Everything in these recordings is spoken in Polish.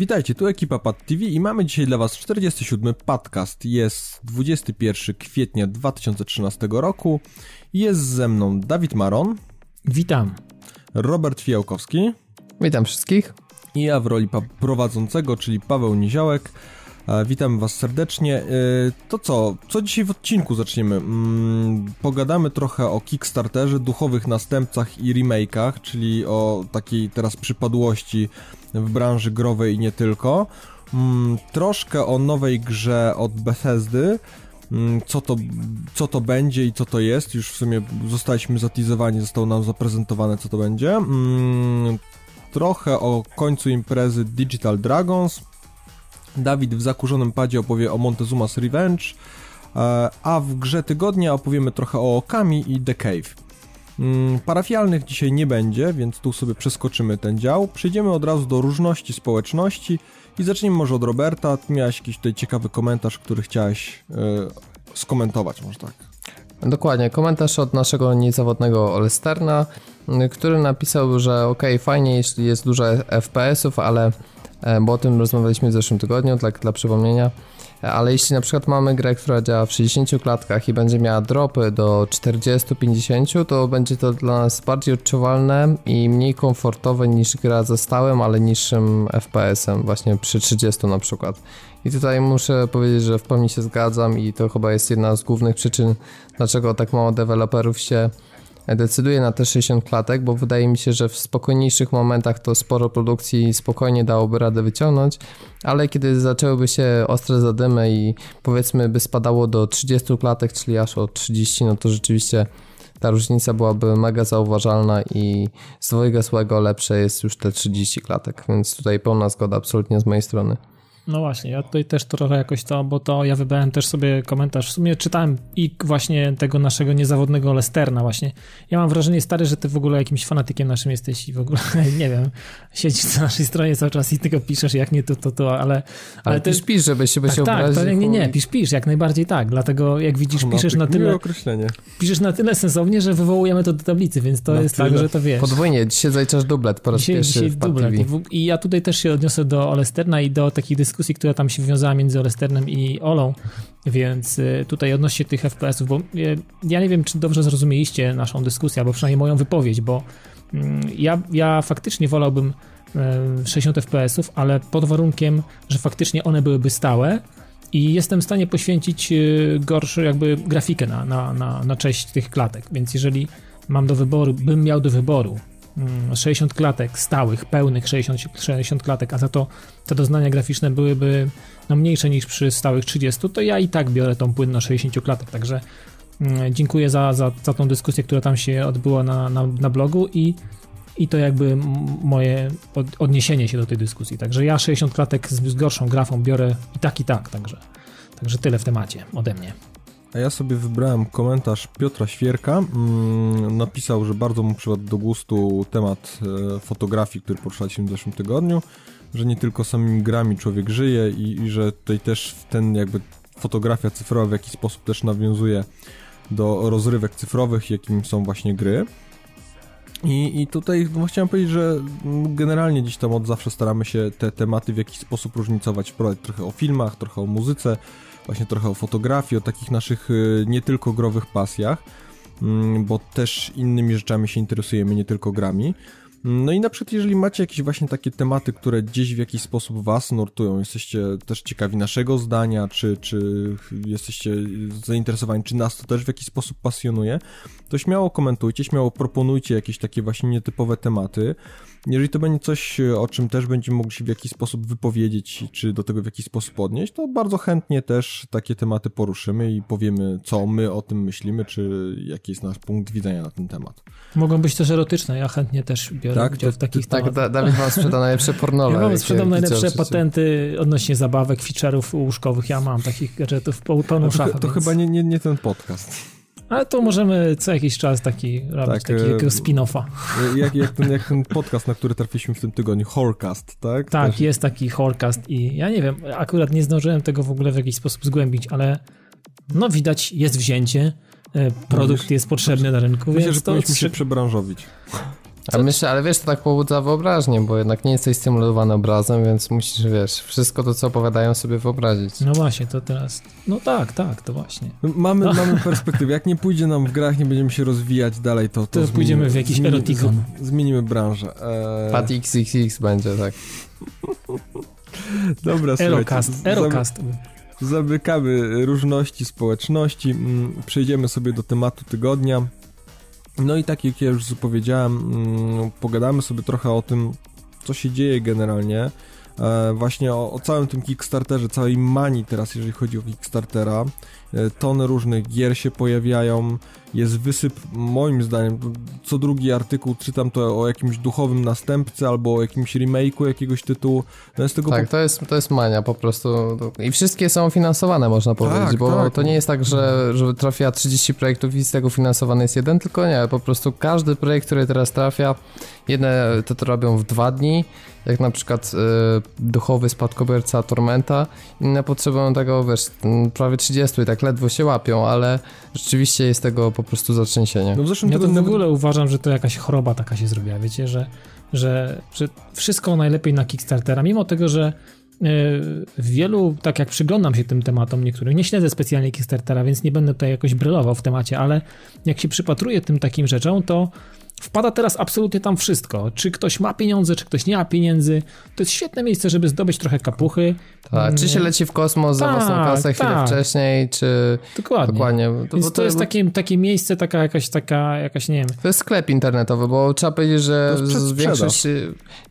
Witajcie, tu ekipa Pad TV i mamy dzisiaj dla Was 47 podcast. Jest 21 kwietnia 2013 roku. Jest ze mną Dawid Maron. Witam. Robert Fijałkowski. Witam wszystkich. I ja w roli prowadzącego, czyli Paweł Niziołek. Witam Was serdecznie. E, to co? Co dzisiaj w odcinku zaczniemy? Mm, pogadamy trochę o Kickstarterze, duchowych następcach i remake'ach, czyli o takiej teraz przypadłości w branży growej i nie tylko. Mm, troszkę o nowej grze od Bethesdy, mm, co to, co to będzie i co to jest. Już w sumie zostaliśmy zatizowani, zostało nam zaprezentowane, co to będzie. Trochę o końcu imprezy Digital Dragons. Dawid w zakurzonym padzie opowie o Montezuma's Revenge, e, a w grze tygodnia opowiemy trochę o Okami i The Cave. Mm, parafialnych dzisiaj nie będzie, więc tu sobie przeskoczymy ten dział. Przejdziemy od razu do różności społeczności i zacznijmy może od Roberta. Ty miałeś jakiś tutaj ciekawy komentarz, który chciałeś yy, skomentować, może tak. Dokładnie, komentarz od naszego niezawodnego Olesterna, który napisał, że ok, fajnie jeśli jest dużo FPS-ów, ale, e, bo o tym rozmawialiśmy w zeszłym tygodniu, tak dla przypomnienia, ale jeśli na przykład mamy grę, która działa w 60 klatkach i będzie miała dropy do 40-50, to będzie to dla nas bardziej odczuwalne i mniej komfortowe niż gra ze stałym, ale niższym FPS-em, właśnie przy 30 na przykład. I tutaj muszę powiedzieć, że w pełni się zgadzam i to chyba jest jedna z głównych przyczyn, dlaczego tak mało deweloperów się decyduje na te 60 klatek, bo wydaje mi się, że w spokojniejszych momentach to sporo produkcji spokojnie dałoby radę wyciągnąć, ale kiedy zaczęłyby się ostre zadymy i powiedzmy by spadało do 30 klatek, czyli aż o 30, no to rzeczywiście ta różnica byłaby mega zauważalna i z dwojga złego lepsze jest już te 30 klatek, więc tutaj pełna zgoda absolutnie z mojej strony. No właśnie, ja tutaj też trochę jakoś to, bo to ja wybrałem też sobie komentarz. W sumie czytałem i właśnie tego naszego niezawodnego Lesterna właśnie. Ja mam wrażenie, stary, że ty w ogóle jakimś fanatykiem naszym jesteś i w ogóle, nie wiem, siedzisz na naszej stronie cały czas i tylko piszesz, jak nie to, to, to, ale... Ale, ale ty pisz, żeby się, tak, się tak, obrazić. Tak, nie, nie, pisz, pisz, jak najbardziej tak, dlatego jak widzisz, piszesz na tyle... określenie. Piszesz na tyle sensownie, że wywołujemy to do tablicy, więc to na jest tyle. tak, że to wiesz. Podwójnie, dzisiaj zajczasz dublet po raz dzisiaj, pierwszy dzisiaj w dublet. I ja tutaj też się odniosę do Olesterna i do takiej dyskusji, która tam się wiązała między Olesternem i Olą, więc y, tutaj odnośnie tych FPS-ów, bo y, ja nie wiem, czy dobrze zrozumieliście naszą dyskusję, albo przynajmniej moją wypowiedź, bo mm, ja, ja faktycznie wolałbym 60 y, FPS-ów, ale pod warunkiem, że faktycznie one byłyby stałe i jestem w stanie poświęcić gorszą jakby grafikę na, na, na, na część tych klatek, więc jeżeli mam do wyboru, bym miał do wyboru 60 mm, klatek stałych, pełnych 60, 60 klatek, a za to te doznania graficzne byłyby no, mniejsze niż przy stałych 30, to ja i tak biorę tą płynność 60 klatek, także mm, dziękuję za, za, za tą dyskusję, która tam się odbyła na, na, na blogu i, i to jakby moje odniesienie się do tej dyskusji. Także ja 60 klatek z, z gorszą grafą biorę i tak i tak, także, także tyle w temacie ode mnie. A ja sobie wybrałem komentarz Piotra Świerka. Mm, napisał, że bardzo mu przypadł do gustu temat e, fotografii, który poruszaliśmy w zeszłym tygodniu, że nie tylko samymi grami człowiek żyje i, i że tutaj też ten jakby fotografia cyfrowa w jakiś sposób też nawiązuje do rozrywek cyfrowych, jakim są właśnie gry. I, I tutaj chciałem powiedzieć, że generalnie dziś tam od zawsze staramy się te tematy w jakiś sposób różnicować, wprowadzić trochę o filmach, trochę o muzyce, właśnie trochę o fotografii, o takich naszych y, nie tylko growych pasjach, mm, bo też innymi rzeczami się interesujemy, nie tylko grami. No i na przykład, jeżeli macie jakieś właśnie takie tematy, które gdzieś w jakiś sposób was nurtują, jesteście też ciekawi naszego zdania, czy, czy jesteście zainteresowani, czy nas to też w jakiś sposób pasjonuje, to śmiało komentujcie, śmiało proponujcie jakieś takie właśnie nietypowe tematy. Jeżeli to będzie coś, o czym też będziemy mogli się w jakiś sposób wypowiedzieć, czy do tego w jakiś sposób odnieść, to bardzo chętnie też takie tematy poruszymy i powiemy, co my o tym myślimy, czy jaki jest nasz punkt widzenia na ten temat. Mogą być też erotyczne, ja chętnie też biorę tak? udział w takich tak, tematach. Tak, Dawid wam sprzeda najlepsze pornowe. Ja wam sprzedam najlepsze patenty odnośnie zabawek, feature'ów łóżkowych, ja mam takich gadżetów pełną szafę. To, to więc... chyba nie, nie, nie ten podcast. Ale to możemy co jakiś czas taki robić, tak, takiego e, spin-offa. Jak, jak, ten, jak ten podcast, na który trafiliśmy w tym tygodniu, Horcast, tak? Tak, Też... jest taki Horcast i ja nie wiem, akurat nie zdążyłem tego w ogóle w jakiś sposób zgłębić, ale no widać, jest wzięcie, e, produkt jest potrzebny na rynku, Myślę, więc że to... się przebranżowić. A myślę, ale wiesz, to tak pobudza wyobraźnię, bo jednak nie jesteś stymulowany obrazem, więc musisz, wiesz, wszystko to, co opowiadają sobie wyobrazić. No właśnie, to teraz, no tak, tak, to właśnie. Mamy, no. mamy perspektywę, jak nie pójdzie nam w grach, nie będziemy się rozwijać dalej, to... To, to pójdziemy w jakiś zmieni, erotikon. Zmienimy branżę. Eee... Pat XXX będzie, tak. Dobra, Aerocast, Aerocast. Zamykamy różności społeczności, mm, przejdziemy sobie do tematu tygodnia. No i tak jak ja już zapowiedziałem, mm, pogadamy sobie trochę o tym, co się dzieje generalnie. E, właśnie o, o, całym tym Kickstarterze, całej manii teraz, jeżeli chodzi o Kickstartera. E, tony różnych gier się pojawiają, jest wysyp, moim zdaniem, co drugi artykuł czytam to o jakimś duchowym następcy albo o jakimś remake'u jakiegoś tytułu. No jest tego tak, po... to, jest, to jest mania po prostu. I wszystkie są finansowane, można powiedzieć, tak, bo tak. to nie jest tak, że, że trafia 30 projektów i z tego finansowany jest jeden, tylko nie, po prostu każdy projekt, który teraz trafia, jedne to, to robią w dwa dni, jak na przykład y, duchowy spadkobierca Tormenta, inne potrzebują tego, wiesz, prawie 30 i tak ledwo się łapią, ale rzeczywiście jest tego po prostu zatrzęsienie. No w zeszłym ja to w ogóle uważam, że to jakaś choroba taka się zrobiła, wiecie, że, że, że wszystko najlepiej na Kickstartera, mimo tego, że w wielu, tak jak przyglądam się tym tematom niektórych, nie śledzę specjalnie Kickstartera, więc nie będę tutaj jakoś brylował w temacie, ale jak się przypatruję tym takim rzeczom, to Wpada teraz absolutnie tam wszystko. Czy ktoś ma pieniądze, czy ktoś nie ma pieniędzy. To jest świetne miejsce, żeby zdobyć trochę kapuchy. Tak, czy się leci w kosmos za własną tak, kasę chwilę tak. wcześniej, czy... Dokładnie. Dokładnie. To, Więc to, to jest takie, takie miejsce, taka jakaś, taka, jakaś, nie wiem... To jest sklep internetowy, bo trzeba powiedzieć, że większość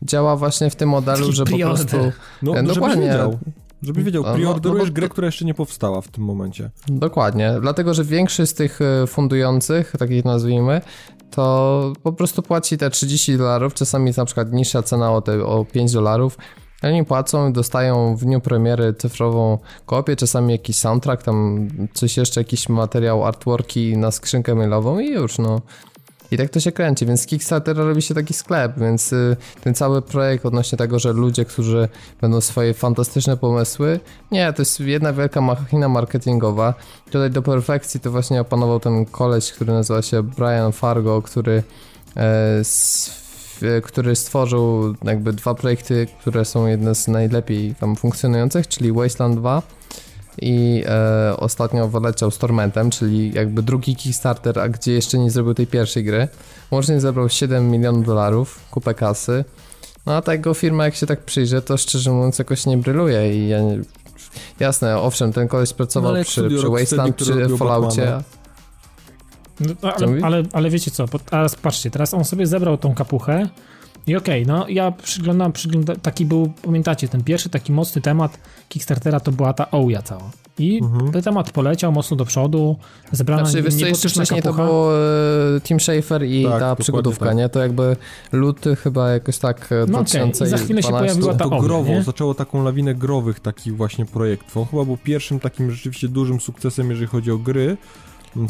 działa właśnie w tym modelu, taki że po prostu... No, e, dokładnie. Wiedział. Żeby wiedział, preorderujesz no, no, grę, która jeszcze nie powstała w tym momencie. Dokładnie, dlatego, że większość z tych e, fundujących, takich nazwijmy, to po prostu płaci te 30 dolarów, czasami jest na przykład niższa cena o, te, o 5 dolarów. Oni płacą dostają w dniu premiery cyfrową kopię, czasami jakiś soundtrack, tam coś jeszcze, jakiś materiał, artworki na skrzynkę mailową i już, no. I tak to się kręci, więc Kickstarter robi się taki sklep, więc y, ten cały projekt odnośnie tego, że ludzie, którzy będą swoje fantastyczne pomysły, nie, to jest jedna wielka machina marketingowa. Tutaj do perfekcji to właśnie opanował ten koleś, który nazywa się Brian Fargo, który e, który stworzył jakby dwa projekty, które są jedne z najlepiej tam funkcjonujących, czyli Wasteland 2 i e, ostatnio wyleciał z Tormentem, czyli jakby drugi Kickstarter, a gdzie jeszcze nie zrobił tej pierwszej gry. Łącznie zebrał 7 milionów dolarów, kupę kasy. No a ta jego firma, jak się tak przyjrzy, to szczerze mówiąc jakoś nie bryluje i ja nie... Jasne, owszem, ten koleś pracował no, przy, przy Wasteland, przy Falloutie. No, ale, ale, ale, wiecie co, teraz patrzcie, teraz on sobie zebrał tą kapuchę, i okej, okay, no ja przyglądam, przyglądam, taki był, pamiętacie, ten pierwszy taki mocny temat Kickstartera to była ta Ouya cała. I mhm. ten temat poleciał mocno do przodu, zebrano znaczy, wiesz, jeszcze wcześniej kapucha. to było e, Tim Schafer i tak, ta przygodówka, tak. nie? To jakby luty chyba jakoś tak e, no 2012. Okay. I za chwilę się pojawiła ta to zaczęło taką lawinę growych takich właśnie projektów. On chyba był pierwszym takim rzeczywiście dużym sukcesem, jeżeli chodzi o gry,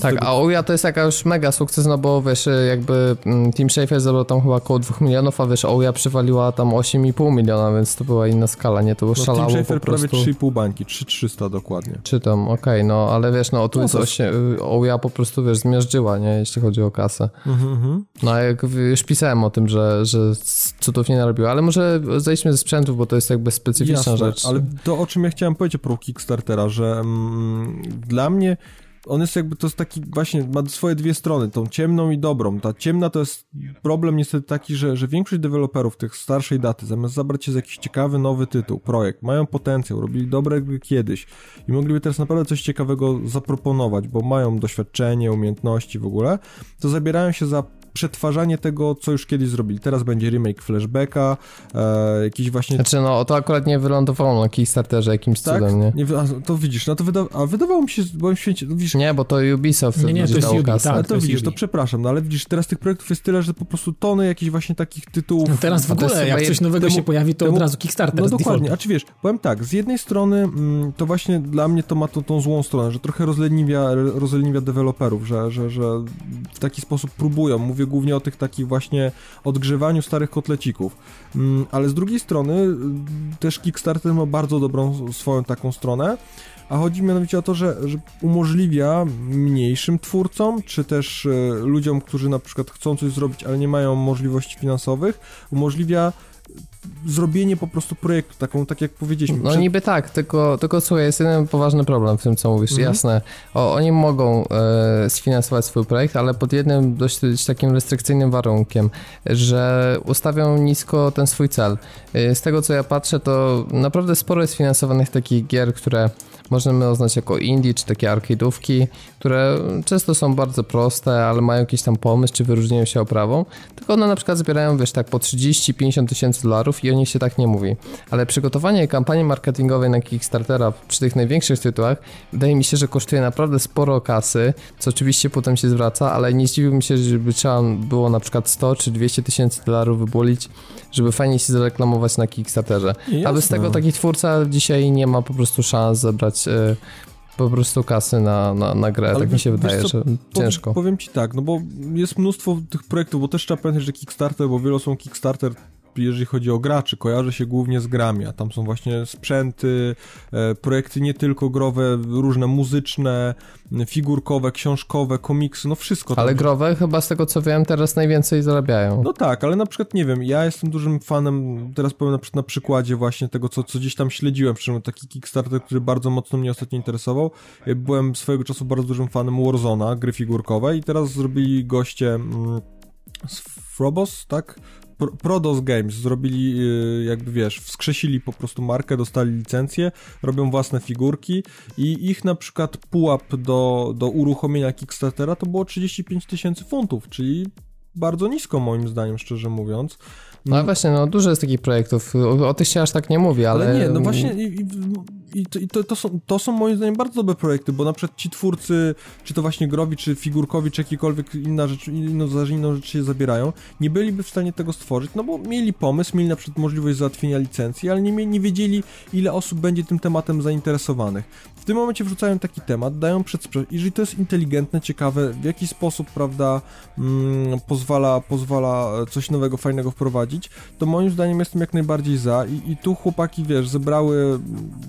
tak, tego... a Ouya to jest jakaś mega sukces, no bo wiesz, jakby mm, Team Schafer zabrał tam chyba około 2 milionów, a wiesz, Ouya przywaliła tam 8,5 miliona, więc to była inna skala, nie? To było no, szalało Team Schafer po prostu. prawie 3,5 bańki, 3,300 dokładnie. Czytam, okej, okay, no ale wiesz, no tu no, jest 8, Ouya po prostu, wiesz, zmiażdżyła, nie? Jeśli chodzi o kasę. Mhm, mhm. no a jak już pisałem o tym, że, że cudów nie narobiło, ale może zejdźmy ze sprzętów, bo to jest jakby specyficzna Jasne, rzecz. ale to o czym ja chciałem powiedzieć pro Kickstartera, że mm, dla mnie on jest jakby, to jest taki właśnie, ma swoje dwie strony, tą ciemną i dobrą. Ta ciemna to jest problem niestety taki, że, że większość deweloperów tych starszej daty, zamiast zabrać się za jakiś ciekawy, nowy tytuł, projekt, mają potencjał, robili dobre gry kiedyś i mogliby teraz naprawdę coś ciekawego zaproponować, bo mają doświadczenie, umiejętności w ogóle, to zabierają się za przetwarzanie tego, co już kiedyś zrobili. Teraz będzie remake Flashbacka, e, jakiś właśnie... Znaczy no, to akurat nie wylądowało na Kickstarterze jakimś tak? cudem, nie? nie a, to widzisz, no to wyda a wydawało mi się, byłem święcie, no widzisz... Nie, bo to Ubisoft nie, nie, to jest Ubi, tak, to, to widzisz, to przepraszam, no ale widzisz, teraz tych projektów jest tyle, że po prostu tony jakichś właśnie takich tytułów... No teraz w ogóle, jak coś nowego temu, się pojawi, to temu, od razu Kickstarter No dokładnie, a czy wiesz, powiem tak, z jednej strony mm, to właśnie dla mnie to ma tą, tą złą stronę, że trochę rozleniwia, rozleniwia deweloperów, że, że, że w taki sposób próbują, mówię głównie o tych takich właśnie odgrzewaniu starych kotlecików, mm, ale z drugiej strony mm, też Kickstarter ma bardzo dobrą swoją taką stronę, a chodzi mianowicie o to, że, że umożliwia mniejszym twórcom, czy też y, ludziom, którzy na przykład chcą coś zrobić, ale nie mają możliwości finansowych, umożliwia zrobienie po prostu projektu, taką, tak jak powiedzieliśmy. No niby tak, tylko, tylko słuchaj, jest jeden poważny problem w tym, co mówisz, mhm. jasne. O, oni mogą e, sfinansować swój projekt, ale pod jednym dość, dość, takim restrykcyjnym warunkiem, że ustawią nisko ten swój cel. E, z tego, co ja patrzę, to naprawdę sporo jest finansowanych takich gier, które możemy oznaczyć jako indie, czy takie arcade'ówki, które często są bardzo proste, ale mają jakiś tam pomysł, czy wyróżniają się oprawą, tylko one na przykład zbierają, wiesz, tak po 30-50 tysięcy dolarów i o nich się tak nie mówi. Ale przygotowanie kampanii marketingowej na Kickstartera przy tych największych tytułach wydaje mi się, że kosztuje naprawdę sporo kasy, co oczywiście potem się zwraca, ale nie zdziwiłbym się, żeby trzeba było na przykład 100 czy 200 tysięcy dolarów wybolić, żeby fajnie się zareklamować na Kickstarterze. Jasne. A bez tego taki twórca dzisiaj nie ma po prostu szans zebrać e, po prostu kasy na, na, na grę, Ale tak mi się wydaje, co, że ciężko. Powiem ci tak, no bo jest mnóstwo tych projektów, bo też trzeba pamiętać, że Kickstarter, bo wielu są Kickstarter jeżeli chodzi o graczy, kojarzy się głównie z grami, a tam są właśnie sprzęty, e, projekty nie tylko growe, różne muzyczne, figurkowe, książkowe, komiksy, no wszystko. Ale growe chyba z tego co wiem teraz najwięcej zarabiają. No tak, ale na przykład nie wiem, ja jestem dużym fanem, teraz powiem na, na przykładzie właśnie tego, co, co gdzieś tam śledziłem, przy taki Kickstarter, który bardzo mocno mnie ostatnio interesował. Byłem swojego czasu bardzo dużym fanem Warzona, gry figurkowej i teraz zrobili goście mm, z Frobos, tak? Prodos Games zrobili, y, jakby wiesz, wskrzesili po prostu markę, dostali licencję, robią własne figurki i ich na przykład pułap do, do uruchomienia Kickstartera to było 35 tysięcy funtów, czyli bardzo nisko moim zdaniem, szczerze mówiąc. No właśnie, no dużo jest takich projektów, o, o tych się aż tak nie mówi, ale... ale nie, no właśnie i, i, i, to, i to, to, są, to są moim zdaniem bardzo dobre projekty, bo na przykład ci twórcy, czy to właśnie growi, czy figurkowi, czy jakikolwiek inna rzecz, inną, inną rzecz się zabierają, nie byliby w stanie tego stworzyć, no bo mieli pomysł, mieli na przykład możliwość załatwienia licencji, ale nie, nie wiedzieli, ile osób będzie tym tematem zainteresowanych. W tym momencie wrzucają taki temat, dają przedsprzeż, jeżeli to jest inteligentne, ciekawe, w jaki sposób, prawda, mm, pozwala, pozwala coś nowego, fajnego wprowadzić, to moim zdaniem jestem jak najbardziej za i, i tu chłopaki, wiesz, zebrały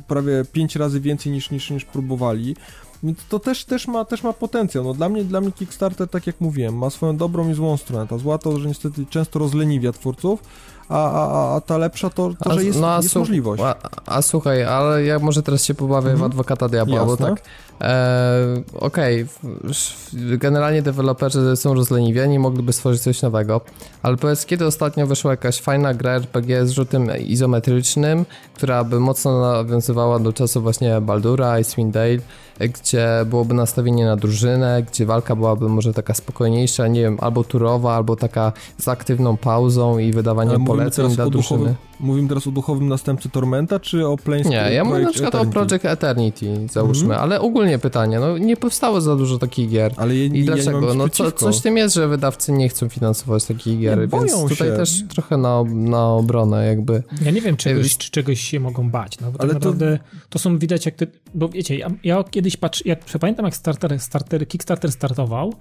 prawie prawie 5 razy więcej niż, niż, niż próbowali. Więc to też, też, ma, też ma potencjał. No dla mnie, dla mnie Kickstarter, tak jak mówiłem, ma swoją dobrą i złą stronę. Ta zła to, że niestety często rozleniwia twórców, a, a, a ta lepsza to, to że jest, no, jest możliwość. A, a, słuchaj, ale ja może teraz się pobawię mhm. w adwokata diabła, bo tak e, okej, okay, generalnie deweloperzy są rozleniwieni, mogliby stworzyć coś nowego, ale powiedz, kiedy ostatnio wyszła jakaś fajna gra RPG z rzutem izometrycznym, która by mocno nawiązywała do czasu właśnie Baldura, Icewind Dale, gdzie byłoby nastawienie na drużynę, gdzie walka byłaby może taka spokojniejsza, nie wiem, albo turowa, albo taka z aktywną pauzą i wydawaniem poleceń dla drużyny. Mówimy teraz o duchowym następcy Tormenta, czy o Planescape Nie, ja mówię na przykład Eternity. o Project Eternity, załóżmy, mm -hmm. ale ogólnie pytanie, no nie powstało za dużo takich gier. Ale je, I dlaczego? Ja no co, coś w tym jest, że wydawcy nie chcą finansować takich gier, nie, więc tutaj się. też trochę na, na obronę jakby. Ja nie wiem, czegoś, czy czegoś się mogą bać, no bo tak ale tak naprawdę to... to są widać jak ty, bo wiecie, ja, ja kiedyś patrzę, jak pamiętam jak starter, starter, Kickstarter startował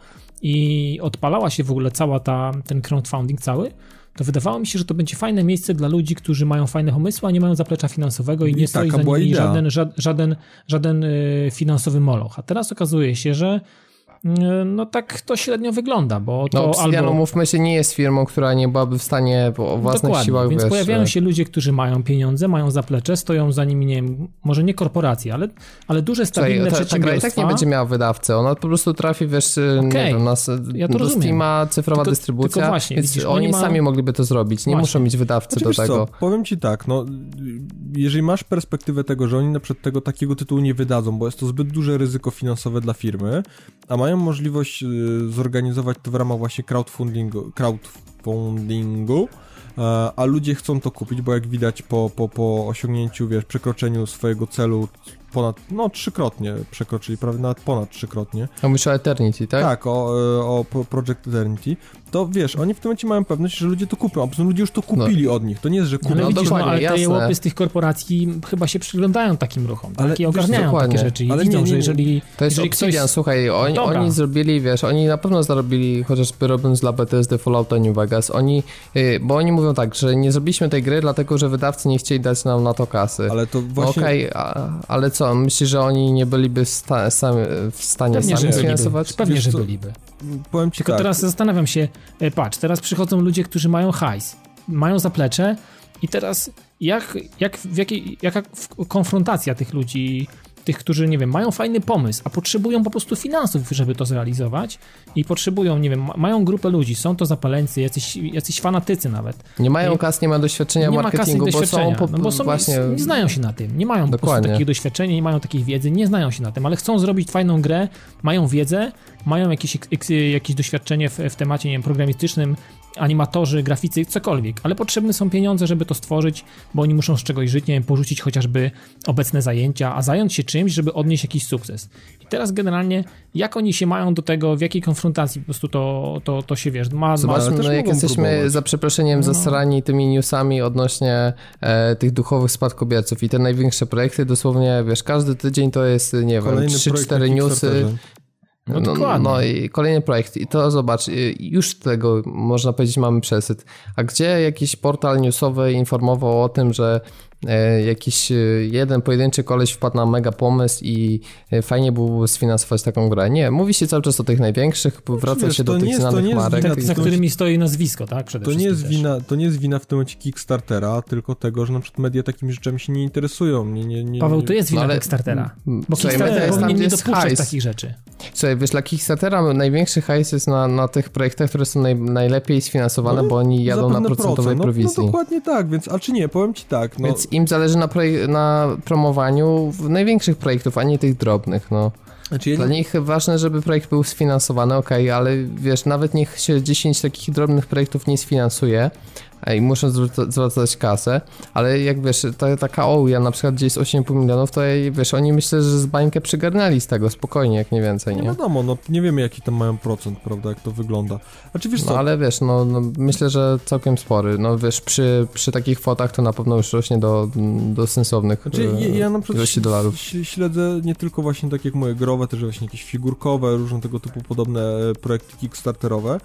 i odpalała się w ogóle cała ta, ten crowdfunding cały, to wydawało mi się, że to będzie fajne miejsce dla ludzi, którzy mają fajne pomysły, a nie mają zaplecza finansowego i, I nie stoi za nimi żaden, żaden, żaden y, finansowy moloch. A teraz okazuje się, że no tak to średnio wygląda, bo to no, Obsidian, albo... mówmy się, nie jest firmą, która nie byłaby w stanie o własnych Dokładnie, siłach, więc wiesz... pojawiają się ludzie, którzy mają pieniądze, mają zaplecze, stoją za nimi, nie wiem, może nie korporacje, ale, ale duże, stabilne Słuchaj, ta, przedsiębiorstwa. Ta gra i tak nie będzie miała wydawcy, ona po prostu trafi, wiesz, okay. nie wiem, na, ja to do rozumiem. Steama, cyfrowa tylko, dystrybucja, tylko właśnie, więc widzisz, oni, ma... sami mogliby to zrobić, nie właśnie. muszą mieć wydawcy znaczy, do tego. Co, powiem ci tak, no, jeżeli masz perspektywę tego, że oni na przykład tego takiego tytułu nie wydadzą, bo jest to zbyt duże ryzyko finansowe dla firmy, a mają mają możliwość y, zorganizować to w ramach właśnie crowdfundingu, crowdfundingu e, a ludzie chcą to kupić, bo jak widać po, po, po osiągnięciu, wiesz, przekroczeniu swojego celu ponad, no trzykrotnie przekroczyli, prawie nawet ponad trzykrotnie. A mówisz o Eternity, tak? Tak, o, e, o Project Eternity. To wiesz, oni w tym momencie mają pewność, że ludzie to kupią, a po prostu ludzie już to kupili no. od nich. To nie jest, że No, widzisz, no, ale te jełopy z tych korporacji chyba się przyglądają takim ruchom, tak? Ale I wiesz, ogarniają takie rzeczy i Ale widzą, nie, nie, że nie. jeżeli, To jest jeżeli Obsidian, ktoś... słuchaj, oni, oni zrobili, wiesz, oni na pewno zarobili, chociażby robiąc dla Bethesdy Fallouta New Vegas, oni, y, bo oni mówią tak, że nie zrobiliśmy tej gry, dlatego, że wydawcy nie chcieli dać nam na to kasy. Ale to No właśnie... Okej, a- ale co, myślisz, że oni nie byliby sta, sami, w stanie Pewnie, że sami sfinansować? Pewnie, Wiesz że byliby. Powiem ci Tylko tak, teraz zastanawiam się, e, patrz, teraz przychodzą ludzie, którzy mają hajs, mają zaplecze i teraz jak, jak, w jakiej, jaka konfrontacja tych ludzi, tych, którzy, nie wiem, mają fajny pomysł, a potrzebują po prostu finansów, żeby to zrealizować i potrzebują, nie wiem, ma- mają grupę ludzi, są to zapaleńcy, jacyś, jacyś fanatycy nawet. Nie mają kas, nie ma doświadczenia nie ma kasy marketingu, bo doświadczenia, są po, no bo są, właśnie... nie, nie znają się na tym, nie mają po prostu Dokładnie. takiego doświadczenia, nie mają takiej wiedzy, nie znają się na tym, ale chcą zrobić fajną grę, mają wiedzę, mają jakieś, jakieś doświadczenie w, w temacie, nie wiem, programistycznym, animatorzy, graficy, cokolwiek, ale potrzebne są pieniądze, żeby to stworzyć, bo oni muszą z czegoś żyć, nie wiem, porzucić chociażby obecne zajęcia, a zająć się czymś, żeby odnieść jakiś sukces. I teraz generalnie, jak oni się mają do tego, w jakiej konfrontacji po prostu to, to, to się, wiesz, ma... ma Zobaczmy, też no jak jesteśmy próbować. za przeproszeniem No. zasrani tymi newsami odnośnie e, tych duchowych spadkobierców i te największe projekty, dosłownie, wiesz, każdy tydzień to jest, nie wiem, kolejny na 3-4 newsy. No no, no i kolejny projekt. I to zobacz, y, już tego można powiedzieć mamy przesyt. A gdzie jakiś portal newsowy informował o tym, że jakiś e, jeden pojedynczy koleś wpadł na mega pomysł i e, fajnie byłoby sfinansować taką grę? Nie, mówi się cały czas o tych największych, wraca wiesz, się do tych znanych jest marek. wina tak, za którymi stoi nazwisko, tak? Przede To nie, jest też. wina, to nie jest wina w tym momencie Kickstartera, tylko tego, że na przykład media takimi rzeczami się nie interesują. Nie, nie, nie, Paweł, to jest wina No ale- Kickstartera. Bo słuchaj, Kickstarter jest powinien nie dopuszczać takich rzeczy. Słuchaj, wiesz, dla Kickstartera największy hajs jest na, na tych projektach, które są naj, najlepiej sfinansowane, No, bo oni jadą na procentowej procent. no, prowizji. No dokładnie tak, więc, a czy nie, powiem ci tak, no, Więc im zależy na, na promowaniu największych projektów, a nie tych drobnych, no. znaczy Dla nich ważne, żeby projekt był sfinansowany, okej, ale wiesz, nawet niech się 10 takich drobnych projektów nie sfinansuje i muszą zwracać kasę, ale jak wiesz, ta, taka OUJA na przykład gdzie jest 8,5 milionów, to wiesz, oni myślę, że z bańkę przygarnęli z tego, spokojnie, jak nie więcej, nie nie? wiadomo, no nie wiemy jaki tam mają procent, prawda, jak to wygląda. Znaczy wiesz co, No ale wiesz, no, no myślę, że całkiem spory. No wiesz, przy, przy takich kwotach to na pewno już rośnie do, do sensownych Znaczy, ja, ja na przykład dolarów. śledzę nie tylko właśnie tak jak moje growe, też właśnie jakieś figurkowe, różne tego typu podobne e, projekty kickstarterowe.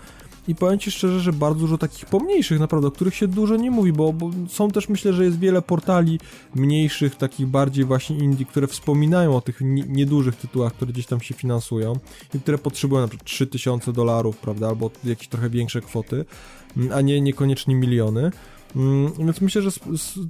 I powiem Ci szczerze, że bardzo dużo takich pomniejszych, naprawdę, o których się dużo nie mówi, bo, bo są też, myślę, że jest wiele portali mniejszych, takich bardziej właśnie indie, które wspominają o tych ni- niedużych tytułach, które gdzieś tam się finansują i które potrzebują na przykład 3000 dolarów, prawda, albo jakieś trochę większe kwoty, mm, a nie niekoniecznie miliony. Mm, Więc myślę, że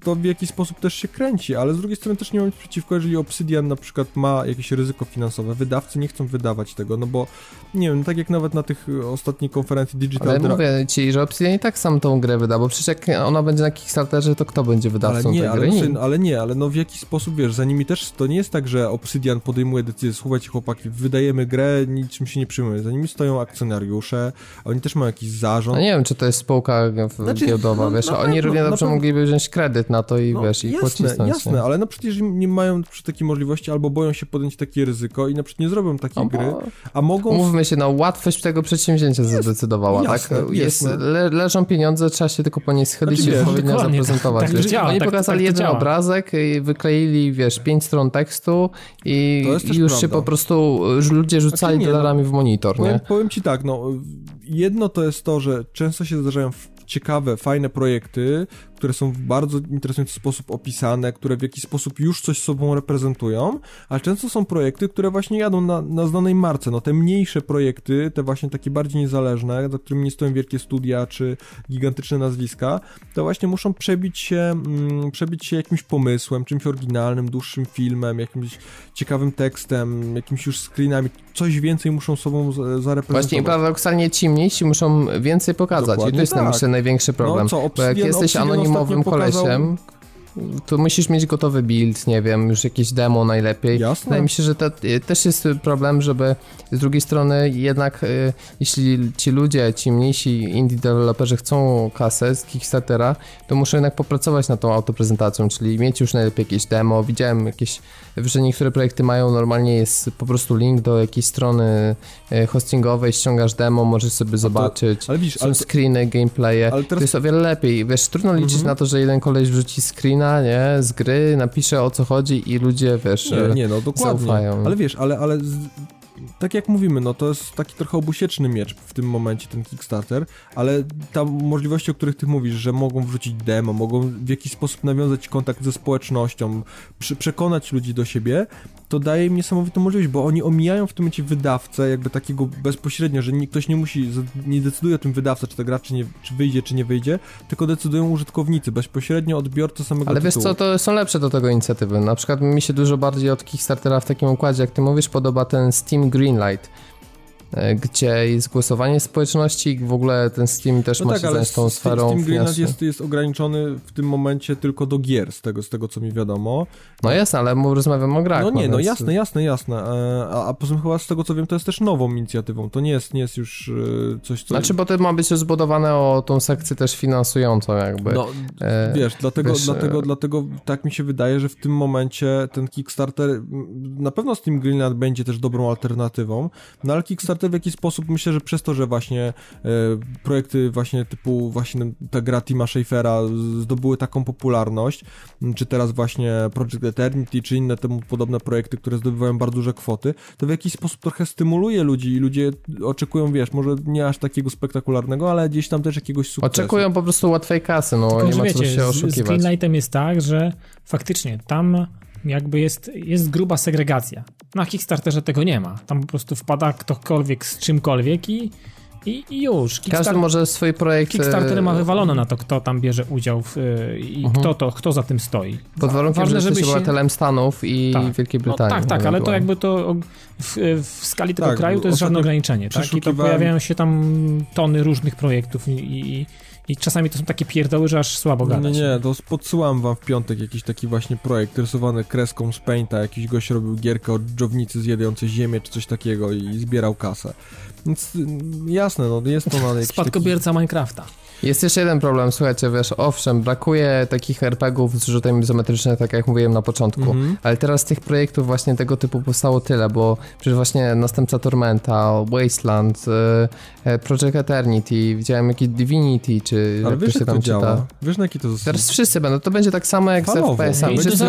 to w jakiś sposób też się kręci, ale z drugiej strony też nie mam nic przeciwko, jeżeli Obsidian na przykład ma jakieś ryzyko finansowe. Wydawcy nie chcą wydawać tego, no bo nie wiem, tak jak nawet na tych y, ostatniej konferencji Digital Ale Dra- mówię ci, że Obsidian i tak sam tą grę wyda, bo przecież jak ona będzie na Kickstarterze, to kto będzie ale wydawcą nie, tej ale, gry? syn, Nikt. ale nie, ale no w jakiś sposób, wiesz, za nimi też to nie jest tak, że Obsidian podejmuje decyzję, słuchajcie chłopaki, wydajemy grę, niczym się nie przyjmuje. Za nimi stoją akcjonariusze, a oni też mają jakiś zarząd. No nie wiem, czy to jest spółka w- Znaczy, giełdowa, no, wiesz, na oni pewno, równie na dobrze pewno. mogliby wziąć kredyt na to i No, wiesz, i jasne, pocisnąć. jasne, nie? ale no przecież nie mają przy takiej możliwości albo boją się podjąć takie ryzyko i na przykład nie zrobią takiej No, gry, a mogą Umówmy się, no łatwość tego przedsięwzięcia zadecydowała, jasne, tak? Jest, le, leżą pieniądze, trzeba się tylko po nie schylić Znaczy, i odpowiednio zaprezentować. tak- tak działa, Oni tak- pokazali tak jeden działa. obrazek i wykleili, wiesz, pięć stron tekstu i, jest już się prawda. po prostu ludzie rzucali Znaczy nie, no, dolarami w monitor, Powiem, nie? powiem ci tak, no jedno to jest to, że często się zdarzają ciekawe, fajne projekty, które są w bardzo interesujący sposób opisane, które w jakiś sposób już coś sobą reprezentują, ale często są projekty, które właśnie jadą na, na znanej marce, no te mniejsze projekty, te właśnie takie bardziej niezależne, za którymi nie stoją wielkie studia czy gigantyczne nazwiska, to właśnie muszą przebić się, mm, przebić się jakimś pomysłem, czymś oryginalnym, dłuższym filmem, jakimś ciekawym tekstem, jakimiś już screenami, coś więcej muszą sobą zareprezentować. Właśnie paradoksalnie ci mniejsi muszą więcej pokazać i Dokładnie to jest tak. myślę największy problem. No co, Bo jak jesteś Obsidian ostatnio imowym kolesiem. To musisz mieć gotowy build, nie wiem, już jakieś demo najlepiej. Jasne. Wydaje mi się, że to y, też jest problem, żeby z drugiej strony jednak y, jeśli ci ludzie, ci mniejsi indie deweloperzy chcą kasę z Kickstartera, to muszą jednak popracować nad tą autoprezentacją, czyli mieć już najlepiej jakieś demo. Widziałem jakieś, że niektóre projekty mają normalnie jest po prostu link do jakiejś strony y, hostingowej, ściągasz demo, możesz sobie zobaczyć. Ale widzisz, Są ale, screeny, gameplaye. ale teraz To jest o wiele lepiej. Wiesz, trudno liczyć Mhm. na to, że jeden koleś wrzuci screena, nie, z gry, napisze o co chodzi i ludzie, wiesz, Nie, nie, no dokładnie. zaufają. Ale wiesz, ale, ale z, tak jak mówimy, no to jest taki trochę obusieczny miecz w tym momencie, ten Kickstarter, ale tam możliwości, o których ty mówisz, że mogą wrzucić demo, mogą w jakiś sposób nawiązać kontakt ze społecznością, przekonać ludzi do siebie, to daje im niesamowitą możliwość, bo oni omijają w tym momencie wydawcę, jakby takiego bezpośrednio, że nie, ktoś nie musi, nie decyduje o tym wydawca, czy ta gra czy, nie, czy wyjdzie, czy nie wyjdzie, tylko decydują użytkownicy, bezpośrednio odbiorcy samego Ale wiesz tytułu. co, to są lepsze do tego inicjatywy. Na przykład mi się dużo bardziej od Kickstartera w takim układzie, jak ty mówisz, podoba ten Steam Greenlight, e, gdzie jest głosowanie społeczności i w ogóle ten Steam też ma się zająć tą sferą Steam Greenlight jest, jest ograniczony w tym momencie tylko do gier, z tego, z tego co mi wiadomo. No jasne, ale rozmawiam o grach. no nie, no więc- jasne, jasne, jasne. E, A, a poza tym chyba z tego co wiem, to jest też nową inicjatywą. To nie jest, nie jest już e, coś, co... Znaczy, bo to ma być zbudowane o tą sekcję też finansującą jakby. No, E, wiesz, dlatego, wiesz, dlatego, e- dlatego tak mi się wydaje, że w tym momencie ten Kickstarter, na pewno Steam Greenlight będzie też dobrą alternatywą, no ale Kickstarter w jakiś sposób myślę, że przez to, że właśnie e, projekty właśnie typu właśnie ta gra Tima Schafera zdobyły taką popularność, czy teraz właśnie Project Eternity, czy inne temu podobne projekty, które zdobywają bardzo duże kwoty, to w jakiś sposób trochę stymuluje ludzi i ludzie oczekują, wiesz, może nie aż takiego spektakularnego, ale gdzieś tam też jakiegoś sukcesu. Oczekują po prostu łatwej kasy, no Tylko, nie ma wiecie, co się z, z oszukiwać. Greenlightem jest tak, że faktycznie tam jakby jest, jest gruba segregacja. Na Kickstarterze tego nie ma. Tam po prostu wpada ktokolwiek z czymkolwiek i, i, i już. Każdy może swój projekt... Kickstarter ma wywalone na to, kto tam bierze udział w, y, i Mhm. kto, to, kto za tym stoi. Pod warunkiem, Ważne, że żeby jesteś się- obywatelem Stanów i Tak. Wielkiej No, Brytanii. tak, tak, ale to jakby to w, w skali tego Tak, kraju to jest żadne ograniczenie, tak? I to pojawiają się tam tony różnych projektów i, i, i czasami to są takie pierdoły, że aż słabo gadać. nie, nie, to podsyłam wam w piątek jakiś taki właśnie projekt rysowany kreską z Painta, jakiś gość robił gierkę o dżownicy zjadającej ziemię czy coś takiego i zbierał kasę. Więc mm, jasne, no jest to na jakiś Spadkobierca Minecrafta. Jest jeszcze jeden problem, słuchajcie, wiesz, owszem, brakuje takich RPGów z rzutem izometrycznym, tak jak mówiłem na początku, Mhm. ale teraz tych projektów właśnie tego typu powstało tyle, bo przecież właśnie następca Tormenta, Wasteland, e, e, Project Eternity, widziałem jakiś Divinity, czy Ale jak wiesz to się jak to tam działa? czyta. Wiesz na jaki to jest... Teraz wszyscy będą, to będzie tak samo jak z Falowo. FPS-ami, I do wszyscy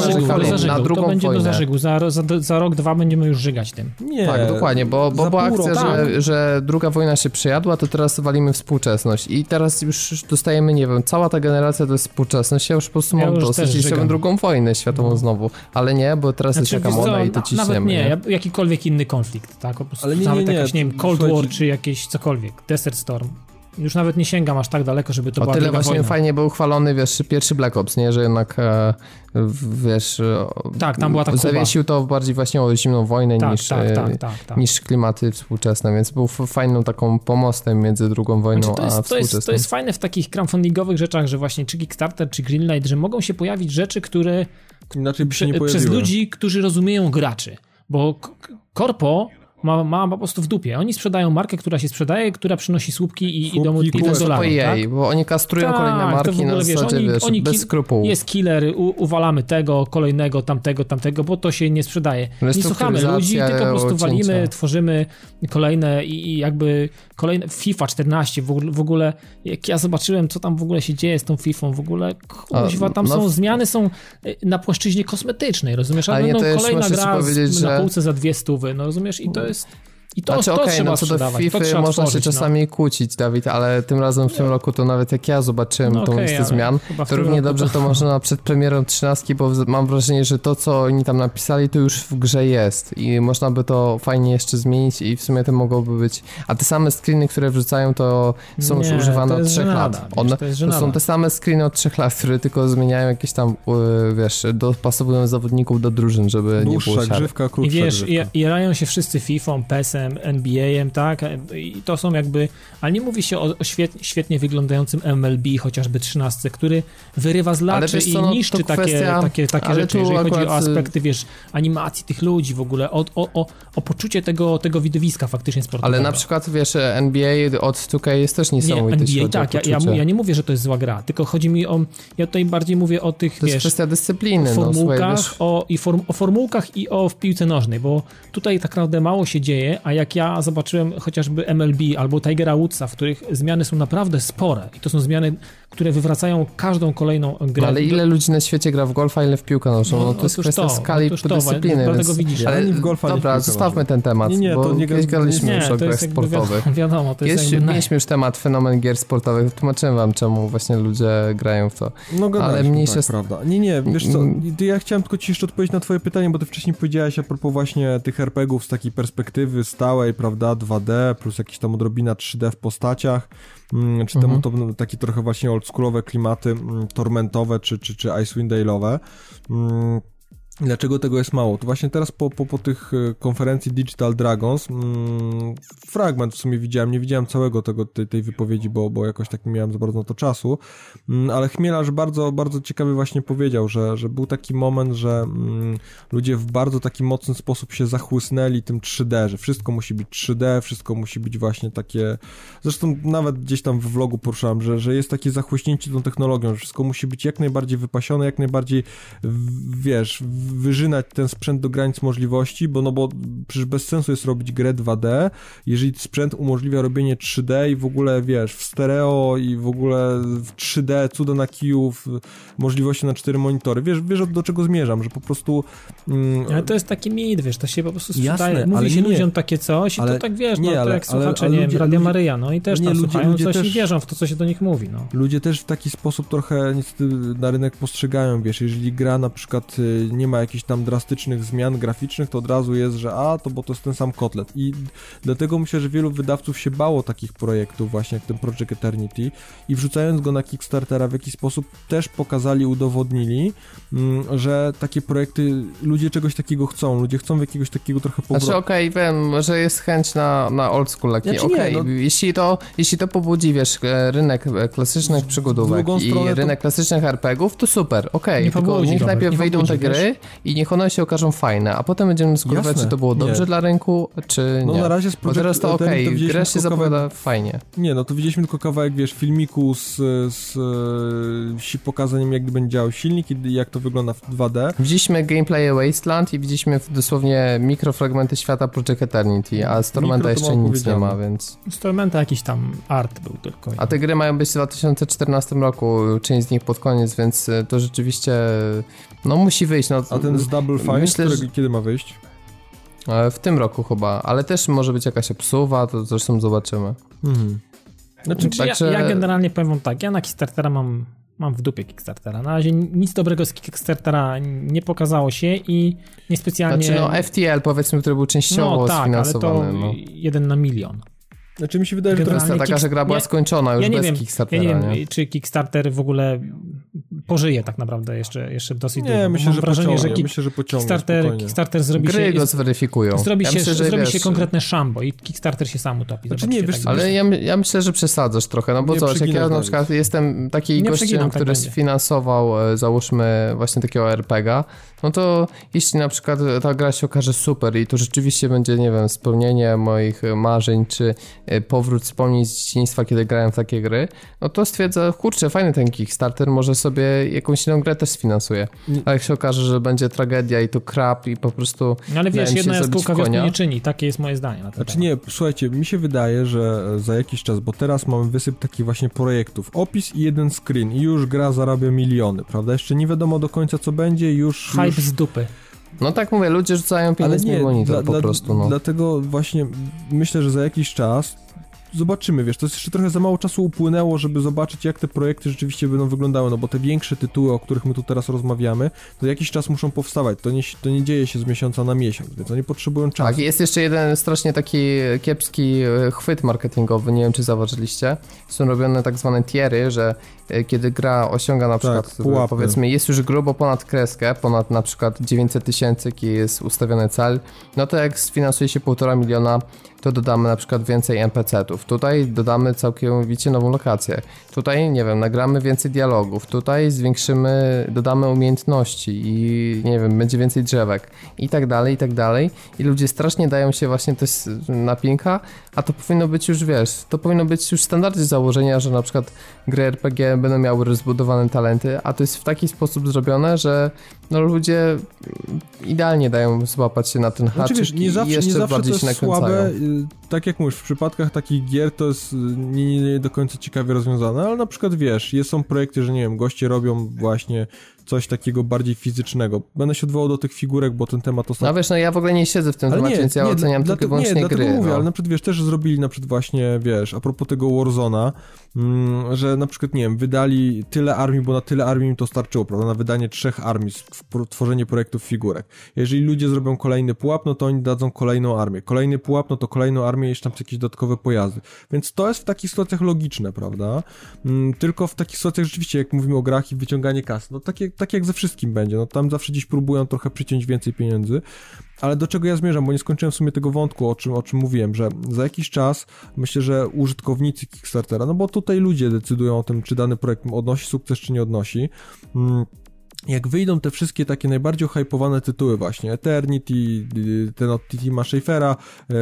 do na drugą To będzie wojnę. do zażygu. Za, za, za rok, dwa będziemy już żygać tym. Nie, Tak, dokładnie, bo, bo była akcja, roku- że, że druga wojna się przejadła, to teraz walimy współczesność i teraz już dostajemy, nie wiem, cała ta generacja to jest współczesność, ja już po prostu Ja mam już dosyć i chciałbym drugą wojnę światową No. znowu, ale nie, bo teraz jest taka moda co, i to ciśniemy. Nawet nie, nie? ja- jakikolwiek inny konflikt, tak? Po prostu Ale nie, nie, nawet nie, jakiś, nie wiem, Cold War czy jakieś cokolwiek, Desert Storm. Już nawet nie sięgam aż tak daleko, żeby to O była tyle właśnie wojna. fajnie był chwalony, wiesz, pierwszy Black Ops, nie, że jednak, e, wiesz... e, Tak, tam była ta Kuba. Zawiesił to bardziej właśnie o zimną wojnę Tak, niż, tak, e, tak, tak, tak. niż klimaty współczesne, więc był fajną taką pomostem między drugą wojną Znaczy, to, a jest, to, współczesną. jest, to jest fajne w takich crowdfundingowych rzeczach, że właśnie czy Kickstarter, czy Greenlight, że mogą się pojawić rzeczy, które Inaczej by się prze, nie pojawiły. przez ludzi, którzy rozumieją graczy. Bo korpo ma, ma po prostu w dupie. Oni sprzedają markę, która się sprzedaje, która przynosi słupki i, i Słupki, domu i I to do jest dolarów. tak? jej, bo oni kastrują Tak, kolejne to w marki ogóle, na wiesz, zasadzie, oni- wiesz, oni bez skrupułów. Jest killer, u, uwalamy tego, kolejnego, tamtego, tamtego, bo to się nie sprzedaje. Nie słuchamy ludzi, tylko po prostu walimy, tworzymy kolejne i, i jakby kolejne FIFA 14 w ogóle, w ogóle, jak ja zobaczyłem, co tam w ogóle się dzieje z tą FIFA, w ogóle, kuźwa, tam no są zmiany są y, na płaszczyźnie kosmetycznej, rozumiesz? A będą to jeszcze kolejna gra powiedzieć, z, na półce za dwie stówy, no rozumiesz? I to jest... I to, Znaczy to okej, trzeba no co do to FIFA można się tworzyć, no. czasami kłócić, Dawid, ale tym razem w tym roku to nawet jak ja zobaczyłem No tą listę zmian, to równie dobrze to można przed premierą trzynastki, bo mam wrażenie, że to co oni tam napisali to już w grze jest i można by to fajnie jeszcze zmienić i w sumie to mogłoby być, a te same screeny, które wrzucają to są już Nie, używane to od trzech żenada, lat. wiesz, to to są te same screeny od trzech lat, które tylko zmieniają jakieś tam, y, wiesz, dopasowują zawodników do drużyn, żeby nie było Dłuższa siary. grzywka, I wiesz, grzywka. i, i rają się wszyscy FIFA, PESem NBA-em, tak? I to są jakby, ale nie mówi się o, o świetnie, świetnie wyglądającym MLB, chociażby 13, który wyrywa z laczy i no, niszczy takie, kwestia, takie, takie rzeczy, jeżeli chodzi o aspekty, wiesz, animacji tych ludzi w ogóle, o, o, o, o poczucie tego, tego widowiska faktycznie sportowego. Ale na przykład, wiesz, NBA od 2K jest też niesamowity. Nie, NBA, tak, ja, ja, ja, nie mówię, że to jest zła gra, tylko chodzi mi o, ja tutaj bardziej mówię o tych, to wiesz, jest kwestia dyscypliny. No, formułkach, no, o, i form, o formułkach i o w piłce nożnej, bo tutaj tak naprawdę mało się dzieje, a jak ja zobaczyłem chociażby MLB albo Tigera Woodsa, w których zmiany są naprawdę spore i to są zmiany, które wywracają każdą kolejną grę. No, ale ile ludzi na świecie gra w golfa, ile w piłkę nożną? No, no to jest kwestia to, skali to, dyscypliny. Dlatego więc... widzisz. Ale w golfa dobra, zostawmy ten temat, nie, nie, bo to nie gadaliśmy już o grach sportowych. Wiadomo, to jest, jest Mieliśmy już temat fenomen gier sportowych, tłumaczyłem wam, czemu właśnie ludzie grają w to. No ale mniejsze... Tak, prawda. Nie, nie, wiesz co, ja chciałem tylko ci jeszcze odpowiedzieć na twoje pytanie, bo ty wcześniej powiedziałeś a propos właśnie tych RPGów z takiej perspektywy stałej, prawda, 2D, plus jakieś tam odrobina 3D w postaciach, mm, czy mhm. to takie trochę właśnie oldschoolowe klimaty mm, tormentowe, czy, czy, czy Icewind Dale'owe. Dlaczego tego jest mało? To właśnie teraz po, po, po tych e, konferencji Digital Dragons mm, fragment w sumie widziałem, nie widziałem całego tego, tej, tej wypowiedzi, bo, bo jakoś tak nie miałem za bardzo na to czasu, mm, ale Chmielarz bardzo, bardzo ciekawy właśnie powiedział, że, że był taki moment, że mm, ludzie w bardzo taki mocny sposób się zachłysnęli tym 3D, że wszystko musi być 3D, wszystko musi być właśnie takie, zresztą nawet gdzieś tam w vlogu poruszałem, że, że jest takie zachłyśnięcie tą technologią, że wszystko musi być jak najbardziej wypasione, jak najbardziej, wiesz, wyżynać ten sprzęt do granic możliwości, bo no bo przecież bez sensu jest robić grę 2D, jeżeli sprzęt umożliwia robienie 3D i w ogóle, wiesz, w stereo i w ogóle w 3D, cuda na kijów, możliwości na cztery monitory. Wiesz, wiesz do czego zmierzam, że po prostu... Mm, ale to jest taki mit, wiesz, to się po prostu sprzedaje. Jasne, Mówi się nie, ludziom takie coś i to tak, wiesz, nie, no ale, to jak słuchacze, ale, ale nie wiem, Radia Maryja, no i też nie, tam ludzie, słuchają ludzie coś też, i wierzą w to, co się do nich mówi, no. Ludzie też w taki sposób trochę niestety na rynek postrzegają, wiesz, jeżeli gra na przykład y, nie ma jakichś tam drastycznych zmian graficznych, to od razu jest, że a, to bo to jest ten sam kotlet. I dlatego myślę, że wielu wydawców się bało takich projektów właśnie jak ten Project Eternity i wrzucając go na Kickstartera w jakiś sposób też pokazali, udowodnili, mm, że takie projekty, ludzie czegoś takiego chcą, ludzie chcą jakiegoś takiego trochę powrotu. Znaczy okej, okay, wiem, że jest chęć na, na old school taki, znaczy, okay. no... jeśli, to, jeśli to pobudzi, wiesz, e, rynek e, klasycznych przygodówek i rynek klasycznych RPGów, to super, okej, okay. tylko niech najpierw wejdą te gry? I niech one się okażą fajne, a potem będziemy skórować, czy to było dobrze nie. dla rynku, czy no, nie. No na razie z Bo teraz to okej, okay, gra się zapowiada fajnie. Nie, no to widzieliśmy tylko kawałek, wiesz, filmiku z, z, z pokazaniem, jak będzie działał silnik i jak to wygląda w 2D. Widzieliśmy gameplay Wasteland i widzieliśmy dosłownie mikrofragmenty świata Project Eternity, a z Tormenta jeszcze nic nie ma, więc... Z Tormenta jakiś tam art był tylko. A te gry mają być w 2014 roku, część z nich pod koniec, więc to rzeczywiście no musi wyjść. No, A ten z Double Fine, myślę, że... kiedy ma wyjść? E, w tym roku chyba, ale też może być jakaś obsuwa, to zresztą zobaczymy. Mhm. Znaczy, Także... ja, ja generalnie powiem tak, ja na Kickstartera mam, mam w dupie Kickstartera. Na razie nic dobrego z Kickstartera nie pokazało się i niespecjalnie... Znaczy no FTL powiedzmy, który był częściowo no, tak, sfinansowany. Ale to no. jeden na milion. Znaczy mi się wydaje, że to jest taka, że gra była skończona już ja nie bez wiem, Kickstartera. Ja nie wiem, czy Kickstarter w ogóle pożyje tak naprawdę jeszcze, jeszcze dosyć nie, długo. Myślę, że wrażenie, że, myślę, że Kickstarter, Kickstarter zrobi Gry się... go zweryfikują. Zrobi, ja się, myślę, zrobi wiesz, się konkretne szambo i Kickstarter się sam utopi. Znaczy nie, wiesz, tak ale ja, ja myślę, że przesadzasz trochę, no bo nie zobacz, jak ja na przykład jestem taki gościem, tak który sfinansował, e, załóżmy, właśnie takiego RPGa, no to jeśli na przykład ta gra się okaże super i to rzeczywiście będzie, nie wiem, spełnienie moich marzeń, czy e, powrót wspomnień z dzieciństwa, kiedy grałem w takie gry, no to stwierdzę, kurczę, fajny ten Kickstarter, może sobie jakąś inną grę też sfinansuje. A jak się okaże, że będzie tragedia i to krap i po prostu no ale wiesz, jedna jaskółka wiosny nie czyni, takie jest moje zdanie. Na znaczy temat. nie, słuchajcie, mi się wydaje, że za jakiś czas, bo teraz mamy wysyp takich właśnie projektów, opis i jeden screen i już gra zarabia miliony, prawda? Jeszcze nie wiadomo do końca co będzie, już... Hype już... z dupy. No tak mówię, ludzie rzucają pieniądze w monitor dla, po prostu. No. Dlatego właśnie myślę, że za jakiś czas zobaczymy, wiesz, to jest jeszcze trochę za mało czasu upłynęło, żeby zobaczyć, jak te projekty rzeczywiście będą wyglądały, no bo te większe tytuły, o których my tu teraz rozmawiamy, to jakiś czas muszą powstawać, to nie, to nie dzieje się z miesiąca na miesiąc, więc oni potrzebują czasu. Tak, jest jeszcze jeden strasznie taki kiepski e, chwyt marketingowy, nie wiem, czy zauważyliście. Są robione tak zwane tiery, że e, kiedy gra osiąga na Tak, przykład, pułapy. powiedzmy, jest już grubo ponad kreskę, ponad na przykład 900 tysięcy, jaki jest ustawiony cel, no to jak sfinansuje się 1,5 miliona, to dodamy na przykład więcej NPC-ów. Tutaj dodamy całkowicie nową lokację. Tutaj, nie wiem, nagramy więcej dialogów. Tutaj zwiększymy, dodamy umiejętności i nie wiem, będzie więcej drzewek i tak dalej, i tak dalej. I ludzie strasznie dają się właśnie też na pinka, a to powinno być już, wiesz, to powinno być już standardzie założenia, że na przykład gry RPG będą miały rozbudowane talenty, a to jest w taki sposób zrobione, że no ludzie idealnie dają złapać się na ten Znaczy, haczyk wiesz, nie i zawsze, jeszcze nie zawsze to bardziej jest się nakręcają. słabe, y, tak jak mówisz, w przypadkach takich gier to jest y, nie, nie do końca ciekawie rozwiązane, ale na przykład wiesz, jest, są projekty, że nie wiem, goście robią właśnie coś takiego bardziej fizycznego. Będę się odwołał do tych figurek, bo ten temat ostatnio... No wiesz, no ja w ogóle nie siedzę w tym Ale temacie, więc ja oceniam dla- tylko wyłącznie nie, gry. mówię, no. ale na przykład wiesz, też zrobili na przykład właśnie, wiesz, a propos tego Warzona, mm, że na przykład, nie wiem, wydali tyle armii, bo na tyle armii im to starczyło, prawda, na wydanie trzech armii, tworzenie projektów figurek. Jeżeli ludzie zrobią kolejny pułap, no to oni dadzą kolejną armię. Kolejny pułap, no to kolejną armię, jeszcze tam jakieś dodatkowe pojazdy. Więc to jest w takich sytuacjach logiczne, prawda? Mm, tylko w takich sytuacjach rzeczywiście, jak mówimy o grach i wyciąganie kasy, no tak jak, tak jak ze wszystkim będzie, no tam zawsze gdzieś próbują trochę przyciąć więcej pieniędzy, ale do czego ja zmierzam, bo nie skończyłem w sumie tego wątku, o czym, o czym mówiłem, że za jakiś czas myślę, że użytkownicy Kickstartera, no bo tutaj ludzie decydują o tym, czy dany projekt odnosi sukces, czy nie odnosi. Mm, jak wyjdą te wszystkie takie najbardziej hypowane tytuły właśnie, Eternity, y, ten od Tima Schafera,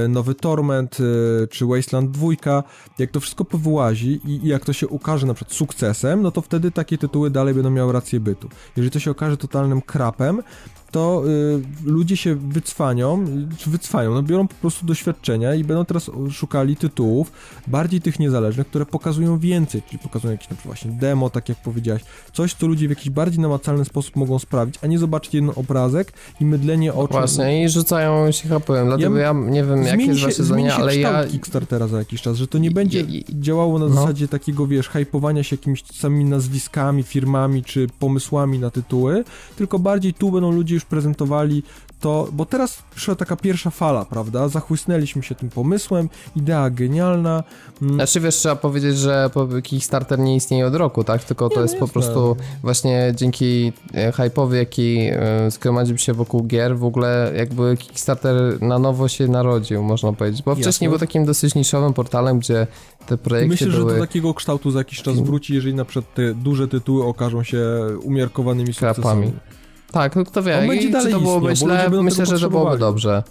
y, nowy Torment, y, czy Wasteland 2, jak to wszystko powyłazi i, jak to się ukaże na przykład sukcesem, no to wtedy takie tytuły dalej będą miały rację bytu. Jeżeli to się okaże totalnym krapem, to y, ludzie się wycwanią, czy wycwają, no biorą po prostu doświadczenia i będą teraz szukali tytułów bardziej tych niezależnych, które pokazują więcej, czyli pokazują jakieś na przykład właśnie demo, tak jak powiedziałeś, coś, co ludzie w jakiś bardziej namacalny sposób mogą sprawdzić, a nie zobaczyć jeden obrazek i mydlenie oczu. Właśnie i rzucają się hapłem, dlatego ja, nie wiem jakie jest się, wasze zdanie, ale ja... Kickstartera za jakiś czas, że to nie będzie działało na no. zasadzie takiego, wiesz, hypowania się jakimiś samymi nazwiskami, firmami czy pomysłami na tytuły, tylko bardziej tu będą ludzie już prezentowali to, bo teraz przyszła taka pierwsza fala, prawda? Zachłysnęliśmy się tym pomysłem, idea genialna. mm, Znaczy wiesz, trzeba powiedzieć, że Kickstarter nie istnieje od roku, tak? Tylko to Nie, jest po jasne. prostu właśnie dzięki e, hype'owi, jaki e, zgromadził się wokół gier, w ogóle jakby Kickstarter na nowo się narodził, można powiedzieć. Bo Jasne. wcześniej był takim dosyć niszowym portalem, gdzie te projekty myślę, że były do takiego kształtu za jakiś czas wróci, jeżeli na przykład te duże tytuły okażą się umiarkowanymi Krapami. Tak, no kto wie, On będzie dalej czy to byłoby istniał, źle, myślę, że to byłoby dobrze.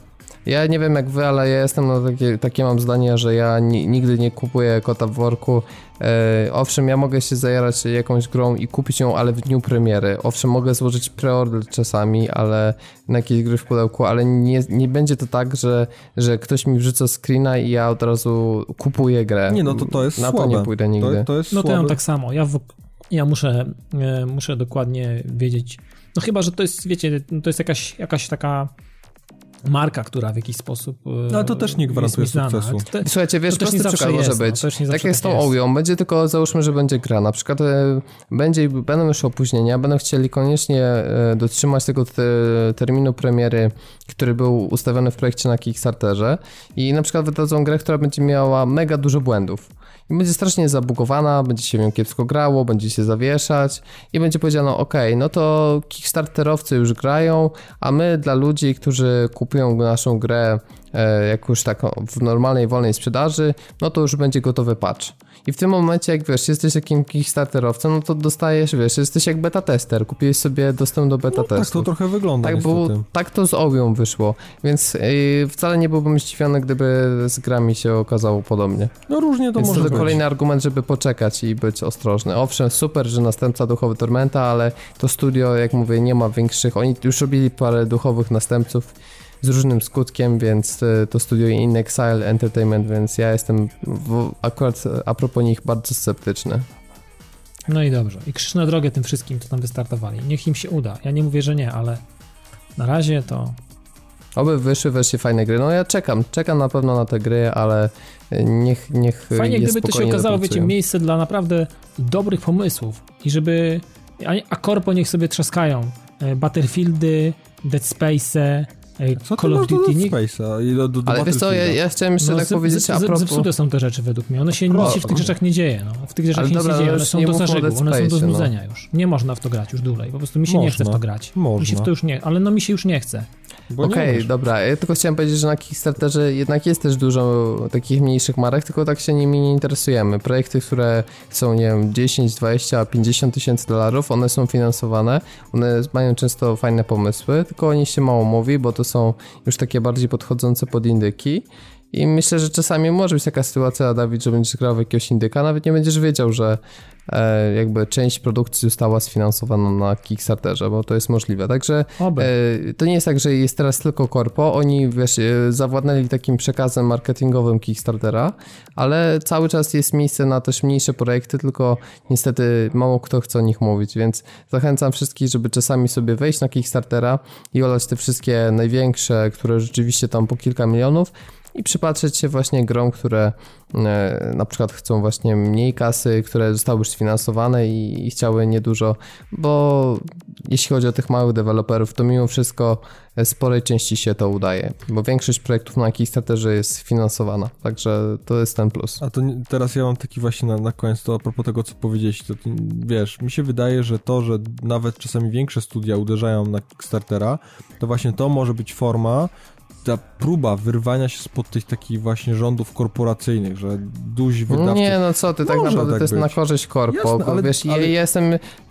Ja nie wiem jak wy, ale ja jestem na takie, takie mam zdanie, że ja ni nigdy nie kupuję kota w worku. E, owszem, ja mogę się zajarać jakąś grą i kupić ją, ale w dniu premiery. Owszem, mogę złożyć preorder czasami, ale na jakieś gry w pudełku, ale nie, nie będzie to tak, że, że ktoś mi wrzuca screena i ja od razu kupuję grę. Nie, no to to jest Na słabe. to nie pójdę nigdy. To, to jest No to ja mam tak samo. Ja, w, ja muszę, e, muszę dokładnie wiedzieć. No chyba, że to jest, wiecie, to jest jakaś, jakaś taka marka, która w jakiś sposób. e, No, ale to też nie gwarantuje jest mi znana. sukcesu. To- Słuchajcie, wiesz, To też nie zawsze może no, być. to też nie tak zawsze jak z tą tak. Owią, będzie tylko, załóżmy, że będzie gra. Na przykład e, będzie, będą już opóźnienia, będą chcieli koniecznie e, dotrzymać tego te, terminu premiery, który był ustawiony w projekcie na Kickstarterze i na przykład wydadzą grę, która będzie miała mega dużo błędów. I będzie strasznie zabugowana, będzie się nią kiepsko grało, będzie się zawieszać i będzie powiedziano, ok, no to Kickstarterowcy już grają, a my dla ludzi, którzy kupują naszą grę jak już tak w normalnej, wolnej sprzedaży, no to już będzie gotowy patch. I w tym momencie, jak wiesz, jesteś jakim Kickstarterowcem, no to dostajesz, wiesz, jesteś jak beta tester, kupiłeś sobie dostęp do beta No, tak testu. to trochę wygląda Tak, było, tak to z Owią wyszło, więc yy, wcale nie byłbym zdziwiony, gdyby z grami się okazało podobnie. No różnie to więc może to być. kolejny argument, żeby poczekać i być ostrożny. Owszem, super, że następca duchowy Tormenta, ale to studio, jak mówię, nie ma większych, oni już robili parę duchowych następców z różnym skutkiem, więc y, to studio In Exile Entertainment, więc ja jestem w, akurat a propos nich bardzo sceptyczny. No i dobrze. I krzyż na drogę tym wszystkim, co tam wystartowali. Niech im się uda. Ja nie mówię, że nie, ale na razie to Oby wyszły wreszcie fajne gry. No ja czekam, czekam na pewno na te gry, ale niech, niech Fajnie, gdyby to się okazało, dopracują. wiecie, miejsce dla naprawdę dobrych pomysłów i żeby, a, korpo niech sobie trzaskają. E, Battlefieldy, Dead Space, e, Co Call of Duty. Nikt, Space'a do, Ale wiesz co, ja, ja chciałem jeszcze no, tak zep- powiedzieć zep- a propos... Zepsute są te rzeczy według mnie. One się, nic się w tych rzeczach nie dzieje. No. W tych rzeczach Ale nic dobra, nie no dzieje. już One są nie do Dead one są do no. znudzenia już. Nie można w to grać już dłużej. Po prostu mi się nie chce w to Można. grać. Mi się w Można. to już nie, ale no mi się już nie chce. Okej, wiesz. dobra. Ja tylko chciałem powiedzieć, że na Kickstarterze jednak jest też dużo takich mniejszych marek, tylko tak się nimi nie interesujemy. Projekty, które chcą, nie wiem, 10, 20, 50 tysięcy dolarów, one są finansowane, one mają często fajne pomysły, tylko o nich się mało mówi, bo to są już takie bardziej podchodzące pod indyki. I myślę, że czasami może być taka sytuacja, Dawid, że będziesz grał w jakiegoś indyka, nawet nie będziesz wiedział, że e, jakby część produkcji została sfinansowana na Kickstarterze, bo to jest możliwe. Także. E, To nie jest tak, że jest teraz tylko korpo. Oni wiesz, e, zawładnęli takim przekazem marketingowym Kickstartera, ale cały czas jest miejsce na też mniejsze projekty, tylko niestety mało kto chce o nich mówić, więc zachęcam wszystkich, żeby czasami sobie wejść na Kickstartera i olać te wszystkie największe, które rzeczywiście tam po kilka milionów i przypatrzeć się właśnie grom, które e, na przykład chcą właśnie mniej kasy, które zostały już sfinansowane i, i chciały niedużo, bo jeśli chodzi o tych małych deweloperów, to mimo wszystko e, sporej części się to udaje, bo większość projektów na Kickstarterze jest finansowana, także to jest ten plus. A to teraz ja mam taki właśnie na, na koniec, to a propos tego, co powiedzieć, to wiesz, mi się wydaje, że to, że nawet czasami większe studia uderzają na Kickstartera, to właśnie to może być forma, ta próba wyrwania się spod tych takich właśnie rządów korporacyjnych, że duzi wydawcy... Nie, no co ty, tak naprawdę tak to jest być. na korzyść korpo, Jasne, ale- wiesz, ale- ja jestem,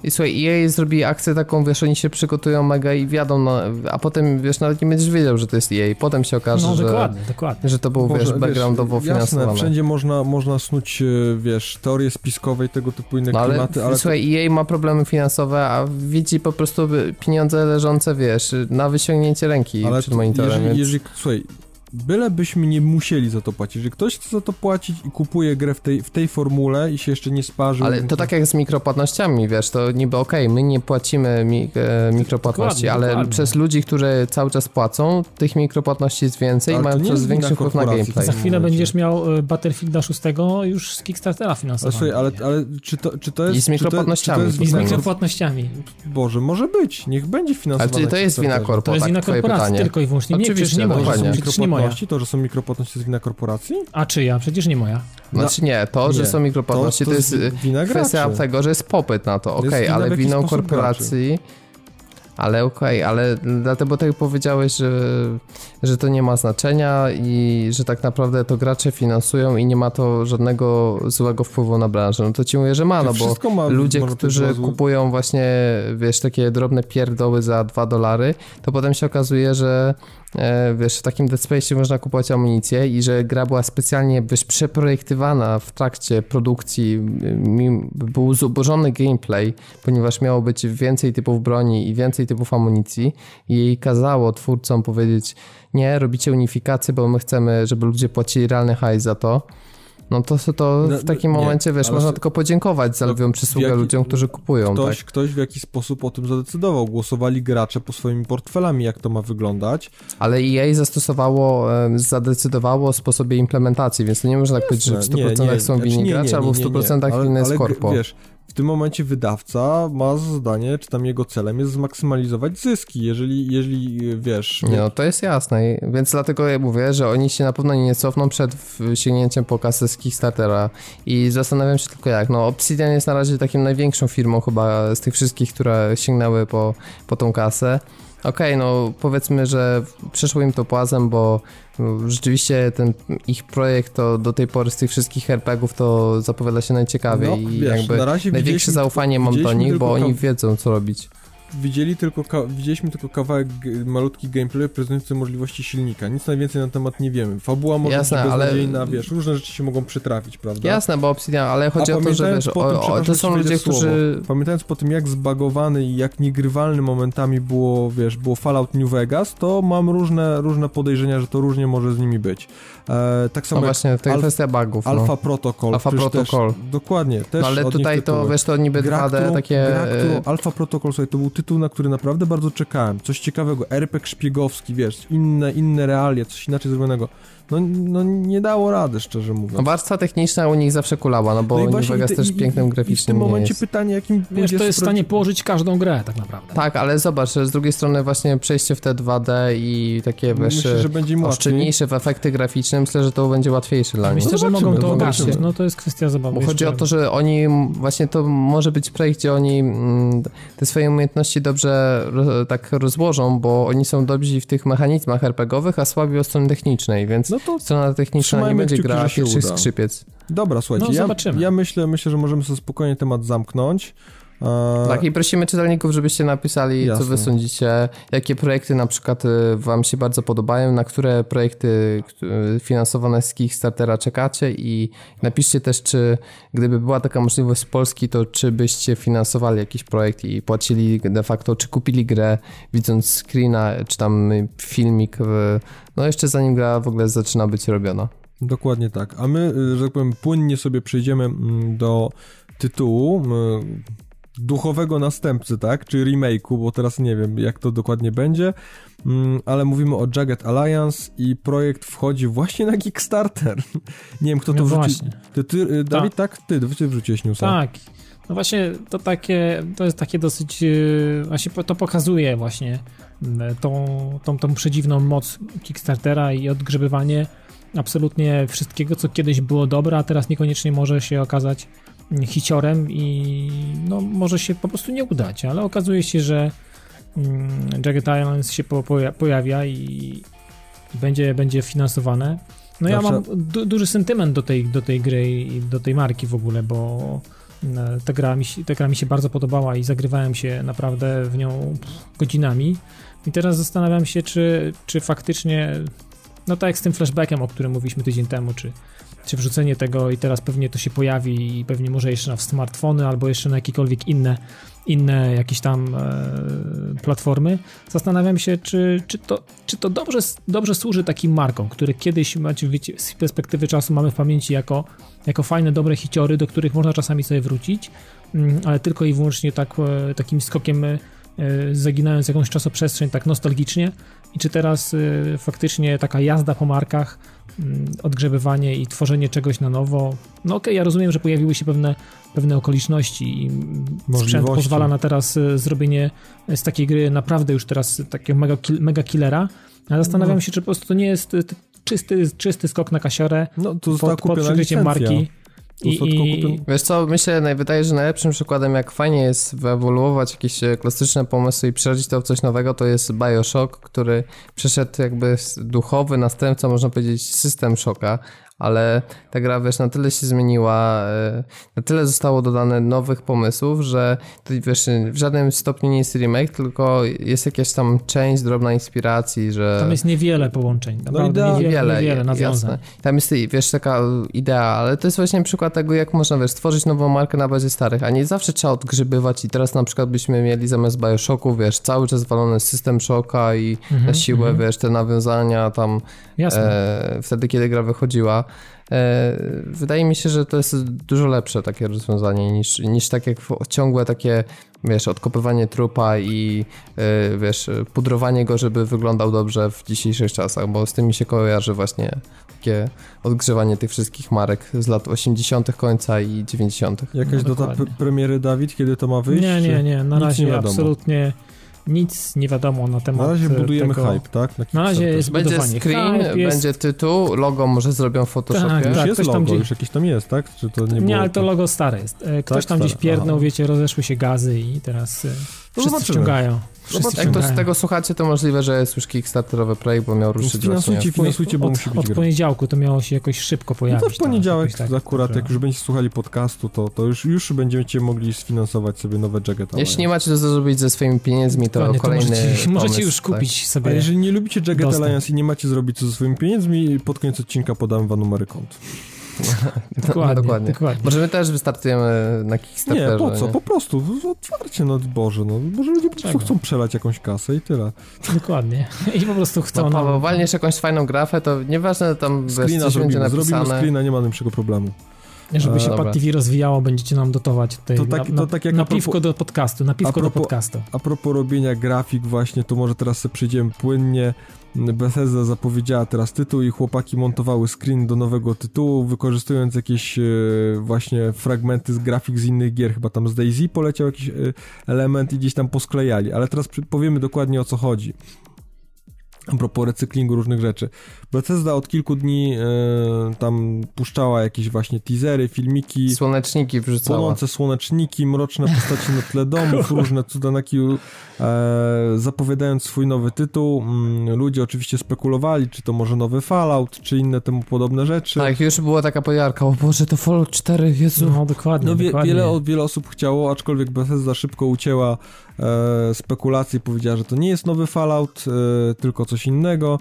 i słuchaj, EA zrobi akcję taką, wiesz, oni się przygotują mega i wiadą, na, a potem, wiesz, nawet nie będziesz wiedział, że to jest EA, potem się okaże, No że, dokładnie, dokładnie. że to był, Może, wiesz, backgroundowo jasne, finansowane. wszędzie można, można snuć, e, wiesz, teorie spiskowe i tego typu inne No ale, klimaty, ale... słuchaj, EA ma problemy finansowe, a widzi po prostu pieniądze leżące, wiesz, na wyciągnięcie ręki ale przed to, monitorem, jeżeli, więc... jeżeli, słuchaj, bylebyśmy nie musieli za to płacić. Jeżeli ktoś chce za to płacić i kupuje grę w tej, w tej formule i się jeszcze nie sparzył... Ale to tak jak z mikropłatnościami, wiesz, to niby okej, my nie płacimy mi, e, mikropłatności, Dokładnie, ale dokładnie. przez ludzi, którzy cały czas płacą, tych mikropłatności jest więcej i Ale mają nie coraz większy wpływ na gameplay. Za chwilę będziesz miał e, Battlefielda 6 już z Kickstartera Ale, finansowanego. słuchaj, ale, ale czy, to, czy to jest... I z czy to- mikropłatnościami. Czy to jest I z mikropłatnościami. Boże, może być, niech będzie Ale finansowane. czy to jest wina korpo, To jest tak, wina korporacji tylko i wyłącznie. Nie, Oczywiście, przecież nie moja. dokładnie. Przecież nie moja. Mikropłatności, to, że są mikropłatności, to jest wina korporacji? A czyja? Przecież nie moja. Znaczy nie, to, że Nie, są mikropłatności, to- to, to jest wina kwestia tego, że jest popyt na to, okej, wina w ale sposób korporacji... Ale okej, ale dlatego tak powiedziałeś, że, że to nie ma znaczenia i że tak naprawdę to gracze finansują i nie ma to żadnego złego wpływu na branżę. No to ci mówię, że ma, no bo ma, ludzie, którzy kupują właśnie, wiesz, takie drobne pierdoły za 2 dolary, to potem się okazuje, że wiesz, w takim Dead Space można kupować amunicję i że gra była specjalnie, wiesz, przeprojektowana w trakcie produkcji, mi- był zubożony gameplay, ponieważ miało być więcej typów broni i więcej typów amunicji i jej kazało twórcom powiedzieć, nie, robicie unifikację, bo my chcemy, żeby ludzie płacili realny hajs za to. No to, to, to No, w takim nie, momencie, wiesz, ale można tylko podziękować za No, lwią w przysługę jaki- ludziom, którzy kupują, Ktoś, tak? ktoś w jakiś sposób o tym zadecydował. Głosowali gracze po swoimi portfelami, jak to ma wyglądać. Ale EA zastosowało, zadecydowało o sposobie implementacji, więc to nie można tak powiedzieć, że w 100% są znaczy winni nie, gracze, nie, albo w nie, nie, 100% ale- winny jest korpo. Wiesz, w tym momencie wydawca ma za zadanie, czy tam jego celem jest zmaksymalizować zyski. Jeżeli, jeżeli wiesz... Nie, no to jest jasne, więc dlatego ja mówię, że oni się na pewno nie cofną przed sięgnięciem po kasę z Kickstartera i zastanawiam się tylko jak, no Obsidian jest na razie takim największą firmą chyba z tych wszystkich, które sięgnęły po, po tą kasę. Okej, no powiedzmy, że przeszło im to płazem, bo rzeczywiście ten ich projekt to do tej pory z tych wszystkich RPGów to zapowiada się najciekawiej No, i wiesz, jakby na największe zaufanie mam do nich, bo oni wiedzą co robić. Widzieli tylko widzieliśmy tylko kawałek malutki gameplay prezentujący możliwości silnika. Nic najwięcej na temat nie wiemy. Fabuła może Jasne, być ale- beznadziejna, wiesz, różne rzeczy się mogą przytrafić, prawda? Jasne, bo Obsidian, ale chodzi A o to, że wiesz, tym, o, o, to są ludzie, w słowo, którzy Pamiętając po tym, jak zbagowany i jak niegrywalny momentami było, wiesz, było Fallout New Vegas, to mam różne, różne podejrzenia, że to różnie może z nimi być. E, tak No samo jak właśnie, to jest kwestia bugów. Alpha no. Protocol. Alpha przecież Protocol. Też, dokładnie, też no ale tutaj to, tytuły. wiesz, to niby Gra, 2D którą, takie... gra, Alpha Protocol, słuchaj, to był tytuł tytuł, na który naprawdę bardzo czekałem. Coś ciekawego, RPG szpiegowski, wiesz, inne, inne realia, coś inaczej zrobionego. No, no nie dało rady, szczerze mówiąc. No warstwa techniczna u nich zawsze kulała, no bo No Vegas te- też i- pięknym graficznym I w tym momencie pytanie, jakim Wiesz, to jest w stanie położyć każdą grę tak naprawdę. Tak, ale zobacz, że z drugiej strony właśnie przejście w te 2D i takie, wiesz, Myślę, że będzie im łatwiej. oszczędniejsze w efekty graficzne, myślę, że to będzie łatwiejsze dla nich. Myślę, że mogą to ogarnąć. No to jest kwestia zabawy. Bo chodzi o to, że oni, właśnie to może być projekt, gdzie oni mm, te swoje umiejętności dobrze tak rozłożą, bo oni są dobrzy w tych mechanizmach RPGowych, a słabi od strony technicznej, więc No to strona techniczna nie będzie grała uda. skrzypiec. Dobra, słuchajcie, No, ja, zobaczymy. ja myślę, myślę, że możemy sobie spokojnie temat zamknąć. E, Tak, i prosimy czytelników, żebyście napisali, Jasne. co wy sądzicie, jakie projekty na przykład y, wam się bardzo podobają, na które projekty finansowane z Kickstartera czekacie i napiszcie też, czy gdyby była taka możliwość z Polski, to czy byście finansowali jakiś projekt i płacili de facto, czy kupili grę, widząc screena, czy tam filmik, no jeszcze zanim gra w ogóle zaczyna być robiona. Dokładnie tak. A my, y, że tak powiem, płynnie sobie przejdziemy mm, do tytułu y, duchowego następcy, tak? Czy remake'u, bo teraz nie wiem, jak to dokładnie będzie, mm, ale mówimy o Jagged Alliance i projekt wchodzi właśnie na Kickstarter. nie wiem, kto to No wrzucił. właśnie. Ty, ty, y, Dawid, tak? Ty, ty wrzuciłeś newsa. Tak. No właśnie to takie, to jest takie dosyć, yy, właśnie to pokazuje właśnie mm, tą, tą, tą przedziwną moc Kickstartera i odgrzebywanie absolutnie wszystkiego, co kiedyś było dobre, a teraz niekoniecznie może się okazać hiciorem i no, może się po prostu nie udać, ale okazuje się, że mm, Jagged Islands się po, poja- pojawia i, będzie, będzie finansowane. No ja Zawsze- mam du- duży sentyment do tej, do tej gry i do tej marki w ogóle, bo e, ta gra, mi się, ta gra mi się bardzo podobała i zagrywałem się naprawdę w nią godzinami. I teraz zastanawiam się, czy, czy faktycznie, no tak jak z tym flashbackiem, o którym mówiliśmy tydzień temu, czy, czy wrzucenie tego i teraz pewnie to się pojawi i pewnie może jeszcze na smartfony albo jeszcze na jakiekolwiek inne, inne jakieś tam e, platformy. Zastanawiam się, czy, czy, to, czy to dobrze, dobrze służy takim markom, które kiedyś, wiecie, z perspektywy czasu mamy w pamięci jako, jako fajne, dobre hiciory, do których można czasami sobie wrócić, mm, ale tylko i wyłącznie tak, e, takim skokiem e, zaginając jakąś czasoprzestrzeń tak nostalgicznie? I czy teraz e, faktycznie taka jazda po markach, mm, odgrzebywanie i tworzenie czegoś na nowo, no okej, ja rozumiem, że pojawiły się pewne, pewne okoliczności i sprzęt pozwala na teraz e, zrobienie z takiej gry naprawdę już teraz takiego mega, mega killera, ale zastanawiam No. się, czy po prostu to nie jest e, czysty, czysty skok na kasiorę No, to pod, pod przykryciem marki i, Wiesz co, myślę, naj- wydaje, że najlepszym przykładem, jak fajnie jest wyewoluować jakieś e, klasyczne pomysły i przerodzić to w coś nowego, to jest Bioshock, który przeszedł jakby duchowy następca, można powiedzieć, system Shocka, ale ta gra, wiesz, na tyle się zmieniła, e, na tyle zostało dodane nowych pomysłów, że to, wiesz, w żadnym stopniu nie jest remake, tylko jest jakaś tam część, drobna inspiracji, że... tam jest niewiele połączeń, naprawdę idea- niewiele, Wiele, niewiele nawiązań. jasne. Tam jest, wiesz, taka idea, ale to jest właśnie przykład tego, jak można, wiesz, stworzyć nową markę na bazie starych, a nie zawsze trzeba odgrzybywać i teraz na przykład byśmy mieli zamiast Bioshocku, wiesz, cały czas walony system Shocka i Mhm, na siłę, mhm. wiesz, te nawiązania tam Jasne. e, wtedy, kiedy gra wychodziła. E, wydaje mi się, że to jest dużo lepsze takie rozwiązanie niż, niż tak jak ciągłe takie, wiesz, odkopywanie trupa i e, wiesz, pudrowanie go, żeby wyglądał dobrze w dzisiejszych czasach, bo z tym mi się kojarzy właśnie takie odgrzewanie tych wszystkich marek z lat 80. końca i 90. Jakaś No, data premiery, Dawid, kiedy to ma wyjść? Nie, nie, nie, na razie nie wiadomo. absolutnie nic nie wiadomo na temat Na razie e, budujemy tego. hype, tak? Na razie jest Będzie budowanie screen, hype, jest... będzie tytuł, logo może zrobią w Photoshopie. Tak, Już tak. jest logo, gdzieś- już jakieś tam jest, tak? Czy to nie, Nie, było ale to logo stare jest. E, Ktoś Tak, tam gdzieś stare. pierdnął, Aha. wiecie, rozeszły się gazy i teraz e, wszyscy zobaczymy. wciągają. Wszyscy Jak to z tego słuchacie, to możliwe, że jest już Kickstarterowy projekt, bo miał ruszyć Finansujcie, właśnie. finansujcie, bo od, musi być od poniedziałku to miało się jakoś szybko No pojawić. to w poniedziałek tak, akurat, jak już będziecie słuchali podcastu, to, to już, już będziecie mogli sfinansować sobie nowe Jagged Jeśli nie Alliance. macie co zrobić ze swoimi pieniędzmi, to Dokładnie, to kolejny możecie, możecie pomysł, już tak. kupić A sobie. jeżeli nie lubicie Jagged Dostęp. Alliance i nie macie zrobić co ze swoimi pieniędzmi, pod koniec odcinka podam wam numery kont. Dokładnie, dokładnie. dokładnie. Może my też wystartujemy na Kickstarterze. Nie, po co? nie? Po prostu, otwarcie, no Boże, no. Może ludzie po prostu chcą przelać jakąś kasę i tyle. Dokładnie. I po prostu chcą No, Paweł, nam... walniesz jakąś fajną grafę, to nieważne tam wiesz, Screena będzie zrobimy, zrobimy screena, nie ma najmniejszego problemu. Żeby się Pad TV rozwijało, będziecie nam dotować tutaj to tak, na, to tak jak na piwko do podcastu, na piwko propos, do podcastu. A propos robienia grafik właśnie, to może teraz sobie przyjdziemy płynnie. Bethesda zapowiedziała teraz tytuł i chłopaki montowały screen do nowego tytułu, wykorzystując jakieś e, właśnie fragmenty z grafik z innych gier, chyba tam z Daisy poleciał jakiś e, element i gdzieś tam posklejali, ale teraz powiemy dokładnie o co chodzi a propos recyklingu różnych rzeczy. Bethesda od kilku dni e, tam puszczała jakieś właśnie teasery, filmiki. Słoneczniki wrzucała. Płonące słoneczniki, mroczne postaci na tle domów, różne cuda na kiju, e, zapowiadając swój nowy tytuł. Mm, ludzie oczywiście spekulowali, czy to może nowy Fallout, czy inne temu podobne rzeczy. Tak, już była taka pojarka, o Boże, to Fallout 4, Jezu. No, dokładnie, no, wie, dokładnie. Wiele, wiele osób chciało, aczkolwiek Bethesda szybko ucięła e, spekulacje i powiedziała, że to nie jest nowy Fallout, e, tylko coś innego.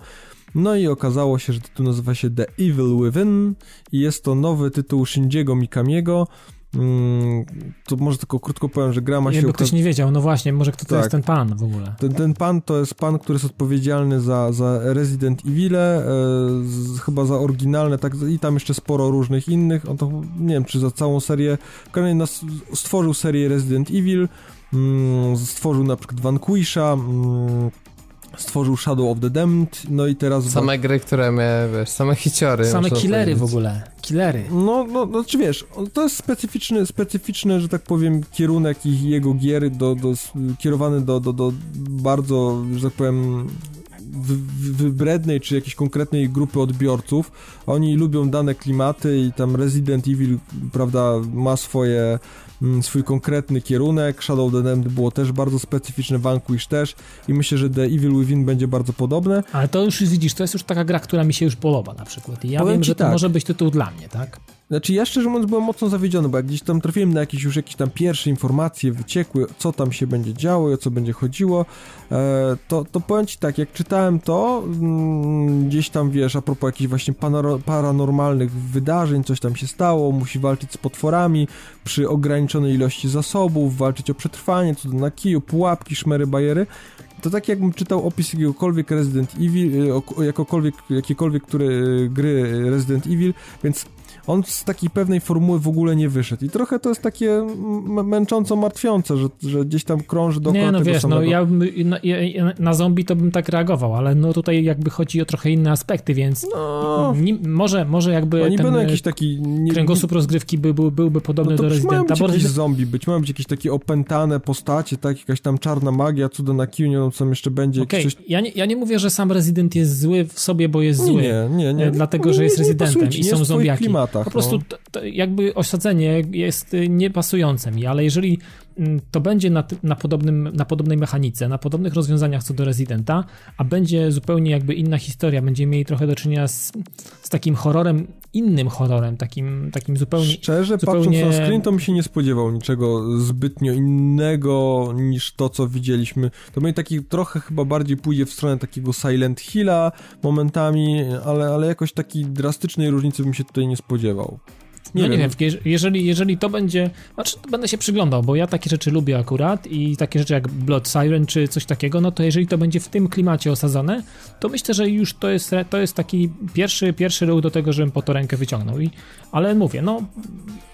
No i okazało się, że tytuł nazywa się The Evil Within i jest to nowy tytuł Shinjiego Mikamiego. Mm, to może tylko krótko powiem, że gra ma się... Jakby ktoś nie wiedział, no właśnie, może kto to tak. jest ten pan w ogóle? Ten, ten pan to jest pan, który jest odpowiedzialny za, za Resident Evil, e, chyba za oryginalne, tak, i tam jeszcze sporo różnych innych, on to, nie wiem, czy za całą serię, w stworzył serię Resident Evil, stworzył na przykład Vanquisha, mm, stworzył Shadow of the Damned, no i teraz... Same gry, które miały, wiesz, same hiciory. Same killery w ogóle, killery. No, no, no czy wiesz, to jest specyficzny, specyficzny, że tak powiem, kierunek ich, jego gier, do, do, kierowany do, do, do bardzo, że tak powiem, wybrednej czy jakiejś konkretnej grupy odbiorców. Oni lubią dane klimaty i tam Resident Evil, prawda, ma swoje Mm, swój konkretny kierunek. Shadow of the Damned było też bardzo specyficzne, Vanquish też i myślę, że The Evil Within będzie bardzo podobne. Ale to już widzisz, to jest już taka gra, która mi się już podoba na przykład. I ja Powiem wiem, że to tak. może być tytuł dla mnie, tak? Znaczy ja szczerze mówiąc byłem mocno zawiedziony, bo jak gdzieś tam trafiłem na jakieś już jakieś tam pierwsze informacje wyciekły, co tam się będzie działo i o co będzie chodziło, e, to, to powiem Ci tak, jak czytałem to, mm, gdzieś tam wiesz, a propos jakichś właśnie paranormalnych wydarzeń, coś tam się stało, musi walczyć z potworami przy ograniczonej ilości zasobów, walczyć o przetrwanie, co na kiju, pułapki, szmery, bajery, to tak jakbym czytał opis jakiegokolwiek Resident Evil, e, jakokolwiek, jakiekolwiek które e, gry Resident Evil, więc on z takiej pewnej formuły w ogóle nie wyszedł. I trochę to jest takie męcząco martwiące, że, że gdzieś tam krąży dookoła Nie, no tego wiesz, samego. no ja na, ja na, zombie to bym tak reagował, ale no tutaj jakby chodzi o trochę inne aspekty, więc no. nie, może, może jakby Oni ten będą jakiś taki... Nie, kręgosłup rozgrywki by, był, byłby podobny no do Residenta. Mają być jakieś zombie być, mają być jakieś takie opętane postacie, tak, jakaś tam czarna magia, cuda na kiju, nie wiem co jeszcze będzie. Okay. Coś... Ja, nie, ja nie mówię, że sam Resident jest zły w sobie, bo jest zły. Nie, nie, nie. Dlatego, że jest Residentem i są zombiaki. Klimatach, po prostu no. jakby osadzenie jest y, niepasujące mi, ale jeżeli mm, to będzie na, na, podobnym, na podobnej mechanice, na podobnych rozwiązaniach co do Residenta, a będzie zupełnie jakby inna historia, będziemy mieli trochę do czynienia z, z takim horrorem, innym horrorem, takim, takim zupełnie... Szczerze, zupełnie... patrząc na screen, to mi się nie spodziewał niczego zbytnio innego niż to, co widzieliśmy. To mnie taki trochę chyba bardziej pójdzie w stronę takiego Silent Hilla momentami, ale, ale jakoś takiej drastycznej różnicy bym się tutaj nie spodziewał. Nie, no nie wiem, jeżeli, jeżeli to będzie, znaczy to będę się przyglądał, bo ja takie rzeczy lubię akurat i takie rzeczy jak Blood Siren czy coś takiego, no to jeżeli to będzie w tym klimacie osadzone, to myślę, że już to jest, to jest taki pierwszy, pierwszy ruch do tego, żebym po to rękę wyciągnął. I, ale mówię, no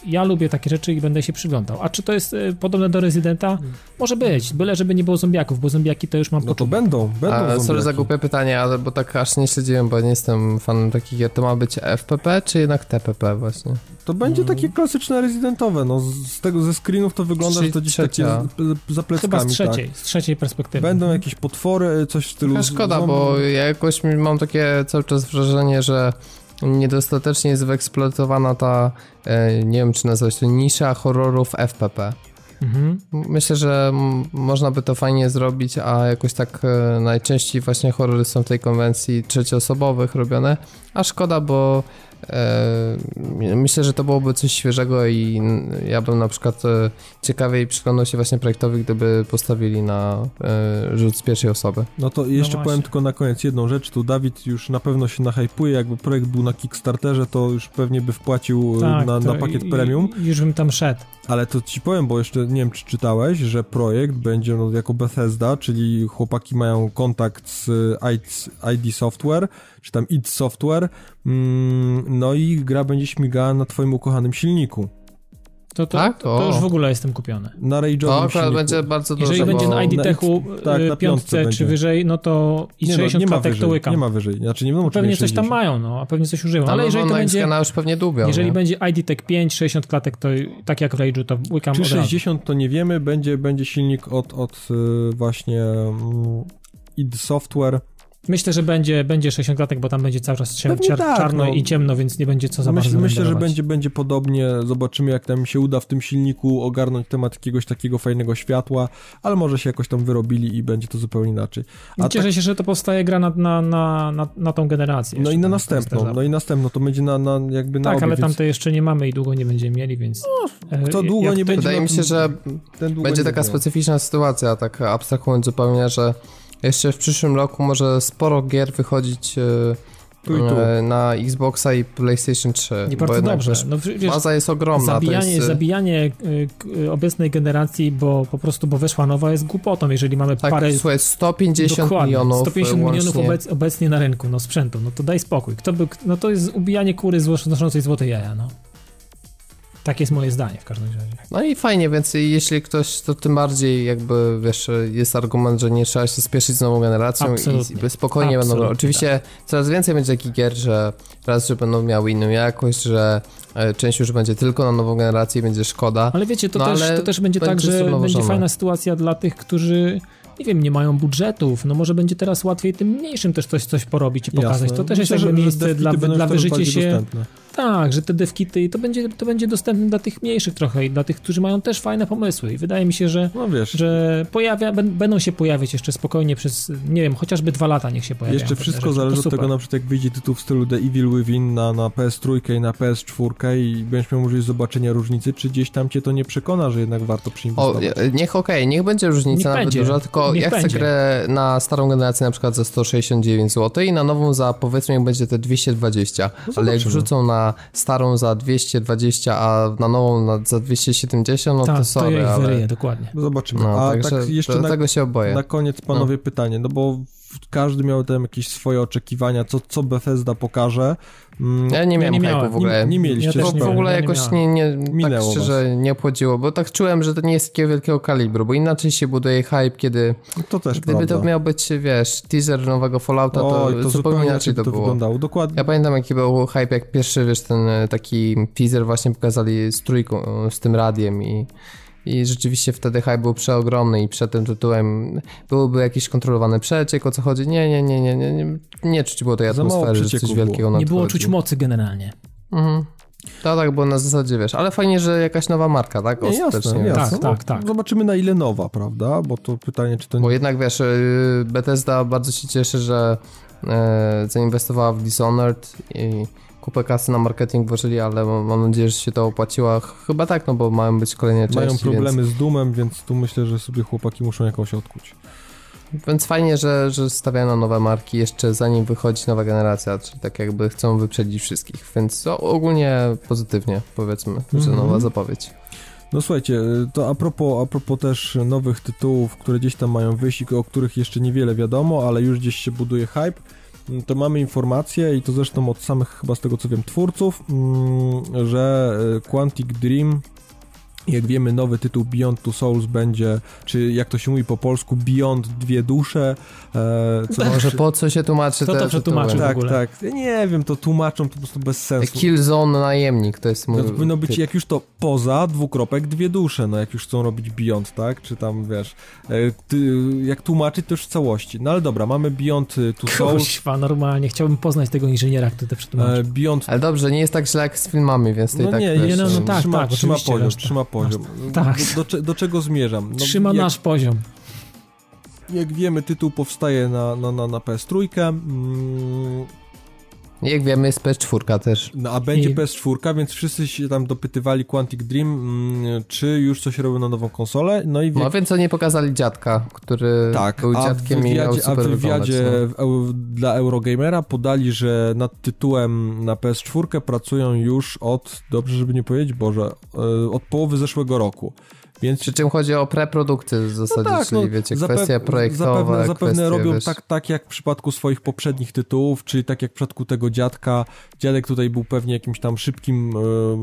ja lubię takie rzeczy i będę się przyglądał. A czy to jest y, podobne do Residenta? Może być, byle żeby nie było zombiaków, bo zombiaki to już mam No to będą, będą A. Sorry za głupie pytanie, ale bo tak aż nie śledziłem, bo nie jestem fanem takich gier. To ma być FPP czy jednak TPP właśnie? To będzie mm. takie klasyczne rezydentowe, no z tego, ze screenów to wygląda, że to gdzieś trzecia. takie za pleckami, Chyba z trzeciej, tak. z trzeciej perspektywy. Będą jakieś potwory, coś w stylu... szkoda, bo ja jakoś mam takie cały czas wrażenie, że niedostatecznie jest wyeksploatowana ta, e, nie wiem czy nazwać to, nisza horrorów FPP. Mhm. Myślę, że można by to fajnie zrobić, a jakoś tak e, najczęściej właśnie horrory są w tej konwencji trzecioosobowych robione, a szkoda, bo myślę, że to byłoby coś świeżego i ja bym na przykład e, ciekawiej przyglądał się właśnie projektowi, gdyby postawili na e, rzut z pierwszej osoby. No to jeszcze no powiem tylko na koniec jedną rzecz, tu Dawid już na pewno się nahypuje, jakby projekt był na Kickstarterze, to już pewnie by wpłacił tak, na, na pakiet i, premium. Już bym tam szedł. Ale to ci powiem, bo jeszcze nie wiem, czy czytałeś, że projekt będzie no, jako Bethesda, czyli chłopaki mają kontakt z ID Software, czy tam id Software, mm, no i gra będzie śmigała na twoim ukochanym silniku. To, to, Tak? to, to już w ogóle jestem kupiony. Na To rage'owym akurat silniku. będzie bardzo dobrze, Jeżeli będzie bo... na ID na Techu tak, y, na piątce czy wyżej, no to i Nie, no, 60 nie ma klatek wyżej, to łykam. nie ma wyżej. Znaczy nie wiadomo, czy Pewnie nie coś tam 60. mają, no, a pewnie coś użyją. No, Ale no, jeżeli no, to na będzie, już pewnie dłubią, jeżeli nie? będzie ID Tech 5, 60 klatek, to tak jak w Rage'u, to łykam Czy od razu. 60 to nie wiemy, będzie, będzie silnik od, od y, właśnie mm, id Software. Myślę, że będzie, będzie 60 klatek, bo tam będzie cały czas tak, czarno no. i ciemno, więc nie będzie co za Myśl, bardzo myślę, że będzie, będzie podobnie. Zobaczymy, jak nam się uda w tym silniku ogarnąć temat jakiegoś takiego fajnego światła, ale może się jakoś tam wyrobili i będzie to zupełnie inaczej. A Cieszę tak, się, że to powstaje gra na, na, na, na, na tą generację. no i na tak, następną, to jest no i następną, to będzie na, na jakby na Tak, obie, ale więc tamte jeszcze nie mamy i długo nie będziemy mieli, więc... e, kto długo jak nie to- będzie Wydaje mi się, że ten długo będzie taka specyficzna sytuacja, tak abstrahując zupełnie, że jeszcze w przyszłym roku może sporo gier wychodzić e, Tu tu. e, na Xboxa i PlayStation 3. Nie bardzo dobrze. No, wiesz, Baza jest ogromna. zabijanie, jest, e, zabijanie obecnej generacji, bo po prostu, bo weszła nowa jest głupotą, jeżeli mamy tak, parę... słuchaj, 150 Dokładnie, milionów 150 milionów obec, obecnie na rynku, no sprzętu, no to daj spokój. Kto by, no to jest ubijanie kury zło- noszącej złote jaja, no. Tak jest moje zdanie w każdym razie. No i fajnie, więc jeśli ktoś, to tym bardziej jakby, wiesz, jest argument, że nie trzeba się spieszyć z nową generacją Absolutnie. i spokojnie będą... Absolutnie, Oczywiście coraz więcej będzie takich gier, że raz, że będą miały inną jakość, że e, część już będzie tylko na nową generację i będzie szkoda. Ale wiecie, to, No, też, ale to też będzie tak, będzie że będzie fajna sytuacja dla tych, którzy nie wiem, nie mają budżetów, no może będzie teraz łatwiej tym mniejszym też coś, coś porobić i pokazać. Jasne. To też jest Myślę, jakby że- że miejsce dla, będą dla wyżycia się. dostępne. Tak, że te devkity i to będzie, to będzie dostępne dla tych mniejszych trochę i dla tych, którzy mają też fajne pomysły. I wydaje mi się, że, No wiesz, że pojawia, bę- będą się pojawiać jeszcze spokojnie przez, nie wiem, chociażby dwa lata niech się pojawiają. Jeszcze wszystko rzeczy. zależy To od super. tego, na przykład jak wyjdzie tytuł w stylu The Evil Within na, na PS3 i na PS4 i będziesz miał możliwość zobaczenia różnicy, czy gdzieś tam cię to nie przekona, że jednak warto O, przyinwestować. e, niech okej, niech będzie różnica Niech nawet będzie. duża, tylko Niech ja chcę będzie. grę na starą generację na przykład za 169 zł i na nową za powiedzmy jak będzie te 220, ale jak wrzucą na starą za 220, a na nową na, za 270, no Tak, to to sorry, ja ich ale... wyryję, dokładnie. No Zobaczymy. No, A także tak jeszcze do na, tego się oboję. na koniec, panowie, pytanie, no bo każdy miał tam jakieś swoje oczekiwania, co, co Bethesda pokaże. Mm, Ja nie miałem nie hype'u miałem. w ogóle. Nie, nie mieliście. Ja nie w ogóle ja nie jakoś nie, nie Minęło tak szczerze nie obchodziło, bo tak czułem, że to nie jest takiego wielkiego kalibru, bo inaczej się buduje hype, kiedy To też gdyby prawda. to miał być, wiesz, teaser nowego Fallouta, to, Oj, to zupełnie inaczej to, to było. wyglądało. Dokładnie. Ja pamiętam jaki był hype, jak pierwszy, wiesz, ten e, taki teaser właśnie pokazali z trójką, e, z tym radiem i, i rzeczywiście wtedy hype był przeogromny i przed tym tytułem byłby jakiś kontrolowany przeciek, o co chodzi. Nie, nie, nie, nie, nie, nie, nie czuć było tej atmosfery, że coś wielkiego Nie było czuć mocy generalnie. Mhm. To tak było na zasadzie, wiesz, ale fajnie, że jakaś nowa marka, tak? Nie, jasne, jasne. Tak, No, tak, tak. Zobaczymy na ile nowa, prawda? Bo to pytanie, czy to Bo jednak wiesz, y, Bethesda bardzo się cieszy, że e, zainwestowała w Dishonored i kupę kasy na marketing włożyli, ale mam nadzieję, że się to opłaciło. Chyba tak, no bo mają być kolejne części. mają problemy Więc, z Dumem, więc tu myślę, że sobie chłopaki muszą jakoś odkuć. więc fajnie, że, że stawiają na nowe marki jeszcze zanim wychodzi nowa generacja, czyli tak jakby chcą wyprzedzić wszystkich. Więc ogólnie pozytywnie powiedzmy, że Mhm. nowa zapowiedź. No słuchajcie, to a propos, a propos też nowych tytułów, które gdzieś tam mają wyjść i o których jeszcze niewiele wiadomo, ale już gdzieś się buduje hype, to mamy informację i to zresztą od samych chyba z tego co wiem twórców, mm, że e, Quantic Dream jak wiemy, nowy tytuł Beyond Two Souls będzie, czy jak to się mówi po polsku, Beyond Dwie Dusze. E, co Może po co się tłumaczy Kto to w Tak, ogóle? tak. Ja Nie wiem, to tłumaczą to po prostu bez sensu. Killzone najemnik, to jest mój No to powinno być, typ. jak już to poza, dwukropek, dwie dusze, no jak już chcą robić Beyond, tak? Czy tam, wiesz, e, ty, jak tłumaczyć to już w całości. No ale dobra, mamy Beyond Two Souls, Kuźwa, normalnie. Chciałbym poznać tego inżyniera, który to przetłumaczył. e, Beyond... Ale dobrze, nie jest tak źle jak z filmami, więc to i No tak nie, wiesz, nie, no, no em, tak, trzyma, tak, trzyma poziom, trzyma poziom. Tak. Do, do, do czego zmierzam? No, Trzyma jak, nasz poziom. jak wiemy, tytuł powstaje na, na, na, na PS3, mm, Jak wiemy, jest PS4 też. no, a będzie I- PS4, więc wszyscy się tam dopytywali Quantic Dream, mm, czy już coś robią na nową konsolę, no i wie, No więc oni pokazali dziadka, który Tak, był a w dziadkiem i miał wywiadzie, a w super wywiadzie wyglądać, no. w, dla Eurogamera podali, że nad tytułem na PS4 pracują już od, dobrze żeby nie powiedzieć, Boże, e, od połowy zeszłego roku. Więc... Przy czym chodzi o preprodukcję w zasadzie, no tak, czyli no, wiecie, kwestie projektowe, Zapewne, zapewne kwestie, robią wiesz... tak, tak jak w przypadku swoich poprzednich tytułów, czyli tak jak w przypadku tego dziadka. Dziadek tutaj był pewnie jakimś tam szybkim,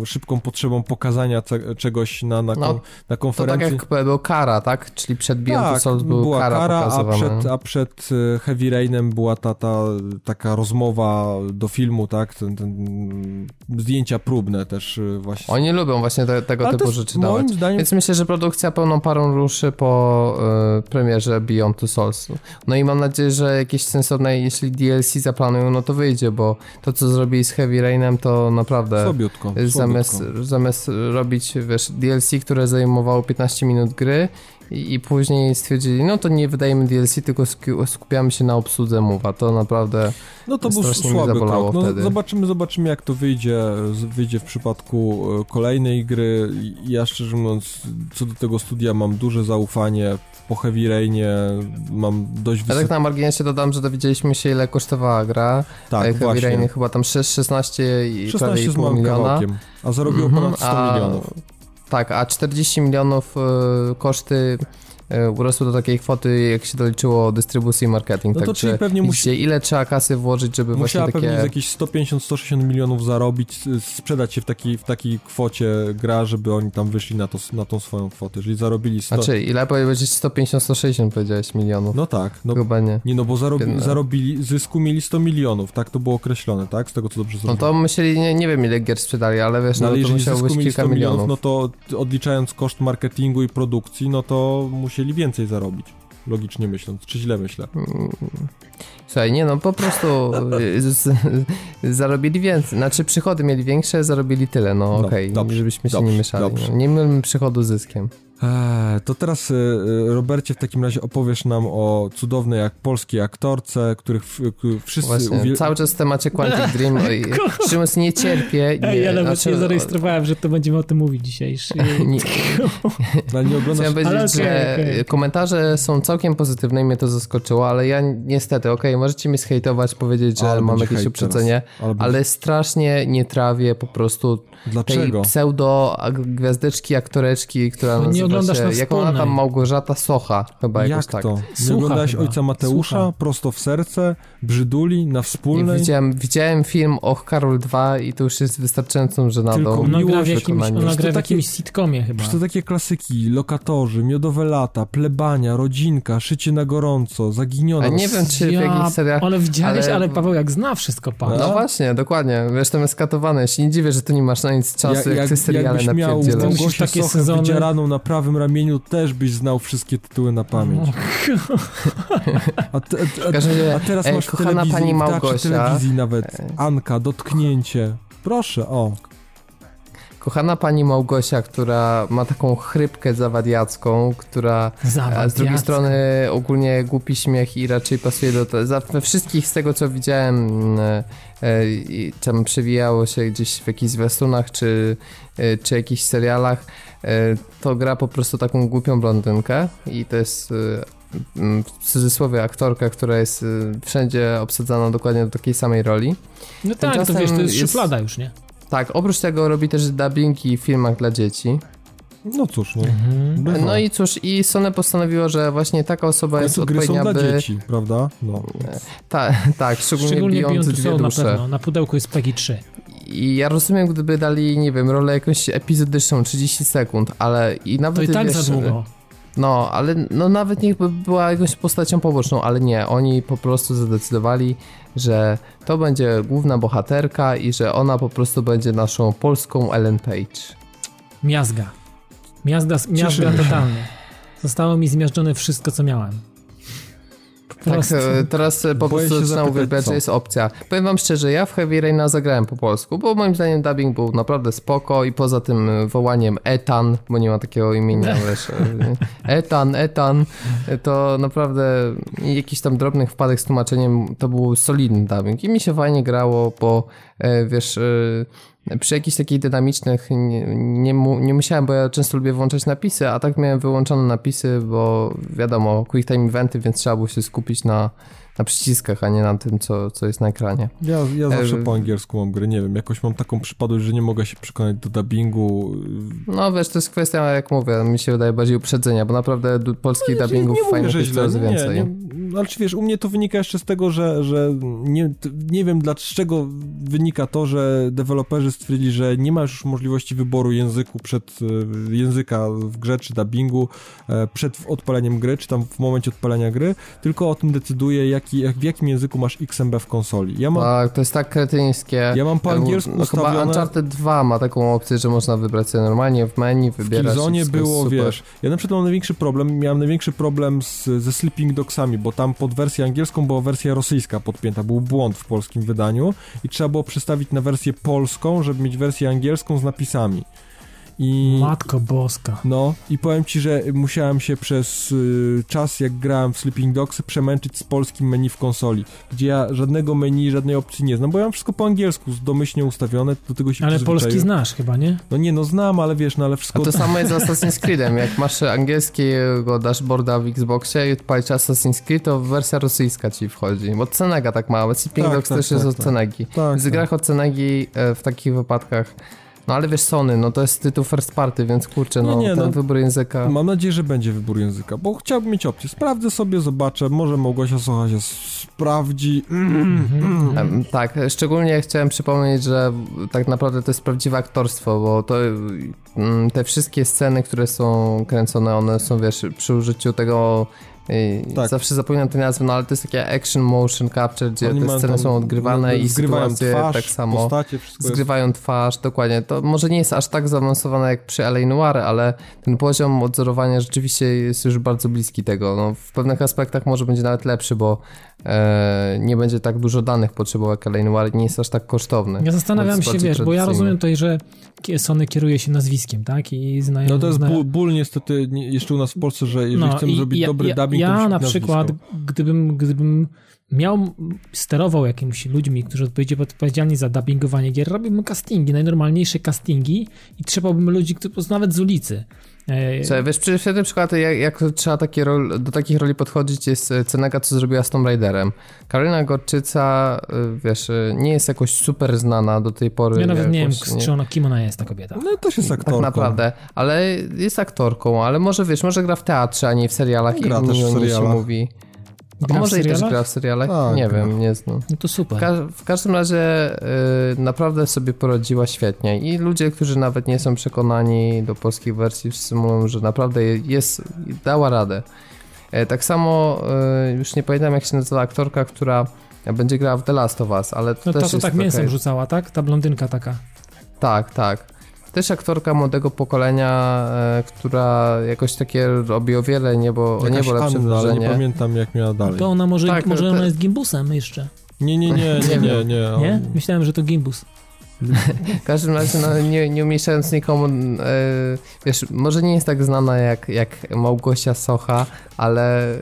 e, szybką potrzebą pokazania czegoś na, na, no, na konferencji. To tak jak był Kara, tak? Czyli przed Beyond tak, Souls był była Kara, kara a przed, a przed e, Heavy Rainem była ta, ta taka rozmowa do filmu, tak? Ten, ten, zdjęcia próbne też e, właśnie. Oni lubią właśnie te, tego Ale typu rzeczy dawać. Zdaniem... Więc myślę, że produkcja pełną parą ruszy po y, premierze Beyond Two Souls. No i mam nadzieję, że jakieś sensowne, jeśli DLC zaplanują, no to wyjdzie, bo to, co zrobili z Heavy Rainem, to naprawdę słabiutko, zamiast, zamiast robić, wiesz, DLC, które zajmowało 15 minut gry i, i później stwierdzili, no to nie wydajemy DLC, tylko skupiamy się na obsłudze mowa. To naprawdę no to był słaby krok. No, wtedy. Zobaczymy, zobaczymy jak to wyjdzie, wyjdzie w przypadku e, kolejnej gry. Ja szczerze mówiąc, co do tego studia mam duże zaufanie. Po Heavy Rainie mam dość wysokie... Ja tak na marginesie dodam, że dowiedzieliśmy się ile kosztowała gra. Tak, Heavy właśnie. Rain chyba tam 6, 16 i 16 z miliona. Kawałkiem, a zarobił mm -hmm, ponad 100 a, milionów. Tak, a 40 milionów y, koszty urosły do takiej kwoty, jak się doliczyło dystrybucji i marketing. No to czyli pewnie musi... ile trzeba kasy włożyć, żeby właśnie takie... pewnie z jakieś 150-160 milionów zarobić, sprzedać się w takiej, w takiej kwocie gra, żeby oni tam wyszli na, to, na tą swoją kwotę. Jeżeli zarobili 100... Znaczy, ile powiedzieć 150-160 powiedziałeś milionów? No tak. No, Chyba nie. Nie, no bo zarobi, zarobili, zysku mieli 100 milionów, tak to było określone, tak? Z tego, co dobrze zrozumiałem. No to myśleli, nie, nie wiem ile gier sprzedali, ale wiesz, no, no ale to musiało być kilka milionów, milionów. No to odliczając koszt marketingu i produkcji, no to musieli musieli więcej zarobić. Logicznie myśląc, czy źle myślę? Słuchaj, nie no, po prostu y, zarobili więcej, znaczy przychody mieli większe, zarobili tyle, no, no okej, okay, żebyśmy się dobrze, nie mieszali. No. Nie mylmy przychodu zyskiem. Eee, to teraz, y, y, Robercie, w takim razie opowiesz nam o cudownej jak polskiej aktorce, których wszyscy Właśnie, uwiel... cały czas w temacie Quantic Dream. Szymas nie cierpię. Nie, Ej, ja nawet znaczy, nie zarejestrowałem, że to będziemy o tym mówić dzisiaj. nie, ale nie oglądasz... Chciałem powiedzieć, okay, że okay. komentarze są całkiem pozytywne i mnie to zaskoczyło, ale ja niestety, okej, okay, możecie mi zhejtować, powiedzieć, że ale mam jakieś uprzedzenie, ale, ale strasznie nie trawię po prostu Dlaczego? tej pseudo gwiazdeczki, aktoreczki, która no, nie oglądasz się, na jak ona tam Małgorzata Socha, chyba jak jakoś tak. to? Nie oglądałeś chyba. Ojca Mateusza, Słucha. Prosto w serce, Brzyduli, na wspólnej? widziałem, widziałem film Och Karol 2 i to już jest wystarczającą żenadą. Tylko ona gra w jakimś, ona gra w jakimś sitcomie chyba. To takie klasyki, Lokatorzy, Miodowe lata, Plebania, Rodzinka, Szycie na gorąco, Zaginiona. A nie wiem, czy ja, w jakich seriach... Ale widziałeś, ale... ale Paweł jak zna wszystko pan. No, no właśnie, dokładnie. Wiesz, to jest skatowane. Ja się nie dziwię, że tu nie masz na nic czasu, jak, jak te seriale jakbyś miał takie sezony... na prawym ramieniu, też byś znał wszystkie tytuły na pamięć. A, te, a, a teraz masz kochana telewizji, pani Małgosia. telewizji nawet. Anka, dotknięcie. Proszę, o. Kochana pani Małgosia, która ma taką chrypkę zawadiacką, która Zawadiacka. z drugiej strony ogólnie głupi śmiech i raczej pasuje do tego. We wszystkich z tego co widziałem, e, e, tam przewijało się gdzieś w jakichś zwiastunach czy, e, czy jakichś serialach, to gra po prostu taką głupią blondynkę i to jest w cudzysłowie aktorka, która jest wszędzie obsadzana dokładnie do takiej samej roli. No tak, to wiesz, to jest, jest szuflada już, nie? Tak, oprócz tego robi też dubbingi w filmach dla dzieci. No cóż, no. Mhm. No i cóż, i Sony postanowiło, że właśnie taka osoba jest odpowiednia, gry są by... dla dzieci, prawda? No. Ta, tak, szczególnie, szczególnie dwie dusze. Na, pewno, na pudełku jest PEGI 3. I ja rozumiem, gdyby dali, nie wiem, rolę jakąś epizodyczną, 30 sekund, ale i nawet... To i tak wiesz, za długo. No, ale no nawet niech by była jakąś postacią poboczną, ale nie, oni po prostu zadecydowali, że to będzie główna bohaterka i że ona po prostu będzie naszą polską Ellen Page. Miazga. Miazga, miazga totalnie. Zostało mi zmiażdżone wszystko, co miałem. Tak, e, teraz e, po prostu zaczynam uwielbiać, że jest opcja. Powiem wam szczerze, ja w Heavy Raina zagrałem po polsku, bo moim zdaniem dubbing był naprawdę spoko i poza tym e, wołaniem Etan, bo nie ma takiego imienia, wiesz, Etan, Etan, to naprawdę jakiś tam drobnych wpadek z tłumaczeniem to był solidny dubbing i mi się fajnie grało, bo wiesz przy jakichś takich dynamicznych nie, nie, nie, musiałem, bo ja często lubię włączać napisy, a tak miałem wyłączone napisy, bo wiadomo, quick time eventy, więc trzeba było się skupić na, na przyciskach, a nie na tym, co, co jest na ekranie. Ja, ja zawsze E, po angielsku mam gry, nie wiem, jakoś mam taką przypadłość, że nie mogę się przekonać do dubbingu. No wiesz, to jest kwestia, jak mówię, mi się wydaje bardziej uprzedzenia, bo naprawdę polskich dubbingów mówię, fajnych że jest coraz nie, więcej. Nie, nie, ale czy wiesz, u mnie to wynika jeszcze z tego, że, że nie, nie wiem dlaczego wynika to, że deweloperzy stwierdzili, że nie ma już możliwości wyboru języku przed e, języka w grze czy dubbingu e, przed odpaleniem gry, czy tam w momencie odpalenia gry, tylko o tym decyduje, jaki, jak, w jakim języku masz XMB w konsoli. Ja mam, Tak, to jest tak kretyńskie. ja mam po angielsku no, chyba ustawione... Uncharted 2 ma taką opcję, że można wybrać sobie normalnie w menu, W wybierać. i Killzone było, super. wiesz, ja na przykład mam największy problem, miałem największy problem z, ze Sleeping Dogsami, bo tam pod wersję angielską była wersja rosyjska podpięta, był błąd w polskim wydaniu i trzeba było przestawić na wersję polską, żeby mieć wersję angielską z napisami. I... Matko boska. No i powiem ci, że musiałem się przez y, czas, jak grałem w Sleeping Dogsy, przemęczyć z polskim menu w konsoli, gdzie ja żadnego menu, żadnej opcji nie znam, bo ja mam wszystko po angielsku, domyślnie ustawione, do tego się Ale polski znasz chyba, nie? No nie, no znam, ale wiesz, no ale wszystko... A to samo jest z Assassin's Creedem. Jak masz angielskiego dashboarda w Xboxie i odpalisz Assassin's Creed, to wersja rosyjska ci wchodzi. Bo Cenega tak ma, ale Sleeping Tak, Dogs tak, też tak, jest od tak. Cenegi. Tak, w tak. grach od Cenegi e, w takich wypadkach. No ale wiesz, Sony, no to jest tytuł first party, więc kurczę, Nie, no nie, ten no, wybór języka. Mam nadzieję, że będzie wybór języka, bo chciałbym mieć opcję. Sprawdzę sobie, zobaczę, może Małgosia Socha się sprawdzi. Mhm. Tak, szczególnie chciałem przypomnieć, że tak naprawdę to jest prawdziwe aktorstwo, bo to mm, te wszystkie sceny, które są kręcone, one są, wiesz, przy użyciu tego Tak. zawsze zapominam te nazwy, no ale to jest takie action motion capture, gdzie Oni te sceny są odgrywane i zgrywają sytuacje twarz, tak samo. postacie, wszystko jest... Zgrywają twarz, dokładnie. To może nie jest aż tak zaawansowane jak przy L.A. Noir, ale ten poziom odzorowania rzeczywiście jest już bardzo bliski tego. No, w pewnych aspektach może będzie nawet lepszy, bo e, nie będzie tak dużo danych potrzebował jak L.A. Noir, nie jest aż tak kosztowny. Ja zastanawiam się, wiesz, bo ja rozumiem tutaj, że Sony kieruje się nazwiskiem, tak? I znają... No to jest zna- ból, ból niestety nie- jeszcze u nas w Polsce, że jeżeli No chcemy i zrobić ja, dobry ja, dubbing, Ja na przykład, gdybym, gdybym miał, sterował jakimiś ludźmi, którzy odpowiedzi- odpowiedzialni za dubbingowanie gier, robiłbym castingi, najnormalniejsze castingi i trzebałbym ludzi, którzy nawet z ulicy. Słuchaj, wiesz, przy- świetny przykład, jak, jak trzeba takie rol, do takich roli podchodzić, jest e, Cenega, co zrobiła z Tomb Raiderem. Karolina Gorczyca, e, wiesz, e, nie jest jakoś super znana do tej pory. ja nawet nie wiem, jakoś, czy ona, kim ona jest, ta kobieta. No też jest aktorką. Tak naprawdę, ale jest aktorką, ale może wiesz, może gra w teatrze, a nie w serialach Gra i też w niej się serialach. mówi. A Gra może i też serialach? gra w serialach? Tak, nie gra. wiem, nie znam. No to W, super. ka- w każdym razie y, naprawdę sobie poradziła świetnie i ludzie, którzy nawet nie są przekonani do polskich wersji, wszyscy mówią, że naprawdę jest, dała radę. E, tak samo, y, już nie pamiętam jak się nazywa aktorka, która będzie grała w The Last of Us, ale to No też ta, co jest tak mięsem rzucała, tak? Ta blondynka taka. Tak, tak. Też aktorka młodego pokolenia, e, która jakoś takie robi o wiele niebo, o Jakaś niebo lepsze Anna, ale nie wrażenie. pamiętam jak miała dalej. To ona może, Tak, może ona jest gimbusem jeszcze, Nie, nie, nie, nie, Nie nie, nie. nie? on- Myślałem, że to gimbus. W każdym razie, no, nie, nie umieszczając nikomu, e, wiesz, może nie jest tak znana jak, jak Małgosia Socha, ale e,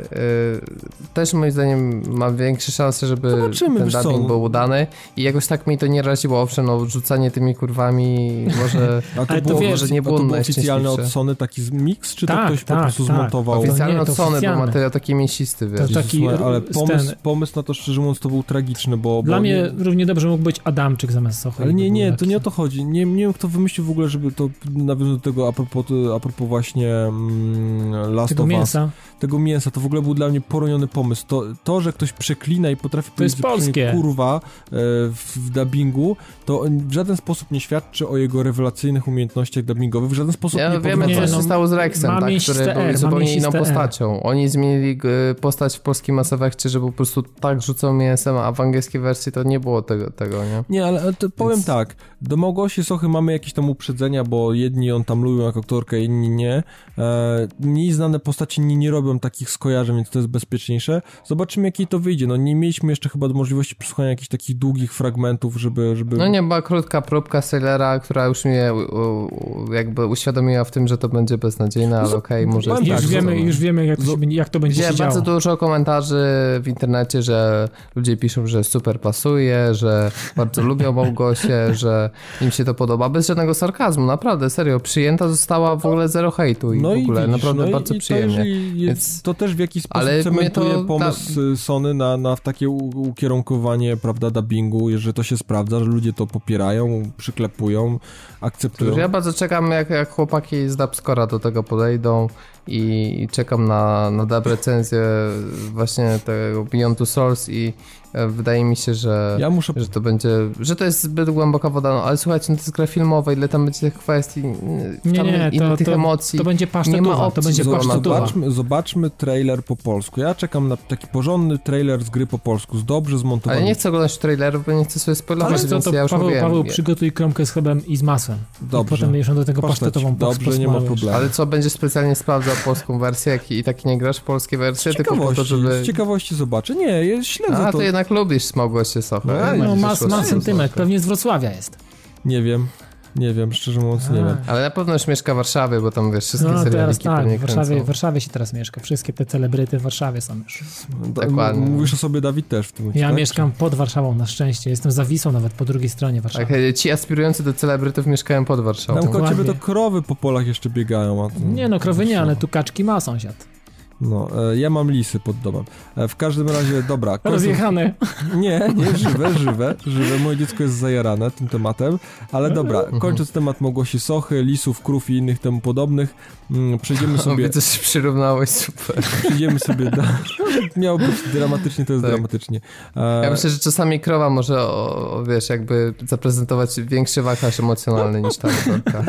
też moim zdaniem ma większe szanse, żeby Zobaczymy, ten co, dubbing był udany i jakoś tak mi to nie raziło, owszem, no rzucanie tymi kurwami może... A to Ale to było, wiesz, może nie a było to było oficjalne od. Sony taki mix, czy to Tak, ktoś po tak, prostu tak. zmontował? Oficjalne. Od to Sony, bo materiał taki mięsisty, wiesz. To Jezus, taki, słuchaj, ale pomysł, ten- pomysł na to, szczerze mówiąc, to był tragiczny, bo... Dla bo mnie nie, równie dobrze mógł być Adamczyk zamiast Sochy. ale nie, Był nie, to nie o to chodzi. Nie, nie wiem, kto wymyślił w ogóle, żeby to nawiązać do tego a propos, a propos właśnie mm, Last Tego of Us. mięsa. tego mięsa, to w ogóle był dla mnie poroniony pomysł. To, to że ktoś przeklina i potrafi To powiedzieć, że polskie. kurwa e, w, w dubbingu, to w żaden sposób nie świadczy o jego rewelacyjnych umiejętnościach dubbingowych, w żaden sposób Ja nie wiemy, Nie, co się no, stało z Rexem, tak, który R, był zupełnie inną postacią. Oni zmienili y, postać w polskim Mass Effectie, że po prostu tak rzucał mięsem, a w angielskiej wersji to nie było tego, tego nie? Nie, ale ale to powiem Więc- tak, do Małgosi Sochy mamy jakieś tam uprzedzenia, bo jedni ją tam lubią jako aktorkę, inni nie. E, mniej znane postaci nie, nie robią takich skojarzeń, więc to jest bezpieczniejsze. Zobaczymy, jakiej to wyjdzie. No nie mieliśmy jeszcze chyba możliwości przesłuchania jakichś takich długich fragmentów, żeby... żeby... No nie, była krótka próbka Sailora, która już mnie u, u, jakby uświadomiła w tym, że to będzie beznadziejne, ale No, okej, może powiem jest Już tak, wiemy, już wiemy jak to, się, będzie- jak to będzie się bardzo dużo komentarzy w internecie, że ludzie piszą, że super pasuje, że bardzo lubią Małgosię, że im się to podoba, bez żadnego sarkazmu, naprawdę, serio, przyjęta została w ogóle zero hejtu i No w ogóle, widzisz, naprawdę no bardzo i to, przyjemnie. jest, Więc- to też w jakiś sposób Ale cementuje to pomysł y, Sony na, na takie ukierunkowanie, prawda, dubbingu, że to się sprawdza, że ludzie to popierają, przyklepują, akceptują. Ja bardzo czekam, jak, jak chłopaki z Dubscora do tego podejdą i, i czekam na, na dub recenzję właśnie tego Beyond Two Souls i wydaje mi się, że, Ja muszę że to będzie, że to jest zbyt głęboka woda, no ale słuchajcie, no to jest gra filmowa, ile tam będzie tych kwestii, Nie, tam nie, ile to, tych to, emocji. to będzie Nie ma pasztetowa, to opcji, będzie pasztetowa. Zobaczmy, zobaczmy trailer po polsku. Ja czekam na taki porządny trailer z gry po polsku, z dobrze Ale zmontowanym. nie chcę oglądać trailerów, bo nie chcę sobie spoilować, Ale co, więc to ja już Paweł, mówiłem. Paweł przygotuj kromkę z chlebem i z masłem. Dobrze. I potem będziesz do tego pasztetową Dobrze, nie ma problemu. Ale co, będzie specjalnie sprawdzał polską wersję jak i tak nie grasz w polskie wersje, tylko po to, żeby... z ciekawości zobaczę. Nie, ja śledzę A, to. to jednak lubisz smogło się socha. No, no, No, ma, ma sentyment, pewnie z Wrocławia jest. Nie wiem, nie wiem, szczerze mówiąc nie A. wiem. Ale na pewno już mieszka w Warszawie, bo tam wiesz, wszystkie No teraz serialiki tak, w Warszawie, w Warszawie się teraz mieszka. Wszystkie te celebryty w Warszawie są już. Dokładnie. Mówisz o sobie, Dawid, też w tym momencie, Ja tak? mieszkam pod Warszawą na szczęście. Jestem za Wisłą nawet po drugiej stronie Warszawy. Tak, e, ci aspirujący do celebrytów mieszkają pod Warszawą. Tam koło ciebie to krowy po polach jeszcze biegają. A to... Nie no, krowy nie, ale tu kaczki ma sąsiad. No, e, ja mam lisy pod domem. E, w każdym razie, dobra. kończąc- Rozjechane. Nie, nie, żywe, żywe, żywe. Moje dziecko jest zajarane tym tematem, ale dobra, Mhm. kończąc temat Małgosi Sochy, lisów, krów i innych temu podobnych, mm, przejdziemy sobie, Widzę, że przyrównałeś super. przejdziemy sobie do... Miało być dramatycznie, to jest Tak. dramatycznie. E, Ja myślę, że czasami krowa może, o, o, wiesz, jakby zaprezentować większy wachlarz emocjonalny niż ta autorka.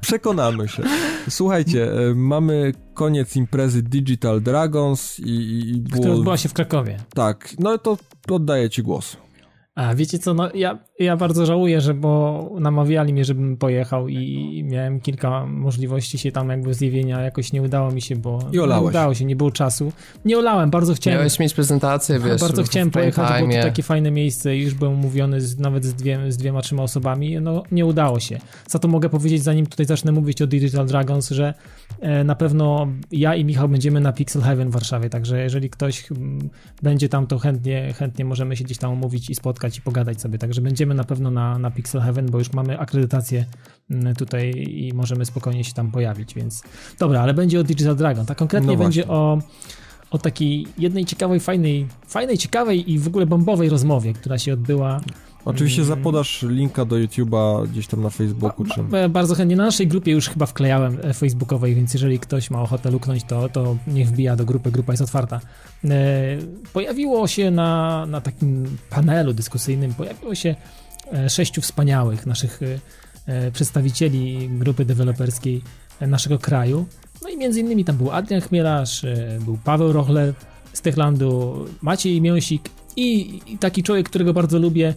Przekonamy się. Słuchajcie, mamy koniec imprezy Digital Dragons i, i, i Która było... odbyła się w Krakowie. Tak, no to oddaję ci głos. A wiecie co, no ja, ja bardzo żałuję, że bo namawiali mnie, żebym pojechał i miałem kilka możliwości się tam jakby zjawienia, jakoś nie udało mi się, bo I olałeś. nie udało się, nie było czasu. Nie olałem, bardzo chciałem. Miałeś mieć prezentację, wiesz, bardzo chciałem pojechać, bo to takie fajne miejsce i już byłem umówiony z, nawet z, dwie, z dwiema, trzema osobami, no nie udało się. Za to mogę powiedzieć, zanim tutaj zacznę mówić o Digital Dragons, że e, na pewno ja i Michał będziemy na Pixel Heaven w Warszawie, także jeżeli ktoś mm, będzie tam, to chętnie, chętnie możemy się gdzieś tam umówić i spotkać i pogadać sobie, także będziemy na pewno na, na Pixel Heaven, bo już mamy akredytację mm, tutaj i możemy spokojnie się tam pojawić, więc dobra, ale będzie o Digital Dragon, tak konkretnie No będzie o o takiej jednej ciekawej, fajnej, fajnej, ciekawej i w ogóle bombowej rozmowie, która się odbyła Oczywiście Mm. zapodasz linka do YouTube'a gdzieś tam na Facebooku, czy... e, bardzo chętnie. Na naszej grupie już chyba wklejałem e, facebookowej, więc jeżeli ktoś ma ochotę luknąć, to, to niech wbija do grupy, grupa jest otwarta. E, Pojawiło się na, na takim panelu dyskusyjnym, pojawiło się e, sześciu wspaniałych naszych przedstawicieli grupy deweloperskiej naszego kraju. No i między innymi tam był Adrian Chmielarz, był Paweł Rochler z Techlandu, Maciej Miąsik i, i taki człowiek, którego bardzo lubię,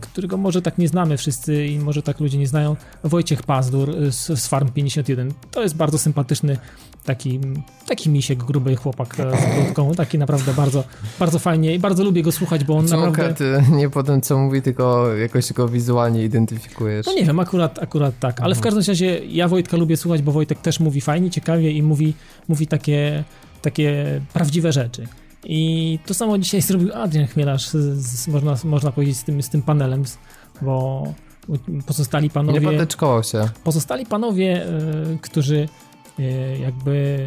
którego może tak nie znamy wszyscy i może tak ludzie nie znają, Wojciech Pazdur e, z, z Farm 51. To jest bardzo sympatyczny taki, taki misiek, gruby chłopak e, z brudką, taki naprawdę bardzo, bardzo fajnie i bardzo lubię go słuchać, bo on naprawdę... Czemu ty nie po tym, co mówi, tylko jakoś go wizualnie identyfikujesz? No nie wiem, akurat, akurat tak, ale w każdym razie ja Wojtka lubię słuchać, bo Wojtek też mówi fajnie, ciekawie i mówi, mówi takie, takie prawdziwe rzeczy. I to samo dzisiaj zrobił Adrian Chmielarz, z, z, można, można powiedzieć, z tym, z tym panelem, bo pozostali Nie panowie, patyczkował się. pozostali panowie, e, którzy e, jakby,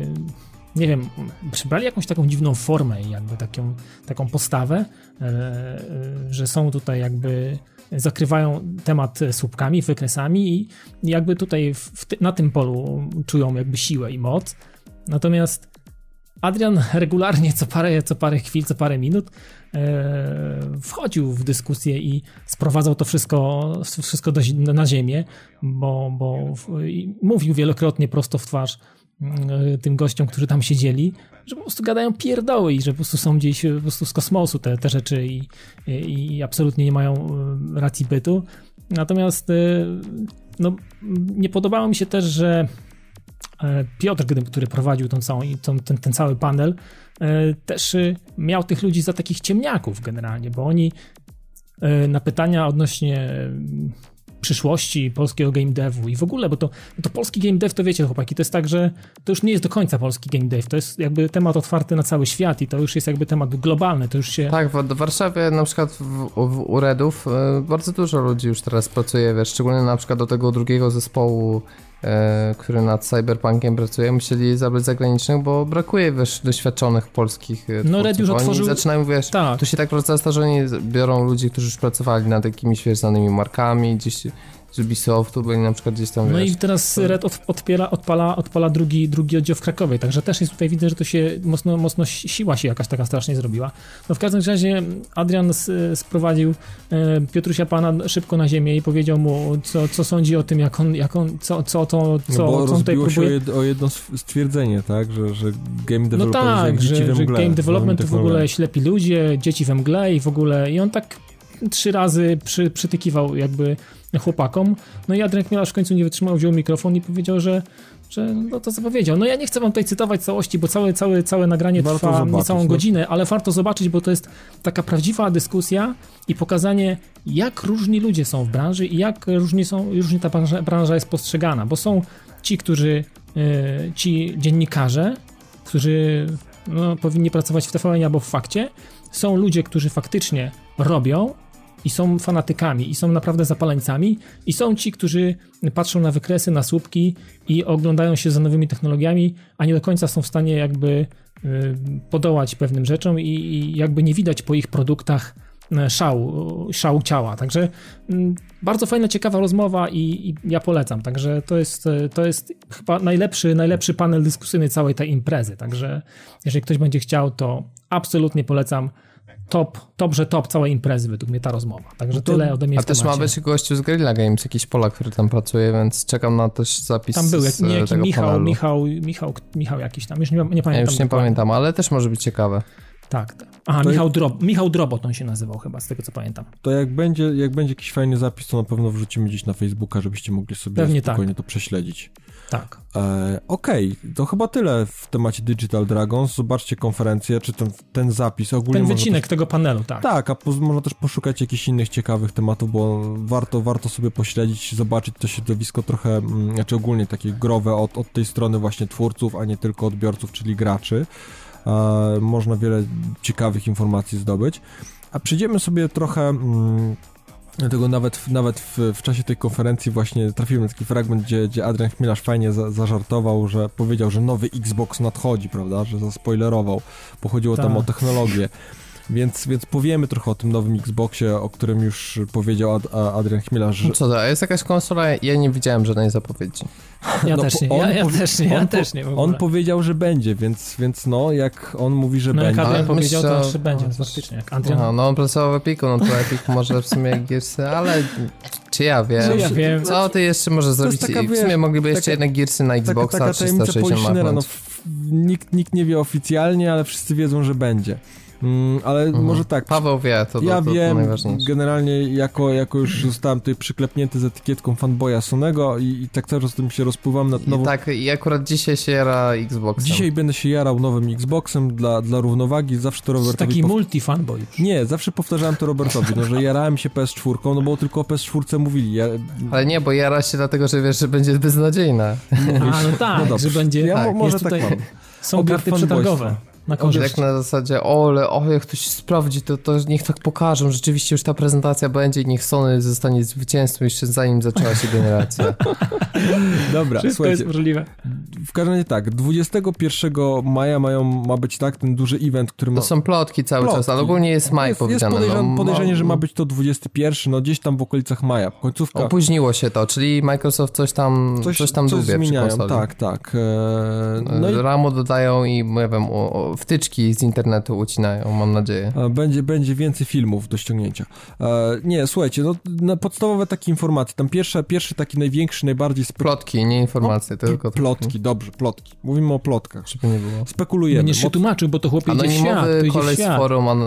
nie wiem, przybrali jakąś taką dziwną formę i jakby taką, taką postawę, e, że są tutaj jakby zakrywają temat słupkami, wykresami i jakby tutaj w, w, na tym polu czują jakby siłę i moc. Natomiast Adrian regularnie co parę, co parę chwil, co parę minut e, wchodził w dyskusję i sprowadzał to wszystko, wszystko do, na ziemię, bo, bo mówił wielokrotnie prosto w twarz e, tym gościom, którzy tam siedzieli, że po prostu gadają pierdoły i że po prostu są gdzieś po prostu z kosmosu te, te rzeczy i, i, i absolutnie nie mają e, racji bytu. Natomiast no, nie podobało mi się też, że Piotr, gdy- który prowadził tą całą, tą, ten, ten cały panel, e, też e, miał tych ludzi za takich ciemniaków generalnie, bo oni e, na pytania odnośnie przyszłości polskiego game devu i w ogóle, bo to, to polski game dev, to wiecie chłopaki, to jest tak, że to już nie jest do końca polski game dev, to jest jakby temat otwarty na cały świat i to już jest jakby temat globalny, to już się... Tak, w Warszawie na przykład w, w Uredów e, bardzo dużo ludzi już teraz pracuje, wiesz, szczególnie na przykład do tego drugiego zespołu E, który nad Cyberpunkiem pracuje, musieli zabrać zagranicznych, bo brakuje wiesz, doświadczonych polskich e, No Red już oni otworzył... zaczynają, wiesz, tak. tu się tak proces, że oni biorą ludzi, którzy już pracowali nad jakimiś wiesz, znanymi markami, gdzieś z Ubisoftu byli na przykład gdzieś tam, No wiesz, i teraz Red odpiela, odpala, odpala drugi, drugi oddział w Krakowie, także też jest tutaj widzę, że to się mocno, mocno siła się jakaś taka strasznie zrobiła. No w każdym razie Adrian sprowadził e, Piotrusia Pana szybko na ziemię i powiedział mu, co, co sądzi o tym, jak on, jak on co, co to, co, no bo co on tutaj próbuje. się o, jed, o jedno stwierdzenie, tak, że, że game development No tak, że, że game development to w ogóle ślepi ludzie, dzieci we mgle i w ogóle, i on tak trzy razy przy, przytykiwał jakby chłopakom. No i Adrian Chmielarz w końcu nie wytrzymał, wziął mikrofon i powiedział, że że no to co powiedział. No ja nie chcę wam tutaj cytować całości, bo całe, całe, całe nagranie warto trwa zobaczyć, niecałą no. godzinę, ale warto zobaczyć, bo to jest taka prawdziwa dyskusja i pokazanie, jak różni ludzie są w branży i jak różnie, są, różnie ta branża, branża jest postrzegana, bo są ci, którzy, yy, ci dziennikarze, którzy no, powinni pracować w TVN albo w fakcie, są ludzie, którzy faktycznie robią i są fanatykami, i są naprawdę zapaleńcami, i są ci, którzy patrzą na wykresy, na słupki i oglądają się za nowymi technologiami, a nie do końca są w stanie jakby y, podołać pewnym rzeczom i, jakby nie widać po ich produktach y, szału, szału ciała. Także mm, bardzo fajna, ciekawa rozmowa i, i, ja polecam. Także to jest, to jest chyba najlepszy, najlepszy panel dyskusyjny całej tej imprezy. Także jeżeli ktoś będzie chciał, to absolutnie polecam top, top, że top całej imprezy według mnie ta rozmowa. Także no to, tyle ode mnie A też ma być gościu z Guerrilla Games, jakiś Polak, który tam pracuje, więc czekam na też zapis Tam był jak, e, tego Michał, panelu. Michał, Michał, Michał jakiś tam, już nie, nie pamiętam. Ja już nie pamiętam, ale też może być ciekawe. Tak. tak. Aha, Michał, jak... Drob, Michał Drobot on się nazywał chyba, z tego co pamiętam. To jak będzie, jak będzie jakiś fajny zapis, to na pewno wrzucimy gdzieś na Facebooka, żebyście mogli sobie Pewnie tak. spokojnie tak. to prześledzić. Tak. E, Okej, okay. to chyba tyle w temacie Digital Dragons. Zobaczcie konferencję, czy ten, ten zapis ogólnie. Ten wycinek też, tego panelu, tak. Tak, a po, można też poszukać jakichś innych ciekawych tematów, bo warto, warto sobie pośledzić, zobaczyć to środowisko trochę, mm, znaczy ogólnie takie growe od, od tej strony właśnie twórców, a nie tylko odbiorców, czyli graczy. E, można wiele ciekawych informacji zdobyć. A przejdziemy sobie trochę. Mm, Dlatego nawet, nawet w, w, czasie tej konferencji właśnie trafiłem na taki fragment, gdzie, gdzie Adrian Chmielarz fajnie za, zażartował, że powiedział, że nowy Xbox nadchodzi, prawda, że zaspoilerował, bo chodziło tam o tak. technologię. Więc, więc powiemy trochę o tym nowym Xboxie, o którym już powiedział Ad, Adrian Chmielarz. Że... No co to, jest jakaś konsola? Ja nie widziałem żadnej zapowiedzi. Ja no, też nie, ja, ja też nie, ja też nie On powiedział, że będzie, więc, więc no, jak on mówi, że no, będzie... No jak Adrian powiedział, to że będzie, no, faktycznie. Jak Adrian... No, no on pracował w Epiku, no to Epic może w sumie Gearsy, ale czy ja wiem? Czy ja wiem? Co ty jeszcze może zrobić? Taka, w sumie mogliby jeszcze taka, jednak Gearsy na Xboxa taka, taka 360 no, nikt, nikt nie wie oficjalnie, ale wszyscy wiedzą, że będzie. Mm, ale mhm. może tak. Paweł wie, to, ja to, to, wiem, generalnie jako, jako już zostałem tutaj przyklepnięty z etykietką fanboya Sonego i, i tak cały czas tym się rozpływam nad nową... I tak, i akurat dzisiaj się jara Xboxem. Dzisiaj będę się jarał nowym Xboxem dla, dla równowagi, zawsze to Robertowi... Taki pow... multi-fanboy już. Nie, zawsze powtarzałem to Robertowi, no, że jarałem się PS4, no bo tylko o PS4 mówili. Ja... Ale nie, bo jara się dlatego, że wiesz, że będzie beznadziejna. A, no tak, no że będzie... Ja tak, może tak mam. Są karty przetargowe na korzyść. Tak na zasadzie, ole, o, jak ktoś sprawdzi, to, to niech tak pokażą, rzeczywiście już ta prezentacja będzie i niech Sony zostanie zwycięzcą jeszcze zanim zaczęła się generacja. Dobra, Wszystko słuchajcie. jest możliwe. W każdym razie tak, 21 maja mają, ma być tak, ten duży event, który ma... To są plotki cały plotki. czas, ale ogólnie jest maj jest, powiedziane. Jest podejrzenie, no, podejrzenie, że ma być to 21, no gdzieś tam w okolicach maja, końcówka. Opóźniło się to, czyli Microsoft coś tam, coś, coś tam coś dubie zmieniają, tak, tak. Eee, no i... Ramu dodają i, nie wiem, o, o, wtyczki z internetu ucinają, mam nadzieję. Będzie, będzie więcej filmów do ściągnięcia. E, nie, słuchajcie, no, na podstawowe takie informacje. Tam pierwsze, pierwszy taki największy, najbardziej... Spek... Plotki, nie informacje, no, tylko... Plotki, dobrze, plotki. Mówimy o plotkach. Żeby nie było. Spekulujemy. Będziesz się Mod... tłumaczył, bo to chłopie idzie świat. To kolej z forum, on,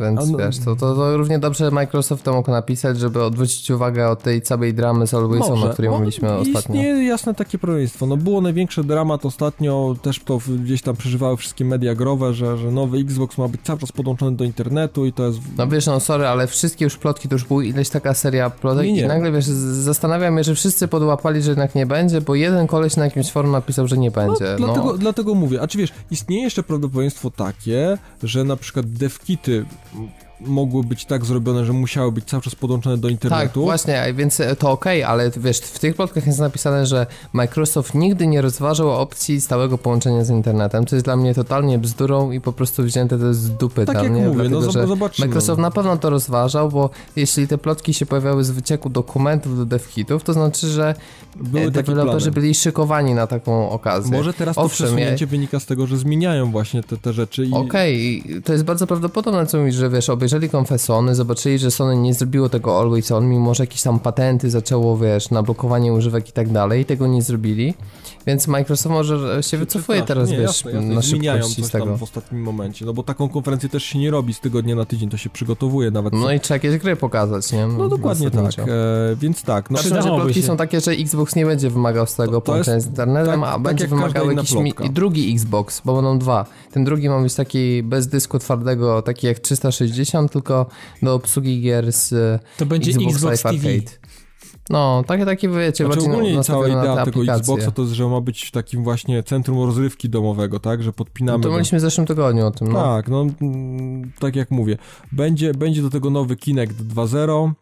więc on... wiesz, to, to, to, równie dobrze Microsoft to mógł napisać, żeby odwrócić uwagę od tej całej dramy z Alwaysonu, o której mówiliśmy ostatnio. Nie jasne takie projeństwo. No było największe dramat ostatnio, też to gdzieś tam przeżywały wszystkie media grozy, że, że nowy Xbox ma być cały czas podłączony do internetu i to jest... No wiesz, no sorry, ale wszystkie już plotki, to już była ileś taka seria plotek Nie, nie. i nagle, wiesz, zastanawiam się, że wszyscy podłapali, że jednak nie będzie, bo jeden koleś na jakimś forum napisał, że nie będzie. No, No, dlatego, dlatego mówię, a czy wiesz, istnieje jeszcze prawdopodobieństwo takie, że na przykład devkity m- mogły być tak zrobione, że musiały być cały czas podłączone do Tak, internetu. właśnie, a więc e, to okej, ale wiesz, w tych plotkach jest napisane, że Microsoft nigdy nie rozważał opcji stałego połączenia z internetem, co jest dla mnie totalnie bzdurą i po prostu wzięte to z dupy Tak dla mnie, mówię, no dlatego, zob- że zobaczymy. Microsoft na pewno to rozważał, bo jeśli te plotki się pojawiały z wycieku dokumentów do devkitów, to znaczy, że Były e, deweloperzy byli szykowani na taką okazję. Może teraz to Owszem, przesunięcie wynika z tego, że zmieniają właśnie te, te rzeczy i... Okej, to jest bardzo prawdopodobne, co mówisz, że wiesz, obejrzeli konfę Sony, zobaczyli, że Sony nie zrobiło tego Always On, mimo że jakieś tam patenty zaczęło, wiesz, na blokowanie używek i tak dalej, tego nie zrobili, więc Microsoft może się wycofuje Tak, teraz, nie, wiesz, jasne, jasne. na szybkości z tego. w ostatnim momencie, no bo taką konferencję też się nie robi z tygodnia na tydzień, to się przygotowuje nawet. No i trzeba jakieś gry pokazać, nie? No dokładnie tak, e, więc tak, no Znaczy, że plotki są takie, że Xbox nie będzie wymagał z tego połączenia z internetem, tak- a tak będzie każda wymagał jakiś mi- drugi Xbox, bo będą dwa. Ten drugi ma być taki bez dysku twardego, taki jak 360, tylko do obsługi gier z To będzie Xbox, Xbox Live TV. Arcade. No, takie, takie wiecie, Znaczy bardziej ogólnie cała idea te tego aplikacje. Xboxa to jest, że ma być takim właśnie centrum rozrywki domowego, tak, że No podpinamy to go. mówiliśmy w zeszłym tygodniu o tym, no. Tak, no mm, tak jak mówię, będzie, będzie do tego nowy Kinect 2.0,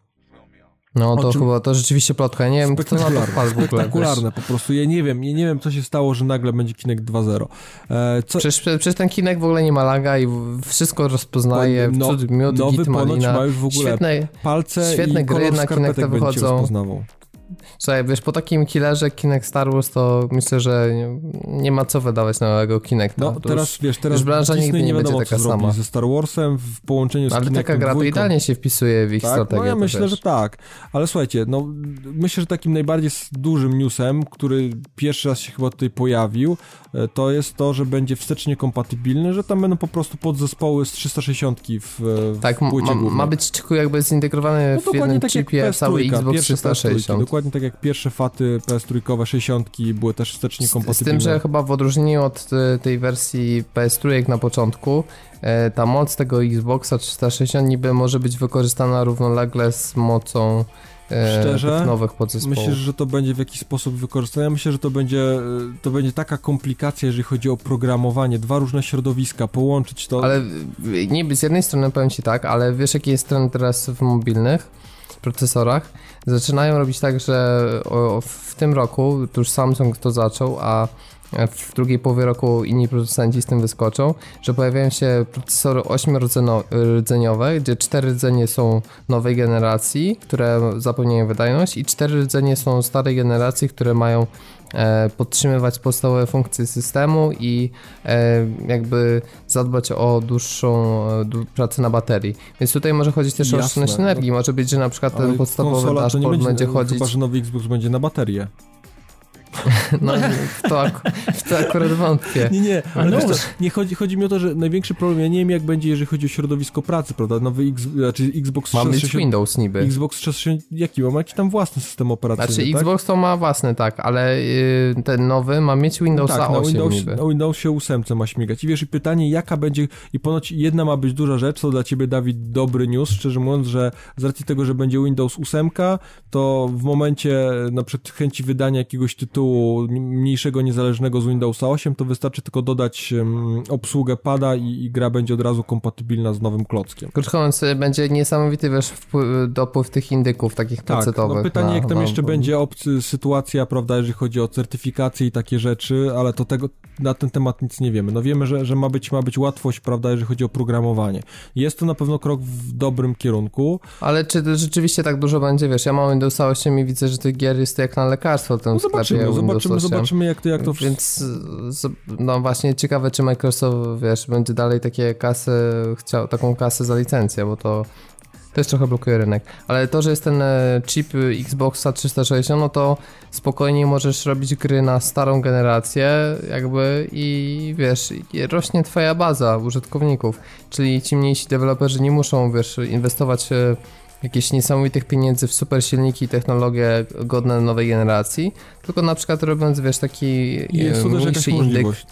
No to czym- chyba, to rzeczywiście plotka, nie wiem kto na to wpadł spektakularne po prostu, ja nie wiem, ja nie wiem co się stało, że nagle będzie Kinect 2.0. E, co, Przecież, przecież ten Kinect w ogóle nie ma laga i wszystko rozpoznaje, No- miód, nowy git, malina. ma już w ogóle Świetne, palce świetne i gry na Kinecta wychodzą. rozpoznawał. Słuchaj, wiesz, po takim killerze Kinect Star Wars to myślę, że nie, ma co wydawać nowego Kinecta. No To teraz, już, wiesz, teraz już branża Disney nigdy nie nie wiadomo będzie taka sama. ze Star Warsem w połączeniu z ale Kinectem taka gra to dwójką. idealnie się wpisuje w ich Tak, strategię. no ja to myślę, że tak. Ale słuchajcie, no myślę, że takim najbardziej dużym newsem, który pierwszy raz się chyba tutaj pojawił, e, to jest to, że będzie wstecznie kompatybilny, że tam będą po prostu podzespoły z 360 w, w Tak, ma, ma być tylko jakby zintegrowany No w jednym tak chipie cały PS3, Xbox pierwsze PS3, 360. dokładnie tak jak pierwsze faty PS3, 60 były też wstecznie Z, z kompatybilne. tym, że chyba w odróżnieniu od e, tej wersji PS3 na początku, e, ta moc tego Xboxa 360 niby może być wykorzystana równolegle z mocą e, Szczerze? nowych podzespołów. Myślę, że to będzie w jakiś sposób wykorzystane. Ja myślę, że to będzie, to będzie taka komplikacja, jeżeli chodzi o programowanie. Dwa różne środowiska, połączyć to. Ale y, niby z jednej strony powiem ci tak, ale wiesz jaki jest trend teraz w mobilnych procesorach? Zaczynają robić tak, że w tym roku, to już Samsung to zaczął, a w drugiej połowie roku inni producenci z tym wyskoczą, że pojawiają się procesory ośmiordzeniowe, gdzie cztery rdzenie są nowej generacji, które zapewniają wydajność i cztery rdzenie są starej generacji, które mają e, podtrzymywać podstawowe funkcje systemu i e, jakby zadbać o dłuższą e, pracę na baterii. Więc tutaj może chodzić też o Jasne. oszczędność energii. Może być, że na przykład ten podstawowy dashboard będzie, chodzić. Chyba, że nowy Xbox będzie na baterię. No, w, to ak- w to akurat wątpię. Nie, nie, ale co, już. nie chodzi, chodzi mi o to, że największy problem, ja nie wiem jak będzie, jeżeli chodzi o środowisko pracy, prawda? Nowy X, znaczy Xbox Ma być 360. Windows niby. Xbox 360, jaki ma? Ma jakiś tam własny system operacyjny, Znaczy tak? Xbox to ma własny, tak, ale y, ten nowy ma mieć Windowsa tak, na 8 Windows, niby. na Windowsie 8 ma śmigać. I wiesz, i pytanie, jaka będzie, i ponoć jedna ma być duża rzecz, to dla ciebie, Dawid, dobry news, szczerze mówiąc, że z racji tego, że będzie Windows 8, to w momencie na przykład chęci wydania jakiegoś tytułu mniejszego, niezależnego z Windowsa 8, to wystarczy tylko dodać um, obsługę pada i, i gra będzie od razu kompatybilna z nowym klockiem. Mówiąc, y, będzie niesamowity, wiesz, wpływ, dopływ tych indyków takich Tak, pecetowych. no pytanie, na- jak tam na- jeszcze będzie obcy, sytuacja, prawda, jeżeli chodzi o certyfikację i takie rzeczy, ale to tego, na ten temat nic nie wiemy. No wiemy, że, że ma, być, ma być łatwość, prawda, jeżeli chodzi o programowanie. Jest to na pewno krok w dobrym kierunku. Ale czy rzeczywiście tak dużo będzie, wiesz, ja mam Windowsa 8 i widzę, że tych gier jest jak na lekarstwo w tym No sklepie zobaczymy, Windows zobaczymy, 8. zobaczymy jak to, jak to. Więc no właśnie ciekawe, czy Microsoft, wiesz, będzie dalej takie kasy, chciał taką kasę za licencję, bo to też trochę blokuje rynek. Ale to, że jest ten e, chip Xboxa 360, no to spokojnie możesz robić gry na starą generację, jakby i wiesz, rośnie twoja baza użytkowników. Czyli ci mniejsi deweloperzy nie muszą, wiesz, inwestować e, jakichś niesamowitych pieniędzy w super silniki i technologie godne nowej generacji, tylko na przykład robiąc, wiesz, taki Jest e, mniejszy indyk możliwość.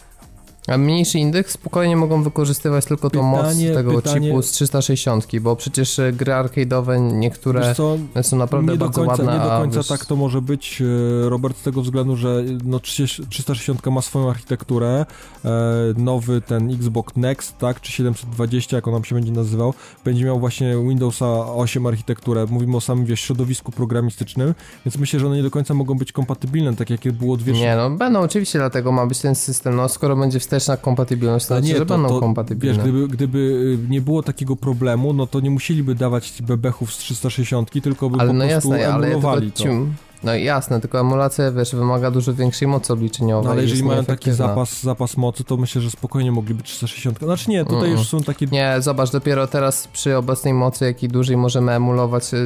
A mniejszy indeks? Spokojnie mogą wykorzystywać tylko tą moc Pytanie- tego pytanie- chipu z 360, bo przecież e, gry arcade'owe niektóre co, są naprawdę nie bardzo końca, ładne, nie do końca wiesz, tak to może być, e, Robert, z tego względu, że no 30 360 ma swoją architekturę, e, nowy ten Xbox Next, tak, czy 720, jak on nam się będzie nazywał, będzie miał właśnie Windowsa 8 architekturę, mówimy o samym, wiesz, środowisku programistycznym, więc myślę, że one nie do końca mogą być kompatybilne, tak jak było dwie Nie, no będą oczywiście, dlatego ma być ten system. No skoro będzie wsteczna kompatybilność, to Ale znaczy, że będą kompatybilne. Wiesz, gdyby, gdyby y, nie było takiego problemu, no to nie musieliby dawać bebechów z 360, tylko by ale po no prostu jasne, ale ja emulowali tylko to. ci... No jasne, tylko emulacja, wiesz, wymaga dużo większej mocy obliczeniowej. No ale jeżeli mają taki zapas, zapas mocy, to myślę, że spokojnie mogliby 360. Znaczy nie, tutaj Mm. już są takie... Nie, zobacz, dopiero teraz przy obecnej mocy, jak i dłużej możemy emulować, y,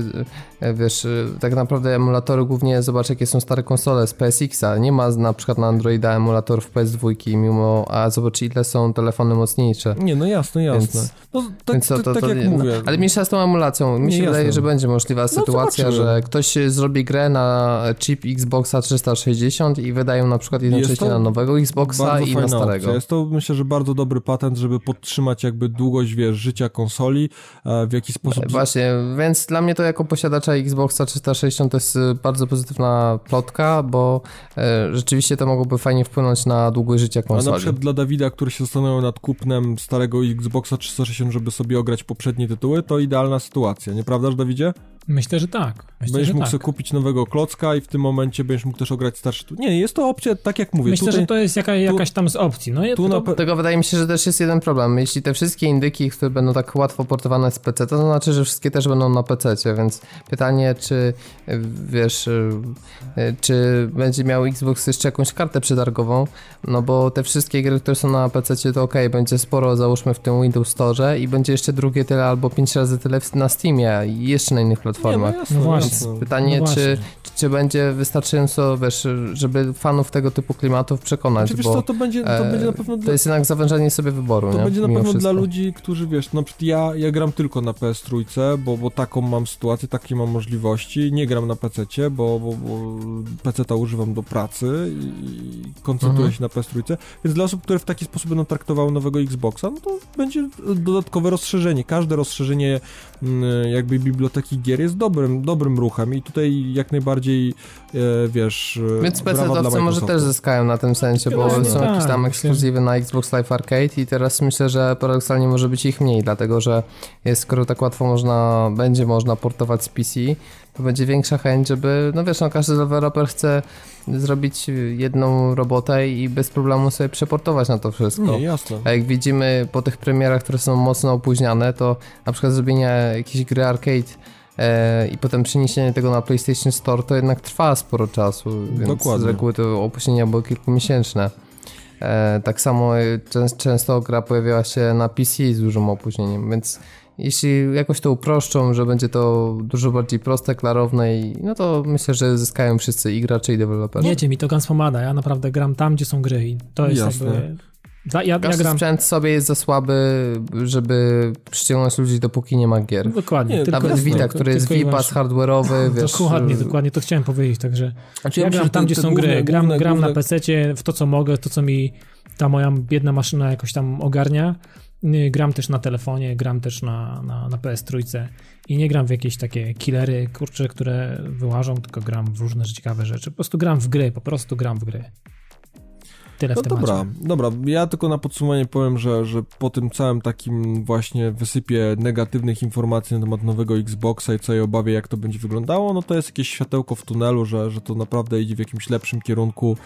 y, wiesz, y, tak naprawdę emulatory głównie, zobacz jakie są stare konsole z PSX-a, nie ma na przykład na Androida emulatorów PS2, mimo, a zobacz ile są telefony mocniejsze. Nie, no jasne, jasne. Więc- no tak, Więc to, tak, to, tak to, jak no, mówię. Ale mniejsza z tą emulacją. Mi Nie, się jasne. wydaje, że będzie możliwa sytuacja, zobaczymy. że ktoś zrobi grę na chip Xboxa 360 i wydają na przykład jednocześnie na nowego Xboxa i na starego. opcja. Jest to myślę, że bardzo dobry patent, żeby podtrzymać jakby długość, wiesz, życia konsoli, e, w jaki sposób... Właśnie, więc dla mnie to jako posiadacza Xboxa 360 to jest y, bardzo pozytywna plotka, bo e, rzeczywiście to mogłoby fajnie wpłynąć na długość życia A na konsoli. przykład dla Dawida, który się zastanawiał nad kupnem starego Xboxa 360, żeby sobie ograć poprzednie tytuły, to idealna sytuacja, nieprawdaż Dawidzie? Myślę, że tak. Myślę, będziesz że mógł tak. sobie kupić nowego klocka i w tym momencie będziesz mógł też ograć starszy tytuł. Nie, jest to opcja, tak jak mówię. Myślę, tutaj... że to jest jaka, jakaś tam z opcji. No, tu to, na Tego wydaje mi się, że też jest jeden problem. Jeśli te wszystkie indyki, które będą tak łatwo portowane z PC, to znaczy, że wszystkie też będą na PC, więc pytanie, czy wiesz, czy będzie miał Xbox jeszcze jakąś kartę przetargową, no bo te wszystkie gry, które są na PC, to ok, będzie sporo, załóżmy w tym Windows Store i będzie jeszcze drugie tyle albo pięć razy tyle na Steamie i jeszcze na innych Nie, platformach. no jasne, No właśnie. jasne. Pytanie, No czy, właśnie. czy, czy będzie wystarczająco, wiesz, żeby fanów tego typu klimatów przekonać, Znaczy, wiesz bo co, to będzie, to e, będzie na pewno to dla, jest jednak zawężanie sobie wyboru, to nie? będzie na Mimo pewno dla wszystko. ludzi, którzy wiesz, na przykład ja, ja gram tylko na PS3, bo, bo taką mam sytuację, takie mam możliwości, nie gram na PC, bo, bo, bo PC używam do pracy i koncentruję Mhm. się na PS3, więc dla osób, które w taki sposób będą traktowały nowego Xboxa, no to będzie dodatkowe rozszerzenie. Każde rozszerzenie jakby biblioteki gier jest dobrym, dobrym ruchem i tutaj jak najbardziej e, wiesz, e, Więc PC-towcy może też zyskają na tym sensie, bo są tak, jakieś tam myślę, ekskluzywy na Xbox Live Arcade i teraz myślę, że paradoksalnie może być ich mniej, dlatego że jest, skoro tak łatwo można, będzie można portować z PC, to będzie większa chęć, żeby, no wiesz, no każdy deweloper chce zrobić jedną robotę i bez problemu sobie przeportować na to wszystko. Nie, jasne. A jak widzimy po tych premierach, które są mocno opóźniane, to na przykład zrobienie jakiejś gry arcade e, i potem przeniesienie tego na PlayStation Store to jednak trwa sporo czasu, więc Dokładnie. z reguły to opóźnienia były kilkumiesięczne. E, tak samo częs- często gra pojawiała się na PC z dużym opóźnieniem, więc jeśli jakoś to uproszczą, że będzie to dużo bardziej proste, klarowne, i, no to myślę, że zyskają wszyscy i gracze, i deweloperzy. Wiecie mi, to Guns pomada. Ja naprawdę gram tam, gdzie są gry i to jest Jasne. jakby... Dla, ja, ja gram... sprzęt sobie jest za słaby, żeby przyciągnąć ludzi, dopóki nie ma gier. Dokładnie. Nie, Nawet jasne. Vita, który jest VPAS hardware'owy, wiesz... Dokładnie, dokładnie, to chciałem powiedzieć, także Znaczy, ja myślę, gram tam, gdzie są główne- gry, gram, główne- gram na główne- PC w to, co mogę, to, co mi ta moja biedna maszyna jakoś tam ogarnia. Gram też na telefonie, gram też na, na, na PS3 i nie gram w jakieś takie killery, kurcze, które wyłażą, tylko gram w różne ciekawe rzeczy. Po prostu gram w gry, po prostu gram w gry. Tyle No w temacie. dobra, dobra. Ja tylko na podsumowanie powiem, że, że po tym całym takim właśnie wysypie negatywnych informacji na temat nowego Xboxa i całej obawie, jak to będzie wyglądało, no to jest jakieś światełko w tunelu, że, że to naprawdę idzie w jakimś lepszym kierunku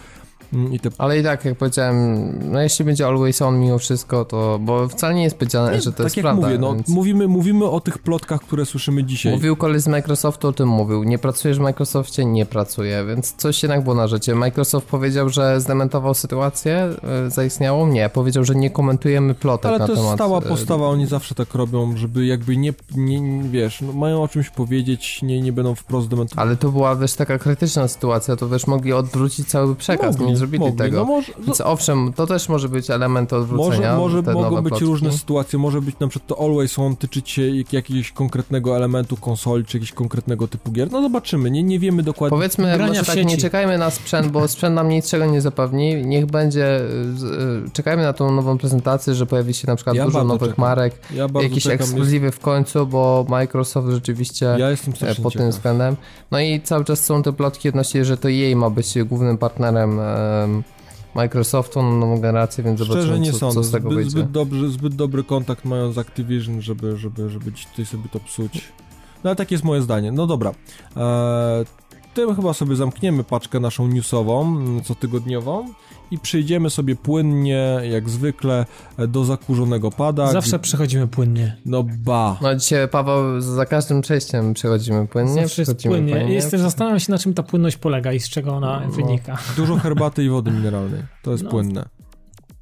i te Ale i tak, jak powiedziałem, no jeśli będzie always on mimo wszystko, to... Bo wcale nie jest powiedziane, że to tak jest jak prawda. mówię, no, więc... mówimy, mówimy o tych plotkach, które słyszymy dzisiaj. Mówił koleś z Microsoftu, o tym mówił. Nie pracujesz w Microsoftie? Nie pracuję, więc coś jednak było na rzeczy. Microsoft powiedział, że zdementował sytuację y, zaistniałą? Nie. Powiedział, że nie komentujemy plotek Ale na to jest temat... stała y, postawa, oni zawsze tak robią, żeby jakby nie, nie, nie wiesz, no mają o czymś powiedzieć, nie, nie będą wprost dementować. Ale to była, wiesz, taka krytyczna sytuacja, to wiesz, mogli odwrócić cały przekaz, Mogli. nie zrobili mogli. tego. No może, Więc owszem, to też może być element odwrócenia. może, może mogą być plotki. różne sytuacje, może być na przykład to Always On tyczyć się jak- jakiegoś konkretnego elementu konsoli, czy jakiegoś konkretnego typu gier. No zobaczymy, nie, nie wiemy dokładnie. Powiedzmy, Grania może tak, nie czekajmy na sprzęt, bo sprzęt nam niczego nie zapewni. Niech będzie, y, czekajmy na tą nową prezentację, że pojawi się na przykład Ja dużo nowych czekam. marek, Ja jakieś ekskluzywy w końcu, bo Microsoft rzeczywiście Jest, ja jestem e, pod tym ciekaw. względem. No i cały czas są te plotki odnośnie, że to jej ma być głównym partnerem em, Microsoftu na nową generację, więc Szczerze zobaczymy, nie co, sądzę, co z tego zbyt, wyjdzie. zbyt, dobry, zbyt dobry kontakt mają z Activision, żeby, żeby, żeby ci tutaj sobie to psuć. No ale takie jest moje zdanie. No dobra. Eee, tym chyba sobie zamkniemy paczkę naszą newsową, mm, cotygodniową i przejdziemy sobie płynnie, jak zwykle, do zakurzonego pada. Zawsze przechodzimy płynnie. No ba. No dzisiaj, Paweł, za każdym przejściem przechodzimy płynnie, Zawsze jest płynnie. płynnie. Jestem, zastanawiam się, na czym ta płynność polega i z czego ona No. wynika. Dużo herbaty i wody mineralnej. To jest No. płynne.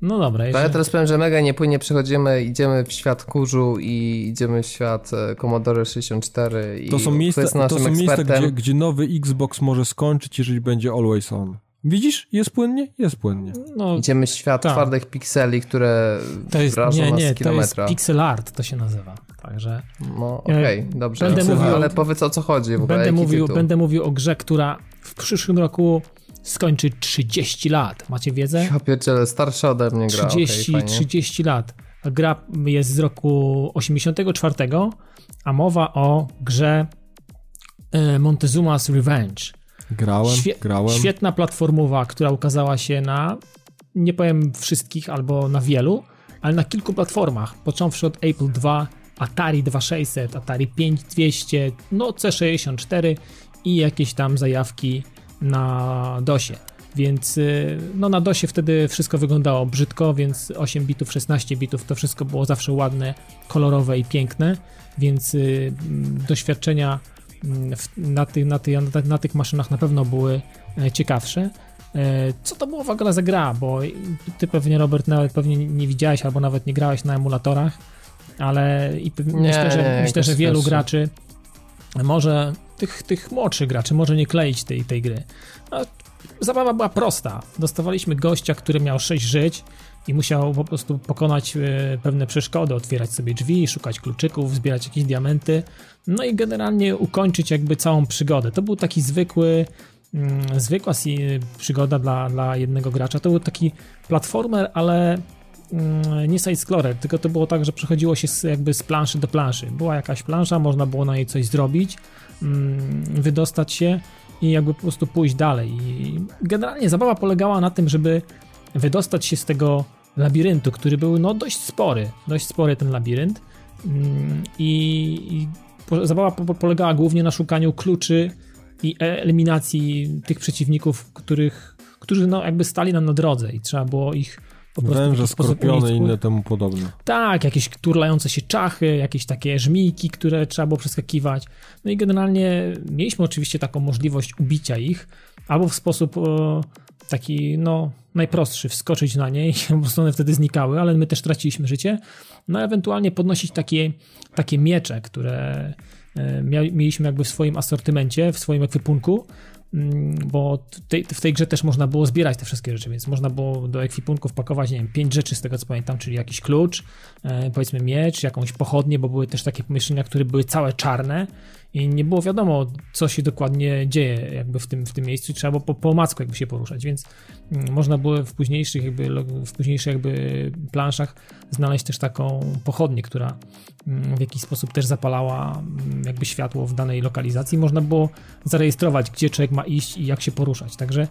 No dobra, ja jeżeli... teraz powiem, że mega niepłynnie przechodzimy, idziemy w świat kurzu i idziemy w świat e, Commodore 64 i To są miejsca, to są miejsca gdzie, gdzie nowy Xbox może skończyć, jeżeli będzie always on. Widzisz? Jest płynnie? Jest płynnie. no, Idziemy w świat Tak. twardych pikseli, które to jest, wrażą nie, nas nie, to jest pixel art, to się nazywa. Także No okej, dobrze. będę ale, mówił- ale powiedz o co chodzi w ogóle, będę jaki mówił, tytuł? będę mówił o grze, która w przyszłym roku skończy 30 lat. Macie wiedzę? Ja pierdzielę, starsza ode mnie gra, 30, okej, fajnie. 30 lat. Gra jest z roku 84, a mowa o grze e, Montezuma's Revenge. Grałem, Świe- grałem. Świetna platformowa, która ukazała się na, nie powiem wszystkich albo na wielu, ale na kilku platformach, począwszy od Apple II, Atari 2600, Atari 5200, no C64 i jakieś tam zajawki na DOSie. Więc y, no na DOSie wtedy wszystko wyglądało brzydko, więc 8 bitów, 16 bitów to wszystko było zawsze ładne, kolorowe i piękne, więc y, doświadczenia na, ty, na, ty, na, na tych maszynach na pewno były e, ciekawsze. E, Co to było w ogóle za gra? Bo ty pewnie, Robert, nawet pewnie nie widziałeś albo nawet nie grałeś na emulatorach, ale i Nie, myślę, że, nie, myślę, że wielu graczy może tych, tych młodszych graczy może nie kleić tej, tej gry. No, zabawa była prosta. Dostawaliśmy gościa, który miał 6 żyć i musiał po prostu pokonać e, pewne przeszkody, otwierać sobie drzwi, szukać kluczyków, zbierać jakieś diamenty, no i generalnie ukończyć jakby całą przygodę. To był taki zwykły, mm, zwykła si- przygoda dla, dla jednego gracza. To był taki platformer, ale mm, nie side-scroller, tylko to było tak, że przechodziło się z, jakby z planszy do planszy. Była jakaś plansza, można było na niej coś zrobić, mm, wydostać się i jakby po prostu pójść dalej. I generalnie zabawa polegała na tym, żeby wydostać się z tego labiryntu, który był no dość spory, dość spory ten labirynt Mm, i, i zabawa po, po, polegała głównie na szukaniu kluczy i e- eliminacji tych przeciwników, których, którzy no jakby stali nam na drodze i trzeba było ich po prostu Węże, skorpiony i inne temu podobne. Tak, jakieś turlające się czachy, jakieś takie żmijki, które trzeba było przeskakiwać. No i generalnie mieliśmy oczywiście taką możliwość ubicia ich, albo w sposób taki, no, najprostszy, wskoczyć na nie i po prostu one wtedy znikały, ale my też traciliśmy życie. No, ewentualnie podnosić takie, takie miecze, które e, mieliśmy jakby w swoim asortymencie, w swoim ekwipunku, Mm, bo tej, w tej grze też można było zbierać te wszystkie rzeczy, więc można było do ekwipunku wpakować, nie wiem, pięć rzeczy z tego co pamiętam, czyli jakiś klucz, e, powiedzmy miecz, jakąś pochodnię, bo były też takie pomieszczenia, które były całe czarne i nie było wiadomo, co się dokładnie dzieje jakby w tym, w tym miejscu trzeba było po, po omacku jakby się poruszać, więc mm, można było w późniejszych jakby, w późniejszych jakby planszach znaleźć też taką pochodnię, która mm, w jakiś sposób też zapalała mm, jakby światło w danej lokalizacji. Można było zarejestrować, gdzie człowiek ma iść i jak się poruszać. Także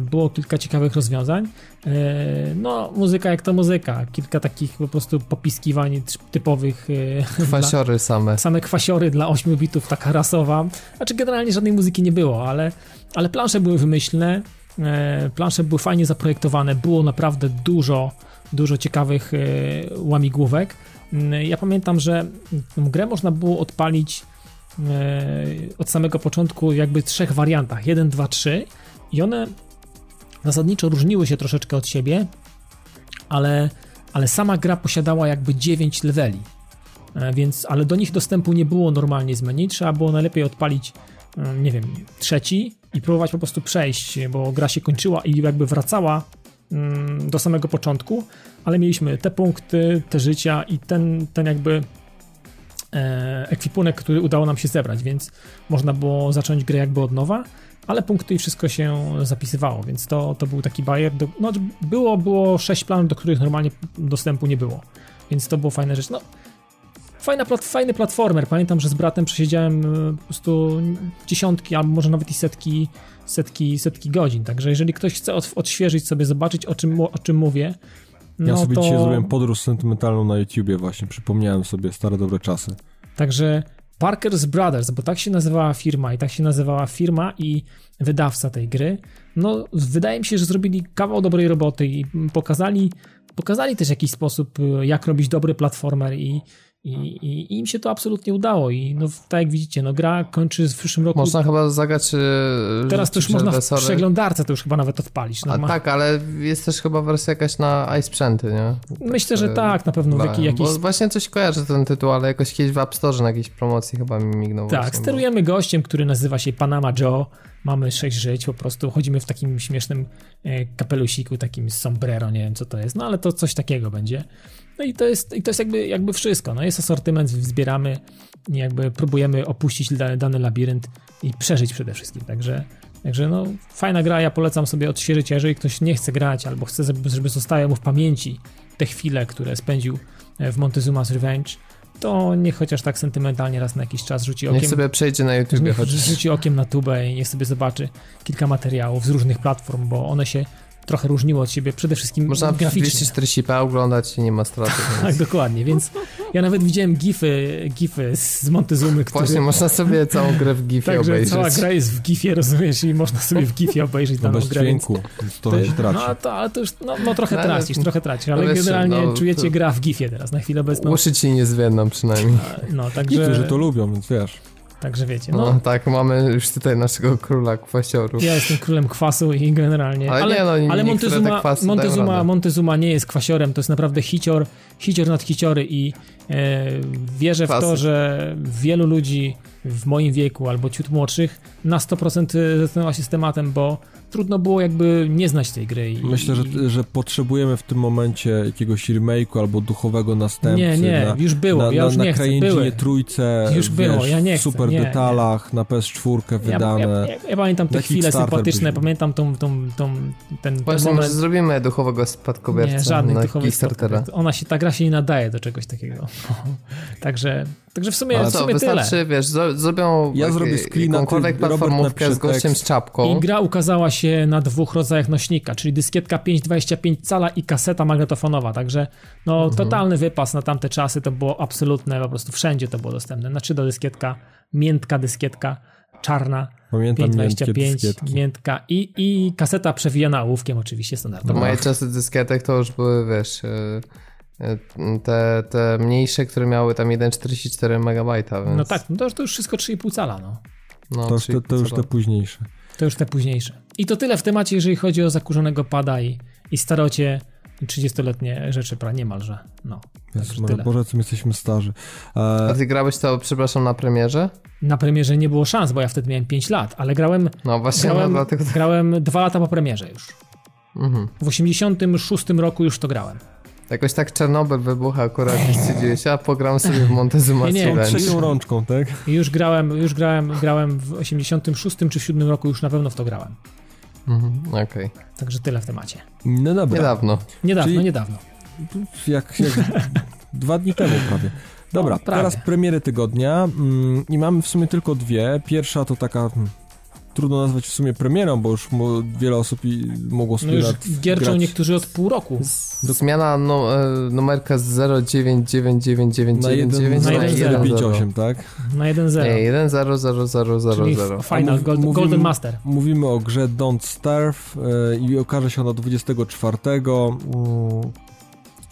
było kilka ciekawych rozwiązań. E, No, muzyka jak to muzyka. Kilka takich po prostu popiskiwań typowych. e, dla- Kwasiory same. same kwasiory dla 8 bitów, taka rasowa. Znaczy generalnie żadnej muzyki nie było, ale, ale plansze były wymyślne, e, plansze były fajnie zaprojektowane, było naprawdę dużo, dużo ciekawych e, łamigłówek. Mm, Ja pamiętam, że grę można było odpalić e, od samego początku jakby w trzech wariantach, 1, 2, 3 i one zasadniczo różniły się troszeczkę od siebie, ale, ale sama gra posiadała jakby 9 leveli. E, Więc, ale do nich dostępu nie było normalnie z menu. Trzeba było najlepiej odpalić, e, nie wiem, trzeci i próbować po prostu przejść, bo gra się kończyła i jakby wracała mm, do samego początku, ale mieliśmy te punkty, te życia i ten, ten jakby e, ekwipunek, który udało nam się zebrać, więc można było zacząć grę jakby od nowa, ale punkty i wszystko się zapisywało, więc to, to był taki bajer. Do, no, było, było sześć planów, do których normalnie dostępu nie było, więc to było fajna rzecz. No, fajna, fajny platformer. Pamiętam, że z bratem przesiedziałem e, po prostu dziesiątki, albo może nawet i setki, setki, setki godzin. Także jeżeli ktoś chce od, odświeżyć sobie, zobaczyć o czym, o czym mówię, no ja sobie to... dzisiaj zrobiłem podróż sentymentalną na YouTubie właśnie, przypomniałem sobie stare dobre czasy. Także Parker's Brothers, bo tak się nazywała firma i tak się nazywała firma i wydawca tej gry, no wydaje mi się, że zrobili kawał dobrej roboty i pokazali, pokazali też w jakiś sposób, jak robić dobry platformer i i, i, I, im się to absolutnie udało. I no, tak jak widzicie, no, gra kończy w przyszłym roku. Można chyba zagrać. Yy, Teraz to już można w przeglądarce to już chyba nawet odpalić. No, A ma... tak, ale jest też chyba wersja jakaś na iSprzęty, nie? Myślę, że tak, na pewno. W jaki, jakiś... Bo właśnie coś kojarzę ten tytuł, ale jakoś kiedyś w App Store na jakiejś promocji chyba mi mignął. Tak, właśnie, sterujemy bo... gościem, który nazywa się Panama Joe. Mamy sześć żyć, po prostu chodzimy w takim śmiesznym e, kapelusiku, takim sombrero, nie wiem co to jest, no ale to coś takiego będzie. No i to jest, i to jest jakby, jakby wszystko. No jest asortyment, zbieramy, jakby próbujemy opuścić dany labirynt i przeżyć przede wszystkim. Także, także no, fajna gra, ja polecam sobie odświeżyć, a jeżeli ktoś nie chce grać albo chce, żeby zostały mu w pamięci te chwile, które spędził e, w Montezuma's Revenge, to niech chociaż tak sentymentalnie raz na jakiś czas rzuci okiem. Niech sobie przejdzie na YouTube. Chociaż. rzuci okiem na tubę i niech sobie zobaczy kilka materiałów z różnych platform, bo one się trochę różniło od siebie, przede wszystkim Można graficznie. Można 240p oglądać i nie ma straty. tak, dokładnie, więc ja nawet widziałem gify, gify z Montezumy, który... Właśnie, można sobie całą grę w gifie Także obejrzeć. cała gra jest w gifie, rozumiesz, i można sobie w gifie obejrzeć daną bez grę. dźwięku, więc to się traci. No, to, ale to już, no, no trochę no, tracisz, trochę tracisz, ale generalnie no, czujecie to... gra w gifie teraz, na chwilę obecną. Uszy ci nie zwiędną przynajmniej. No, także... Niektórzy to lubią, więc wiesz. Także wiecie. No. no. tak, mamy już tutaj naszego króla kwasiorów. Ja jestem królem kwasu i generalnie. Ale, ale, nie, no, nie, ale Montezuma, Montezuma, Montezuma nie jest kwasiorem, to jest naprawdę hicior, hicior nad hiciory i e, wierzę Kwasy. w to, że wielu ludzi w moim wieku albo ciut młodszych na 100% zetknęła się z tematem, bo trudno było jakby nie znać tej gry. I, Myślę, że, że potrzebujemy w tym momencie jakiegoś remake'u albo duchowego następcy. Nie, nie, na, już było, na, ja już na, nie chcę. Były. trójce, już było, wiesz, ja nie w super nie, detalach, nie. na PS4 wydane. Ja, ja, ja, ja pamiętam te chwile sympatyczne, pamiętam tą, tą, tą, ten, Właśnie, ten moment. zrobimy duchowego spadkobiercę nie, żadnych na duchowych Ona się, ta gra się nie nadaje do czegoś takiego. Także Także w sumie, Ale w sumie wystarczy, tyle. wiesz, zrobią ja zrobię screena, jakąkolwiek platformówkę z gościem z czapką. I gra ukazała się na dwóch rodzajach nośnika, czyli dyskietka 5,25 cala i kaseta magnetofonowa, także no mhm. totalny wypas na tamte czasy, to było absolutne, po prostu wszędzie to było dostępne. Znaczy do dyskietka, miętka dyskietka, czarna, Pamiętam 5,25, miętka i, i kaseta przewijana ołówkiem oczywiście standardowo. Moje czasy dyskietek to już były, wiesz... Yy te, te mniejsze, które miały tam 1,44 MB. Więc... No tak, no to, to już wszystko 3,5 cala, no. no to, to, to już te późniejsze. To już te późniejsze. I to tyle w temacie, jeżeli chodzi o zakurzonego pada i, i starocie 30-letnie rzeczy, pra niemalże. No. Jezu, tyle. Boże, co my jesteśmy starzy. E... A ty grałeś to, przepraszam, na premierze? Na premierze nie było szans, bo ja wtedy miałem 5 lat, ale grałem. No właśnie, grałem, no, dlatego... grałem 2 lata po premierze już. Mhm. W 86 roku już to grałem. Jakoś tak Czarnobyl wybucha akurat gdzieś a pogram sobie w Montezuma nie, nie, trzecią rączką, tak? Już grałem, już grałem, grałem w 86 czy 7 roku, już na pewno w to grałem. Mhm, okej. Okay. Także tyle w temacie. No dobra. Niedawno. Niedawno, Czyli niedawno. Jak, jak dwa dni temu prawie. Dobra, no, prawie. teraz premiery tygodnia mm, i mamy w sumie tylko dwie. Pierwsza to taka hmm, trudno nazwać w sumie premierą, bo już wiele osób mogło sobie no już gierczą niektórzy od pół roku. Zmiana no, e, numerka z 0999999 na 158, tak? Na 1.0. Nie, 1.00000. Final, gold, mówimy, Golden Master. Mówimy o grze Don't Starve e, i okaże się ona 24.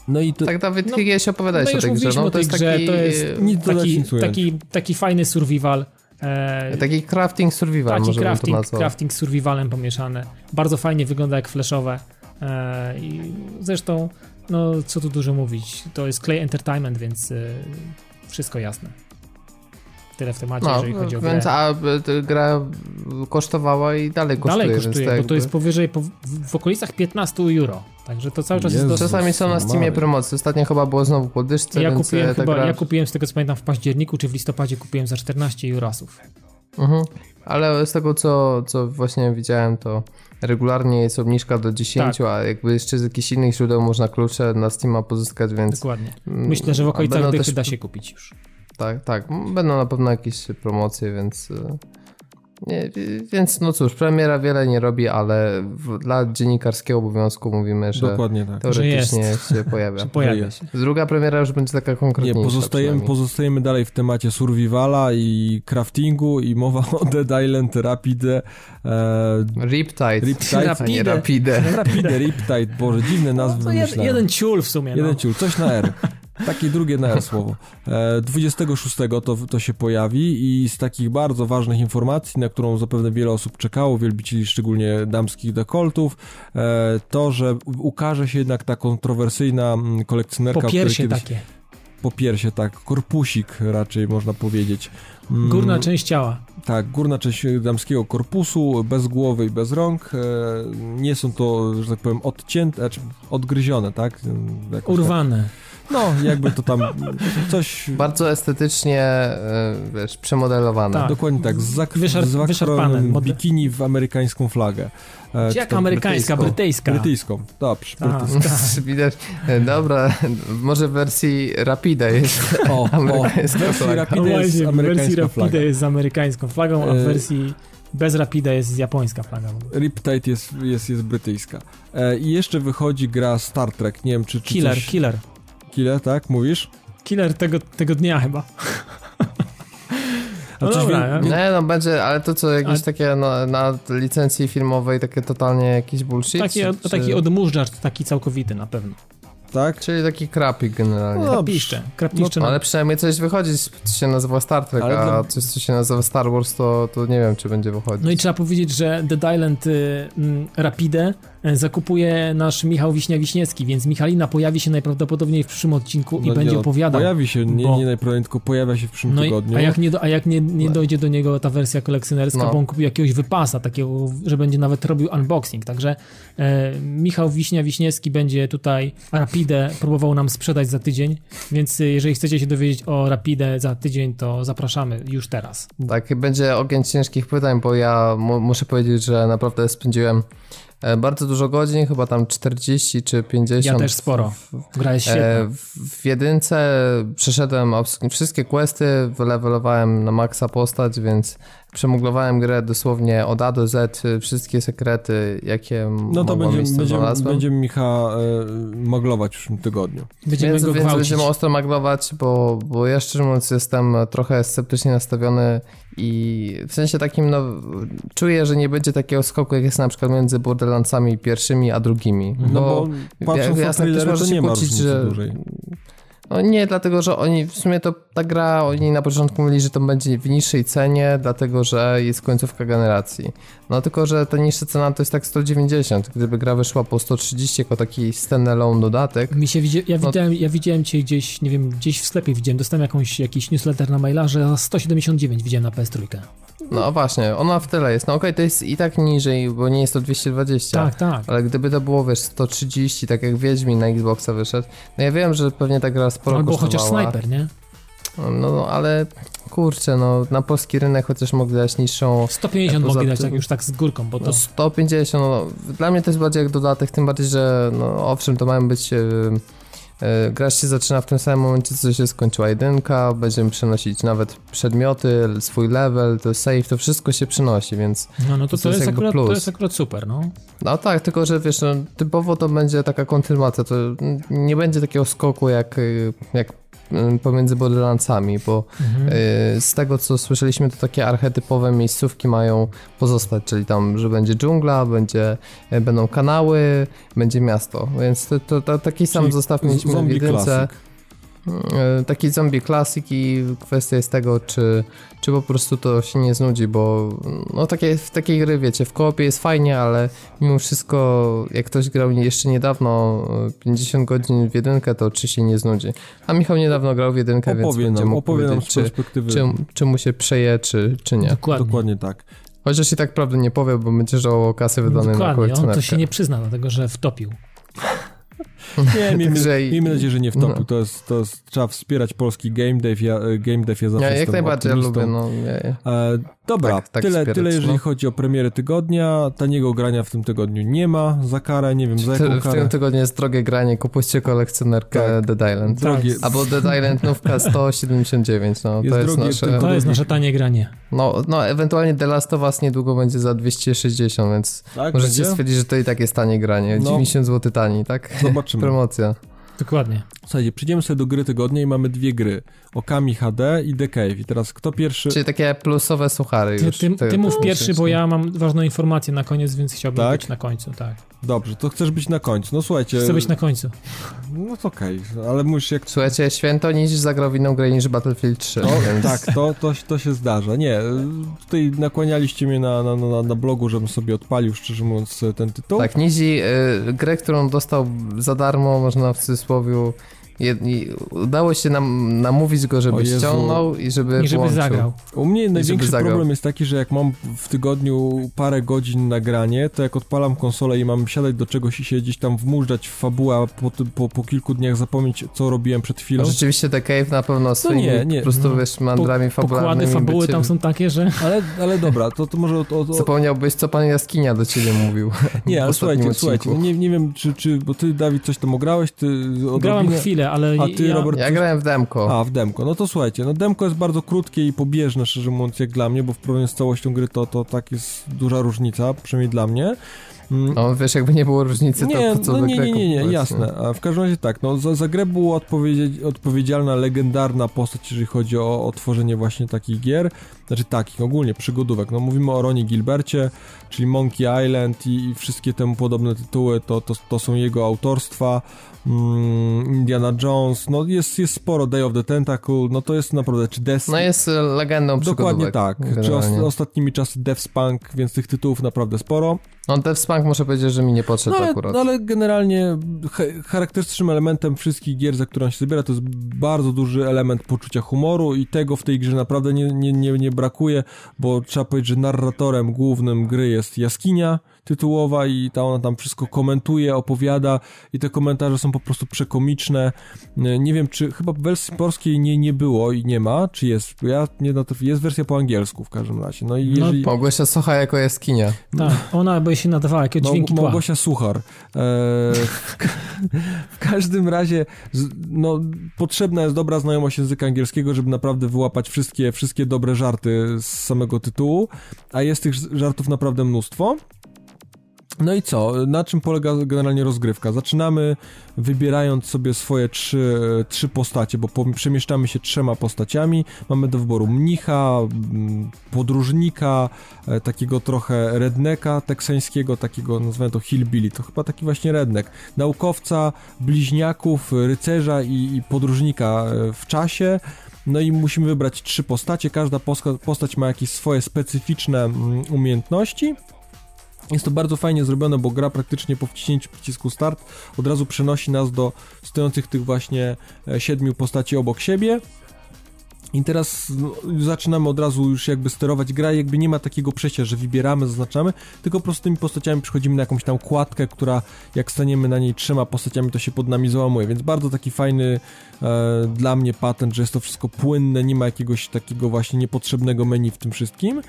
No i to, tak Dawid no, kiedyś opowiadałeś no o tej grze. No, to, jest grze, taki, to jest taki, taki, taki fajny survival E, Taki crafting survival taki crafting, to crafting survivalem pomieszane. Bardzo fajnie wygląda jak flashowe. E, I zresztą, no co tu dużo mówić, to jest Clay Entertainment, więc e, wszystko jasne. Tyle w temacie, no, jeżeli chodzi o więc, grę. A gra kosztowała i dalej kosztuje. Dalej kosztuje, to bo jakby... to jest powyżej, po, w okolicach 15 euro. Także to cały czas Jezus. jest dosyć... Czasami są na Steamie promocje. Ostatnio chyba było znowu po dyszce, Ja więc kupiłem, e, ta chyba, gra... ja kupiłem z tego co pamiętam w październiku czy w listopadzie kupiłem za 14 eurosów. Mhm. Ale z tego, co, co właśnie widziałem, to regularnie jest obniżka do 10, Tak. a jakby jeszcze z jakichś innych źródeł można klucze na Steama pozyskać, więc Dokładnie. Myślę, że w okolicach dychy też- da się kupić już. Tak, tak. Będą na pewno jakieś promocje, więc. e, Nie, więc no cóż, premiera wiele nie robi, ale w, dla dziennikarskiego obowiązku mówimy, że Dokładnie tak. teoretycznie Że się pojawia. Że pojawia jest. się. Druga premiera już będzie taka Nie, konkretniejsza. pozostajemy, przynajmniej. pozostajemy dalej w temacie survivala i craftingu i mowa o Dead Island Rapide. E, Riptide. Riptide. a nie Rapide. Rapide, Riptide, boże, dziwne nazwy No to jed, wymyślałem. jeden ciul w sumie. Jeden no. ciul, coś na R. Takie drugie na słowo. E, 26 to, to się pojawi i z takich bardzo ważnych informacji, na którą zapewne wiele osób czekało, wielbicieli szczególnie damskich dekoltów, e, to, że ukaże się jednak ta kontrowersyjna mm, kolekcjonerka, Po piersie kiedyś... takie. Po piersie, tak. Korpusik raczej można powiedzieć. Mm, Górna część ciała. Tak, górna część damskiego korpusu, bez głowy i bez rąk. E, nie są to, że tak powiem, odcięte, znaczy odgryzione, tak? Jakoś tak. No, jakby to tam coś... Bardzo estetycznie, e, wiesz, przemodelowane. Tak. Dokładnie tak, z zak- Wyszar- z zakrojonym wyszarpane, mode- bikini w amerykańską flagę. E, czy Jak amerykańska, brytyjska. Brytyjską, dobrze. Tak, brytyjską. Widać, e, dobra, może w wersji Rapida jest O, o, w amerykańska wersji flaga. Rapide No jest właśnie, wersji amerykańska Rapida flaga. jest z amerykańską flagą, a w E, wersji bez Rapida jest japońska flaga. Riptide jest, jest, jest brytyjska. E, I jeszcze wychodzi gra Star Trek, nie wiem czy... czy Killer, coś... killer. Killer, tak? Mówisz? Killer tego, tego dnia chyba. A No coś dobra, Nie, no będzie, ale to co, jakieś Ale- takie na, na licencji filmowej, takie totalnie jakiś bullshit? Taki, czy, od, czy- taki odmurzacz, taki całkowity na pewno. Tak? Czyli taki krapik generalnie. No, Krapiszcze, krapiszcze No, na... ale przynajmniej coś wychodzi, co się nazywa Star Trek, Ale a dla- coś, co się nazywa Star Wars, to, to nie wiem, czy będzie wychodzić. No i trzeba powiedzieć, że Dead Island y, mm, Rapide zakupuje nasz Michał Wiśnia-Wiśniewski, więc Michalina pojawi się najprawdopodobniej w przyszłym odcinku i No będzie nie, no, opowiadał. Pojawi się, nie, bo- nie najprawdopodobniej, tylko pojawia się w przyszłym No i, tygodniu. a jak nie, do, a jak nie, nie No. dojdzie do niego ta wersja kolekcjonerska, No. bo on kupił jakiegoś wypasa, takiego, że będzie nawet robił unboxing, także e, Michał Wiśnia-Wiśniewski będzie tutaj Rapidę próbował nam sprzedać za tydzień, więc e, jeżeli chcecie się dowiedzieć o Rapidę za tydzień, to zapraszamy już teraz. Tak, będzie ogień ciężkich pytań, bo ja mu- muszę powiedzieć, że naprawdę spędziłem e, bardzo dużo godzin, chyba tam 40 czy 50. Ja też sporo. Gra jest świetna. E, w, jedynce przeszedłem wszystkie questy, wylevelowałem na maksa postać, więc przemuglowałem grę dosłownie od A do Z, y, wszystkie sekrety, jakie No to będziemy, będziemy, będziemy Micha e, maglować w przyszłym tygodniu. Będziemy Więc, go więc gwałcić. będziemy ostro maglować, bo, bo ja szczerze mówiąc jestem trochę sceptycznie nastawiony i w sensie takim, no, czuję, że nie będzie takiego skoku, jak jest na przykład między Borderlandsami pierwszymi a drugimi. No bo patrząc na jasne, ktoś trailery, może to się nie ma kłócić, że- dużej. No nie, dlatego że oni, w sumie to ta gra, oni na początku mówili, że to będzie w niższej cenie, dlatego że jest końcówka generacji. No tylko, że ta niższa cena to jest tak 190. Gdyby gra wyszła po 130 jako taki standalone dodatek, Mi się widzi, ja, No- widziałem, ja widziałem cię gdzieś, nie wiem, gdzieś w sklepie widziałem, dostałem jakąś, jakiś newsletter na maila, że za 179 widziałem na PS3. no właśnie, ona w tyle jest. No okej, to jest i tak niżej, bo nie jest to 220. Tak, tak. Ale gdyby to było, wiesz, 130, tak jak Wiedźmin na Xboxa wyszedł, no ja wiem, że pewnie ta gra sporo Albo chociaż kosztowała. snajper, nie? No, ale kurczę, no, na polski rynek chociaż mogli dać niższą 150 Poza mogli dać tak już tak z górką, bo to... No 150, no, dla mnie to jest bardziej jak dodatek, tym bardziej, że no owszem, to mają być... Yy, gra się zaczyna w tym samym momencie, co się skończyła jedynka, będziemy przenosić nawet przedmioty, swój level, to save, to wszystko się przynosi, więc No, no to, to to, jest jest akurat, plus. to jest akurat super, no. no tak, tylko że wiesz, no, typowo to będzie taka kontynuacja, to nie będzie takiego skoku jak, yy, jak pomiędzy Borderlandsami, bo Mhm. Yy, Z tego co słyszeliśmy, to takie archetypowe miejscówki mają pozostać, czyli tam, że będzie dżungla, będzie, e, będą kanały, będzie miasto, więc to, to, to taki sam Czyli zestaw mieliśmy w jedynce. Yy, Taki zombie classic i kwestia jest tego, czy, czy po prostu to się nie znudzi, bo no takie, w takiej gry, wiecie, w koopie jest fajnie, ale mimo wszystko, jak ktoś grał jeszcze niedawno yy, 50 godzin w jedynkę, to czy się nie znudzi. A Michał niedawno grał w jedynkę, więc Opowie będzie nam, mógł opowie nam z powiedzieć, czy, perspektywy. czy, czy mu się przeje, czy, czy nie. Dokładnie. Dokładnie tak. Chociaż i tak prawdy nie powie, bo będzie żałował kasy wydanej na Dokładnie, on kolekcjonerkę. to się nie przyzna, dlatego że wtopił. Nie, miejmy, Także miejmy nadzieję, że nie wtopił. no. To, jest, to jest, trzeba wspierać polski game dev. Ja, e, game dev ja zawsze Ja jak najbardziej ja lubię, no nie. E, dobra, Tak- tak tyle, wspierać, tyle jeżeli no. chodzi o premiery tygodnia. Taniego grania w tym tygodniu nie ma. Za karę, nie wiem, za jaką W tym karę. tygodniu jest drogie granie, kupujcie kolekcjonerkę Tak. Dead Island. Drogie, Albo Dead Island nówka 179, no Jest to jest drogie, nasze... To jest nasze tanie granie. No, no, ewentualnie The Last of Us niedługo będzie za 260, więc tak, możecie będzie? stwierdzić, że to i tak jest tanie granie. No. 90 zł taniej, tak? Zobaczymy. Promocja. Dokładnie. Słuchajcie, przyjdziemy sobie do gry tygodnia i mamy dwie gry. Okami HD i The Cave. I teraz kto pierwszy... Czyli takie plusowe suchary Ty, już. ty, Te- ty mów pierwszy, bo ja mam ważną informację na koniec, więc chciałbym Tak? być na końcu, tak. Dobrze, to chcesz być na końcu. No słuchajcie... Chcę być na końcu. No to okej, ale musisz jak... Słuchajcie, święto niż zagrał w inną grę niż Battlefield 3, No, więc... tak, to, to, to się zdarza. Nie, tutaj nakłanialiście mnie na, na, na, na blogu, żebym sobie odpalił, szczerze mówiąc, ten tytuł. Tak, Nizi, y, grę, którą dostał za darmo, można w cudzysłowie, jed, i udało się nam namówić go, żeby ściągnął i żeby I żeby włączył. zagrał. U mnie największy zagrał. problem jest taki, że jak mam w tygodniu parę godzin nagranie, to jak odpalam konsolę i mam siadać do czegoś i się gdzieś tam wmużdżać w fabułę, a po, po, po kilku dniach zapomnieć, co robiłem przed chwilą. No, rzeczywiście The Cave na pewno swoimi nie, nie, po prostu no. wiesz, mandrami Pokłady fabularnymi fabuły by cię- tam są takie, że... Ale, ale dobra, to, to może... O, o, o, Zapomniałbyś, co pan Jaskinia do ciebie mówił. nie, ale słuchajcie, odcinku. słuchajcie, no nie, nie wiem, czy, czy... Bo ty, Dawid, coś tam ograłeś, ty Grałem odrobinę... ale A ty, ja... Robert, Ja grałem w demko. A, w demko. No to słuchajcie, no demko jest bardzo krótkie i pobieżne, szczerze mówiąc, jak dla mnie, bo w porównaniu z całością gry to, to tak jest duża różnica, przynajmniej dla mnie. Mm, No wiesz, jakby nie było różnicy, nie, to po co no nie, nie, nie, nie, jasne. A w każdym razie tak, no za, za grę była odpowiedzi, odpowiedzialna legendarna postać, jeżeli chodzi o, o tworzenie właśnie takich gier, znaczy takich, ogólnie przygodówek. No mówimy o Ronie Gilbercie, czyli Monkey Island i, i wszystkie temu podobne tytuły, to, to, to są jego autorstwa. Mm, Indiana Jones, no jest, jest sporo, Day of the Tentacle, no to jest naprawdę, czy Destiny, No jest e, legendą Dokładnie tak. Czy os generalnie. ostatnimi czasy Devspunk, więc tych tytułów naprawdę sporo. No Devspunk muszę powiedzieć, że mi nie podszedł No ale, akurat. no ale generalnie cha charakterystycznym elementem wszystkich gier, za które on się zabiera, to jest bardzo duży element poczucia humoru i tego w tej grze naprawdę nie, nie, nie, nie brakuje, bo trzeba powiedzieć, że narratorem głównym gry jest jaskinia tytułowa i ta ona tam wszystko komentuje, opowiada i te komentarze są po prostu przekomiczne. Nie wiem, czy chyba w wersji polskiej nie, nie było i nie ma, czy jest? Ja nie natrafiłem. Jest wersja po angielsku w każdym razie. No i No, jeżeli... Małgosia Socha jako jaskinia. Tak, ona by się nadawała, jakie Mał- dźwięki tła. Małgosia Suchar. E, w, ka- w każdym razie no, potrzebna jest dobra znajomość języka angielskiego, żeby naprawdę wyłapać wszystkie, wszystkie dobre żarty z samego tytułu, a jest tych żartów naprawdę mnóstwo. No i co? Na czym polega generalnie rozgrywka? Zaczynamy wybierając sobie swoje trzy, trzy postacie, bo po, przemieszczamy się trzema postaciami. Mamy do wyboru mnicha, mm, podróżnika, e, takiego trochę redneka teksańskiego, takiego nazwijmy to hillbilly, to chyba taki właśnie redneck. Naukowca, bliźniaków, rycerza i, i podróżnika e, w czasie. No i musimy wybrać trzy postacie. Każda postać ma jakieś swoje specyficzne mm, umiejętności. Jest to bardzo fajnie zrobione, bo gra praktycznie po wciśnięciu przycisku start od razu przenosi nas do stojących tych właśnie e, siedmiu postaci obok siebie. I teraz no, zaczynamy od razu już jakby sterować gra, jakby nie ma takiego przejścia, że wybieramy, zaznaczamy, tylko po prostu tymi postaciami przychodzimy na jakąś tam kładkę, która jak staniemy na niej trzema postaciami, to się pod nami załamuje, więc bardzo taki fajny e, dla mnie patent, że jest to wszystko płynne, nie ma jakiegoś takiego właśnie niepotrzebnego menu w tym wszystkim.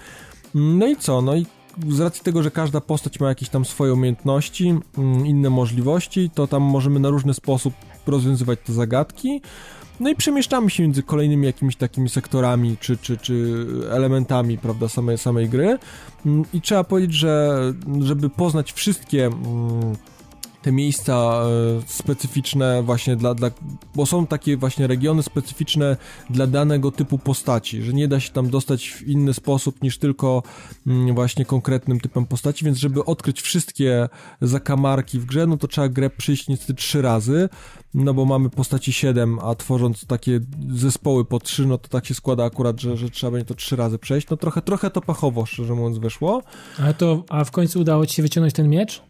No i co? No i z racji tego, że każda postać ma jakieś tam swoje umiejętności, mm, inne możliwości, to tam możemy na różny sposób rozwiązywać te zagadki. No i przemieszczamy się między kolejnymi jakimiś takimi sektorami czy, czy, czy elementami, prawda, samej, samej gry. Mm, I trzeba powiedzieć, że żeby poznać wszystkie mm, te miejsca e, specyficzne właśnie dla, dla, bo są takie właśnie regiony specyficzne dla danego typu postaci, że nie da się tam dostać w inny sposób niż tylko mm, właśnie konkretnym typem postaci, więc żeby odkryć wszystkie zakamarki w grze, no to trzeba grę przyjść niestety trzy razy, no bo mamy postaci 7, a tworząc takie zespoły po 3, no to tak się składa akurat, że, że trzeba będzie to trzy razy przejść, no trochę, trochę to pachowo, szczerze mówiąc, wyszło. Ale to, a w końcu udało ci się wyciągnąć ten miecz?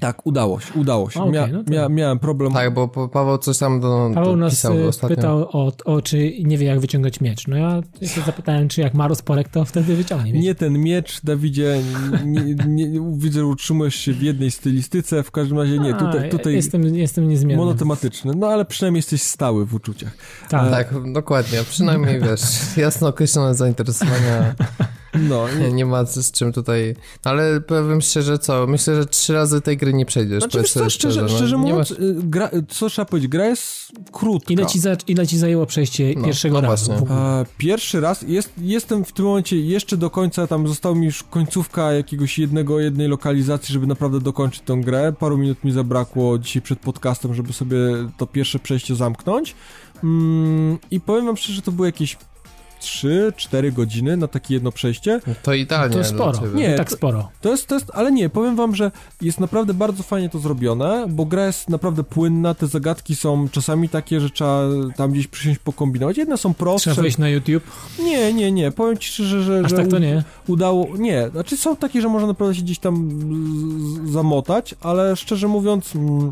Tak, udało się, udało się. A, okej, Mia, no to- mia, miałem problem. Tak, bo Pa- Paweł coś tam do, Paweł nas dopisał y, ostatnio. pytał o, o, czy nie wie jak wyciągać miecz. No ja się zapytałem, czy jak ma rozporek, to wtedy wyciągnie miecz. Nie ten miecz, Dawidzie, nie, nie, nie, widzę, że utrzymujesz się w jednej stylistyce, w każdym razie nie, A, tutaj, tutaj Jestem, jestem niezmienny. monotematyczny, no ale przynajmniej jesteś stały w uczuciach. Tak. Tak, dokładnie. Przynajmniej wiesz, jasno określone zainteresowania. No, Nie, nie ma z czym tutaj. No, ale powiem szczerze, co? Myślę, że trzy razy tej gry nie przejdziesz. Znaczy, wiesz co, szczerze, no, szczerze mówiąc, masz- y, gra, co trzeba powiedzieć, gra jest krótka. Ile, ci za, ile ci zajęło przejście No, pierwszego no razu? E, Pierwszy raz, jest, jestem w tym momencie jeszcze do końca, tam została mi już końcówka jakiegoś jednego, jednej lokalizacji, żeby naprawdę dokończyć tę grę. Paru minut mi zabrakło dzisiaj przed podcastem, żeby sobie to pierwsze przejście zamknąć. Mm, I powiem wam szczerze, że to były jakieś 3-4 godziny na takie jedno przejście. To idealnie. To sporo. Nie, tak to- sporo. To jest, to jest, ale nie, powiem wam, że jest naprawdę bardzo fajnie to zrobione, bo gra jest naprawdę płynna, te zagadki są czasami takie, że trzeba tam gdzieś przysiąść pokombinować. Jedne są prostsze. Trzeba wejść na YouTube. Nie, nie, nie, powiem ci szczerze, że, Aż że tak to nie. udało, nie, znaczy są takie, że można naprawdę się gdzieś tam z- zamotać, ale szczerze mówiąc, mm,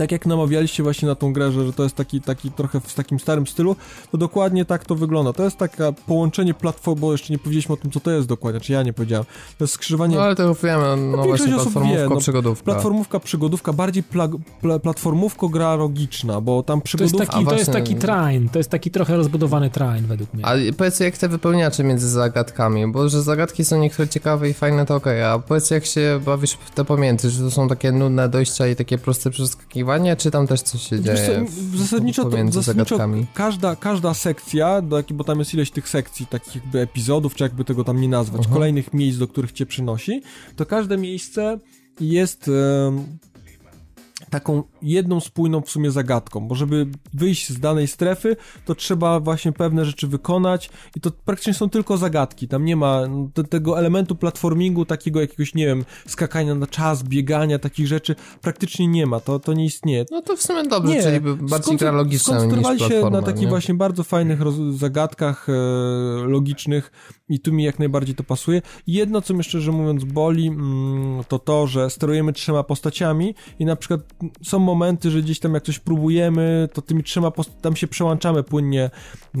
tak jak namawialiście właśnie na tą grę, że, że to jest taki, taki trochę w takim starym stylu, to dokładnie tak to wygląda. To jest takie połączenie platform, bo jeszcze nie powiedzieliśmy o tym, co to jest dokładnie, czy ja nie powiedziałem. To jest skrzyżowanie No ale to wiemy, no, większość właśnie platformówka, wie, no, przygodówka. platformówka, przygodówka, bardziej pla, pla, platformówko gra logiczna, bo tam To jest, taki, to jest taki train, to jest taki trochę rozbudowany train według mnie. A powiedz jak te wypełniacze między zagadkami, bo że zagadki są niektóre ciekawe i fajne, to okej, a powiedz jak się bawisz w te pamięty, czy to są takie nudne dojścia i takie proste przeskakiwania, czy tam też coś się Wiesz dzieje w- zasadniczo, to, zasadniczo każda, każda sekcja, do, jakiej- bo tam jest ileś tych sekcji, takich jakby epizodów, czy jakby tego tam nie nazwać, Aha. kolejnych miejsc, do których cię przynosi, to każde miejsce jest em, taką jedną spójną w sumie zagadką, bo żeby wyjść z danej strefy, to trzeba właśnie pewne rzeczy wykonać i to praktycznie są tylko zagadki, tam nie ma te, tego elementu platformingu, takiego jakiegoś, nie wiem, skakania na czas, biegania, takich rzeczy, praktycznie nie ma, to, to nie istnieje. No to w sumie dobrze, czyli by bardziej gra logiczna niż skoncentrowali się na takich nie? właśnie bardzo fajnych zagadkach e, logicznych i tu mi jak najbardziej to pasuje. Jedno, co mnie szczerze mówiąc boli, mm, to to, że sterujemy trzema postaciami i na przykład są momenty, że gdzieś tam jak coś próbujemy, to tymi trzema tam się przełączamy płynnie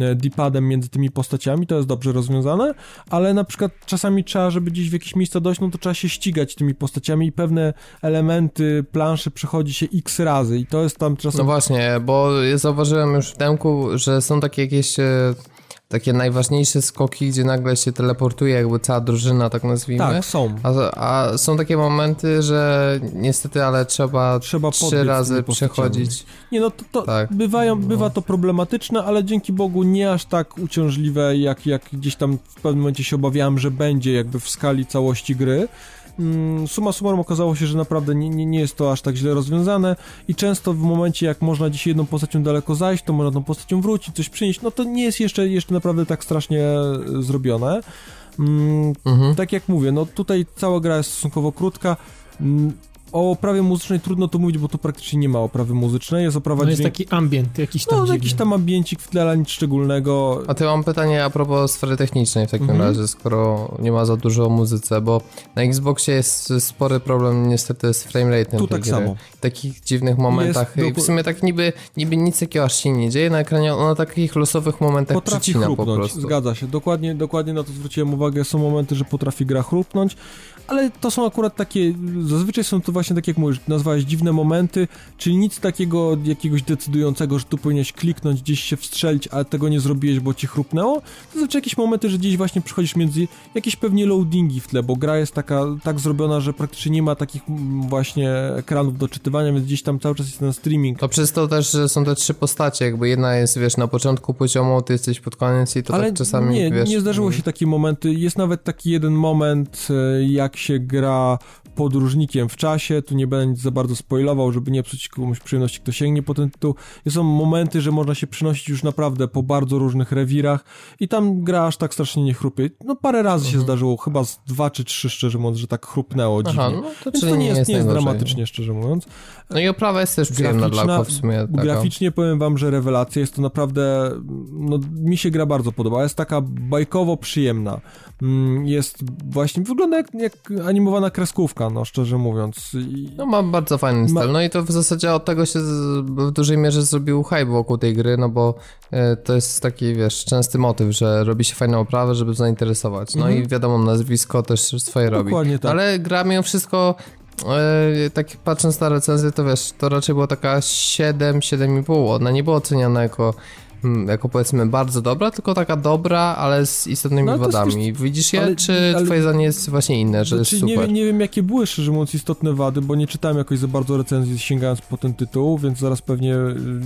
e, D-padem między tymi postaciami, to jest dobrze rozwiązane, ale na przykład czasami trzeba, żeby gdzieś w jakieś miejsca dojść, no to trzeba się ścigać tymi postaciami i pewne elementy planszy przechodzi się x razy i to jest tam czasem No właśnie, bo zauważyłem już w demku, że są takie jakieś e, takie najważniejsze skoki, gdzie nagle się teleportuje jakby cała drużyna, tak nazwijmy. Tak, są. A, a są takie momenty, że niestety, ale trzeba, Trzeba trzy razy przechodzić. Nie no, to, to Tak. bywają, No. bywa to problematyczne, ale dzięki Bogu nie aż tak uciążliwe, jak, jak gdzieś tam w pewnym momencie się obawiałem, że będzie jakby w skali całości gry. Mm, Suma summarum okazało się, że naprawdę nie, nie, nie jest to aż tak źle rozwiązane i często w momencie, jak można gdzieś jedną postacią daleko zajść, to można tą postacią wrócić, coś przynieść, no to nie jest jeszcze, jeszcze naprawdę tak strasznie e, zrobione. Mm, Mhm. tak jak mówię, no tutaj cała gra jest stosunkowo krótka. O oprawie muzycznej trudno tu mówić, bo tu praktycznie nie ma oprawy muzycznej, jest oprawa No jest dźwięk... taki ambient jakiś tam No, dziwny. jakiś tam ambiencik w tle, ale nic szczególnego. A to ja mam pytanie a propos sfery technicznej w takim Mhm. razie, skoro nie ma za dużo o muzyce, bo na Xboxie jest spory problem niestety z framerate'em Tu tak gry. samo. W takich dziwnych momentach Jest i w doku- sumie tak niby, niby nic takiego aż się nie dzieje na ekranie, ona na takich losowych momentach Potrafi przycina po chrupnąć, prostu. zgadza się. Dokładnie, dokładnie na to zwróciłem uwagę. Są momenty, że potrafi gra chrupnąć, ale to są akurat takie, zazwyczaj są to właśnie tak jak mówisz, nazwałeś dziwne momenty, czyli nic takiego jakiegoś decydującego, że tu powinieneś kliknąć, gdzieś się wstrzelić, ale tego nie zrobiłeś, bo ci chrupnęło. Zazwyczaj jakieś momenty, że gdzieś właśnie przychodzisz między jakieś pewnie loadingi w tle, bo gra jest taka, tak zrobiona, że praktycznie nie ma takich mm, właśnie ekranów do czytywania, więc gdzieś tam cały czas jest ten streaming. To przez to też, że są te trzy postacie, jakby jedna jest, wiesz, na początku poziomu, ty jesteś pod koniec i to Ale tak czasami, nie, wiesz... nie zdarzyło się takie momenty. Jest nawet taki jeden moment, e, jak się gra podróżnikiem w czasie. Tu nie będę za bardzo spoilował, żeby nie psuć komuś przyjemności, kto sięgnie po ten tytuł. Są momenty, że można się przenosić już naprawdę po bardzo różnych rewirach i tam gra aż tak strasznie nie chrupie. No parę razy się zdarzyło, chyba z dwa czy trzy, szczerze mówiąc, że tak chrupnęło dziwnie. Aha, no to Więc to nie jest, nie jest dramatycznie, szczerze mówiąc. No i oprawa jest też przyjemna dla oko w sumie. Taka. Graficznie powiem wam, że rewelacja jest to naprawdę, no mi się gra bardzo podoba, jest taka bajkowo przyjemna. mm, jest właśnie, wygląda jak, jak animowana kreskówka, no szczerze mówiąc. I... No ma bardzo fajny styl, ma... no i to w zasadzie od tego się w dużej mierze zrobił hype wokół tej gry, no bo e, to jest taki, wiesz, częsty motyw, że robi się fajną oprawę, żeby zainteresować. No mhm. i wiadomo, nazwisko też swoje robi. Dokładnie tak. Ale gra mimo wszystko e, tak patrząc na recenzję, to wiesz, to raczej była taka 7, 7,5. Ona nie była oceniana jako jako powiedzmy bardzo dobra, tylko taka dobra, ale z istotnymi no, wadami. Jest, Widzisz je, ale, czy ale, twoje zdanie jest właśnie inne, że znaczy, jest super? Nie, nie wiem, jakie były, szczerze mówiąc, istotne wady, bo nie czytałem jakoś za bardzo recenzji sięgając po ten tytuł, więc zaraz pewnie,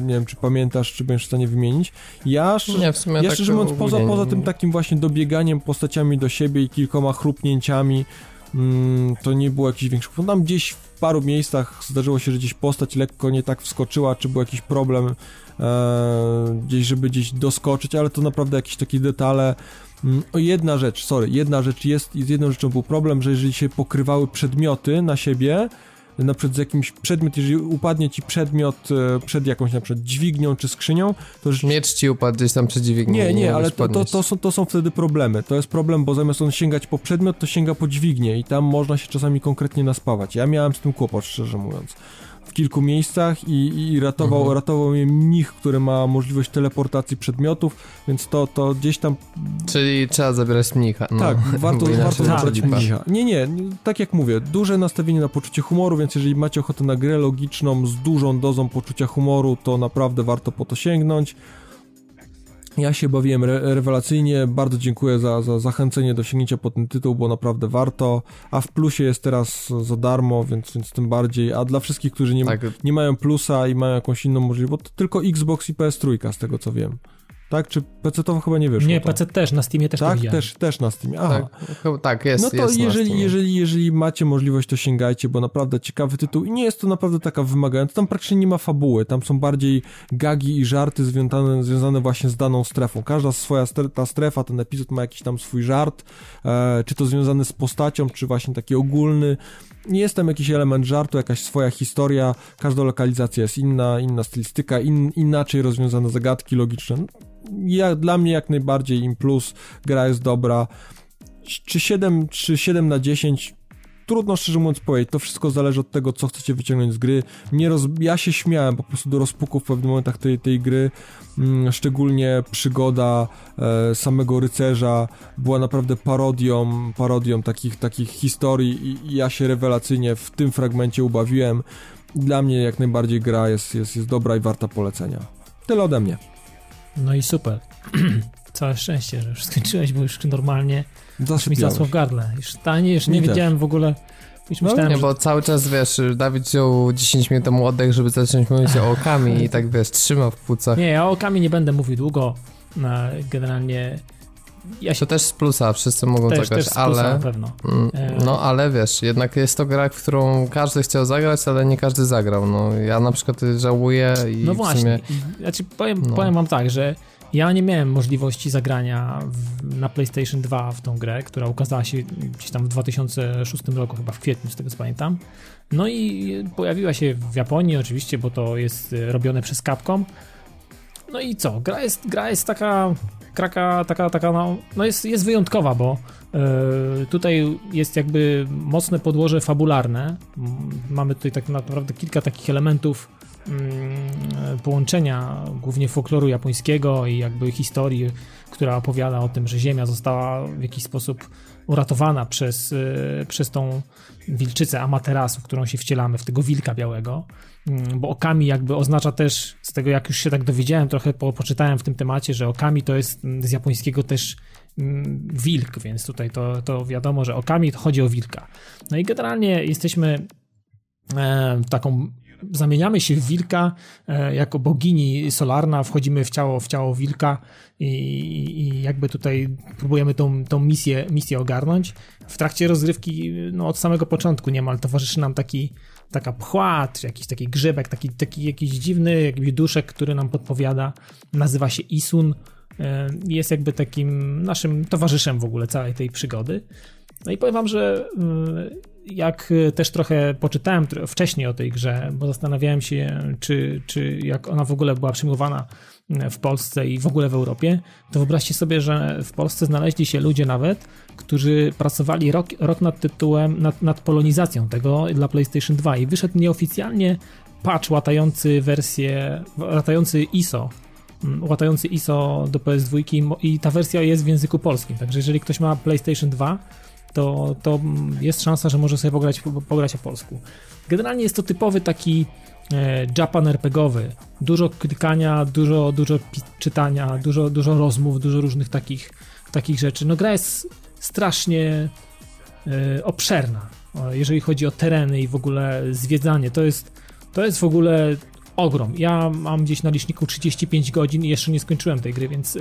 nie wiem, czy pamiętasz, czy będziesz w stanie wymienić. Ja, nie, w sumie ja tak szczerze mówiąc, poza, poza tym takim właśnie dobieganiem postaciami do siebie i kilkoma chrupnięciami, mm, to nie było jakichś większych... Tam gdzieś w paru miejscach zdarzyło się, że gdzieś postać lekko nie tak wskoczyła, czy był jakiś problem e, gdzieś, żeby gdzieś doskoczyć, ale to naprawdę jakieś takie detale. Mm, o jedna rzecz, sorry, jedna rzecz jest, z jedną rzeczą był problem, że jeżeli się pokrywały przedmioty na siebie, na przykład z jakimś przedmiot, jeżeli upadnie ci przedmiot e, przed jakąś na przykład dźwignią czy skrzynią, to że... Miecz ci upadł gdzieś tam przed dźwignią. Nie, nie, ale to, to, to, są, to są wtedy problemy. To jest problem, bo zamiast on sięgać po przedmiot, to sięga po dźwignię i tam można się czasami konkretnie naspawać. Ja miałem z tym kłopot, szczerze mówiąc kilku miejscach i, i ratował, mhm. ratował mnie mnich, który ma możliwość teleportacji przedmiotów, więc to, to gdzieś tam... Czyli trzeba zabierać mnicha. No. Tak, warto, warto zabrać mnicha. Nie, nie, tak jak mówię, duże nastawienie na poczucie humoru, więc jeżeli macie ochotę na grę logiczną z dużą dozą poczucia humoru, to naprawdę warto po to sięgnąć. Ja się bawiłem re rewelacyjnie, bardzo dziękuję za, za zachęcenie do sięgnięcia po ten tytuł, bo naprawdę warto, a w plusie jest teraz za darmo, więc, więc tym bardziej, a dla wszystkich, którzy nie, tak. nie mają plusa i mają jakąś inną możliwość, to tylko Xbox i PS3 z tego co wiem tak? Czy PC to chyba nie wyszło? Nie, PC też, na Steamie też tak? też, też na Steamie, aha. Tak, tak jest, No to jest jeżeli, jeżeli, jeżeli macie możliwość, to sięgajcie, bo naprawdę ciekawy tytuł i nie jest to naprawdę taka wymagająca, tam praktycznie nie ma fabuły, tam są bardziej gagi i żarty związane, związane właśnie z daną strefą. Każda swoja ta strefa, ten epizod ma jakiś tam swój żart, e, czy to związany z postacią, czy właśnie taki ogólny, nie jest tam jakiś element żartu, jakaś swoja historia, każda lokalizacja jest inna, inna stylistyka, in, inaczej rozwiązane zagadki logiczne ja, dla mnie jak najbardziej im plus, gra jest dobra. Czy 7, czy 7 na 10 trudno szczerze mówiąc powiedzieć, to wszystko zależy od tego, co chcecie wyciągnąć z gry. Nie roz... Ja się śmiałem po prostu do rozpuku w pewnych momentach tej, tej gry, mm, szczególnie przygoda e, samego rycerza była naprawdę parodią, parodią takich, takich historii i, i ja się rewelacyjnie w tym fragmencie ubawiłem. Dla mnie jak najbardziej gra jest, jest, jest dobra i warta polecenia. Tyle ode mnie. No i super. Całe szczęście, że już skończyłeś, bo już normalnie już mi zasło w gardle. Już tanie, już nie mi wiedziałem też. w ogóle... Już no, myślałem, nie, że... bo cały czas, wiesz, Dawid wziął 10 minut temu oddech, żeby zacząć mówić o okami i tak, wiesz, trzyma w płucach. Nie, ja o okami nie będę mówił długo. Generalnie ja się... To też z plusa, wszyscy mogą też, zagrać, też ale... na pewno. Mm, e, no ale wiesz, jednak jest to gra, w którą każdy chciał zagrać, ale nie każdy zagrał. No ja na przykład żałuję i No właśnie, sumie... znaczy powiem, no. powiem wam tak, że ja nie miałem możliwości zagrania w, na PlayStation 2 w tą grę, która ukazała się gdzieś tam w 2006 roku, chyba w kwietniu, z tego co pamiętam. No i pojawiła się w Japonii oczywiście, bo to jest robione przez Capcom. No i co? Gra jest, gra jest taka kraka taka, taka no, no jest, jest wyjątkowa, bo yy, tutaj jest jakby mocne podłoże fabularne. Mamy tutaj tak naprawdę kilka takich elementów połączenia głównie folkloru japońskiego i jakby historii, która opowiada o tym, że Ziemia została w jakiś sposób uratowana przez, yy, przez tą wilczycę Amaterasu, w którą się wcielamy, w tego wilka białego. Mm, bo okami jakby oznacza też, z tego jak już się tak dowiedziałem, trochę po, poczytałem w tym temacie, że okami to jest mm, z japońskiego też mm, wilk, więc tutaj to, to wiadomo, że okami to chodzi o wilka. No i generalnie jesteśmy e, taką zamieniamy się w wilka e, jako bogini solarna, wchodzimy w ciało, w ciało wilka i, i jakby tutaj próbujemy tą, tą misję, misję ogarnąć. W trakcie rozgrywki, no od samego początku niemal towarzyszy nam taki taka pchła, czy jakiś taki grzybek, taki, taki jakiś dziwny jakby duszek, który nam podpowiada. Nazywa się Isun. E, jest jakby takim naszym towarzyszem w ogóle całej tej przygody. No i powiem wam, że jak też trochę poczytałem wcześniej o tej grze, bo zastanawiałem się, czy, czy jak ona w ogóle była przyjmowana w Polsce i w ogóle w Europie, to wyobraźcie sobie, że w Polsce znaleźli się ludzie nawet, którzy pracowali rok, rok nad tytułem, nad, nad polonizacją tego dla PlayStation 2 i wyszedł nieoficjalnie patch łatający wersję, łatający ISO mm, łatający ISO do PS2 i ta wersja jest w języku polskim, także jeżeli ktoś ma PlayStation 2, to, to jest szansa, że może sobie pograć, pograć po polsku. Generalnie jest to typowy taki e, Japan RPGowy. Dużo klikania, dużo, dużo czytania, dużo, dużo rozmów, dużo różnych takich, takich rzeczy. No gra jest strasznie e, obszerna, jeżeli chodzi o tereny i w ogóle zwiedzanie. To jest, to jest w ogóle ogrom. Ja mam gdzieś na liczniku 35 godzin i jeszcze nie skończyłem tej gry, więc e,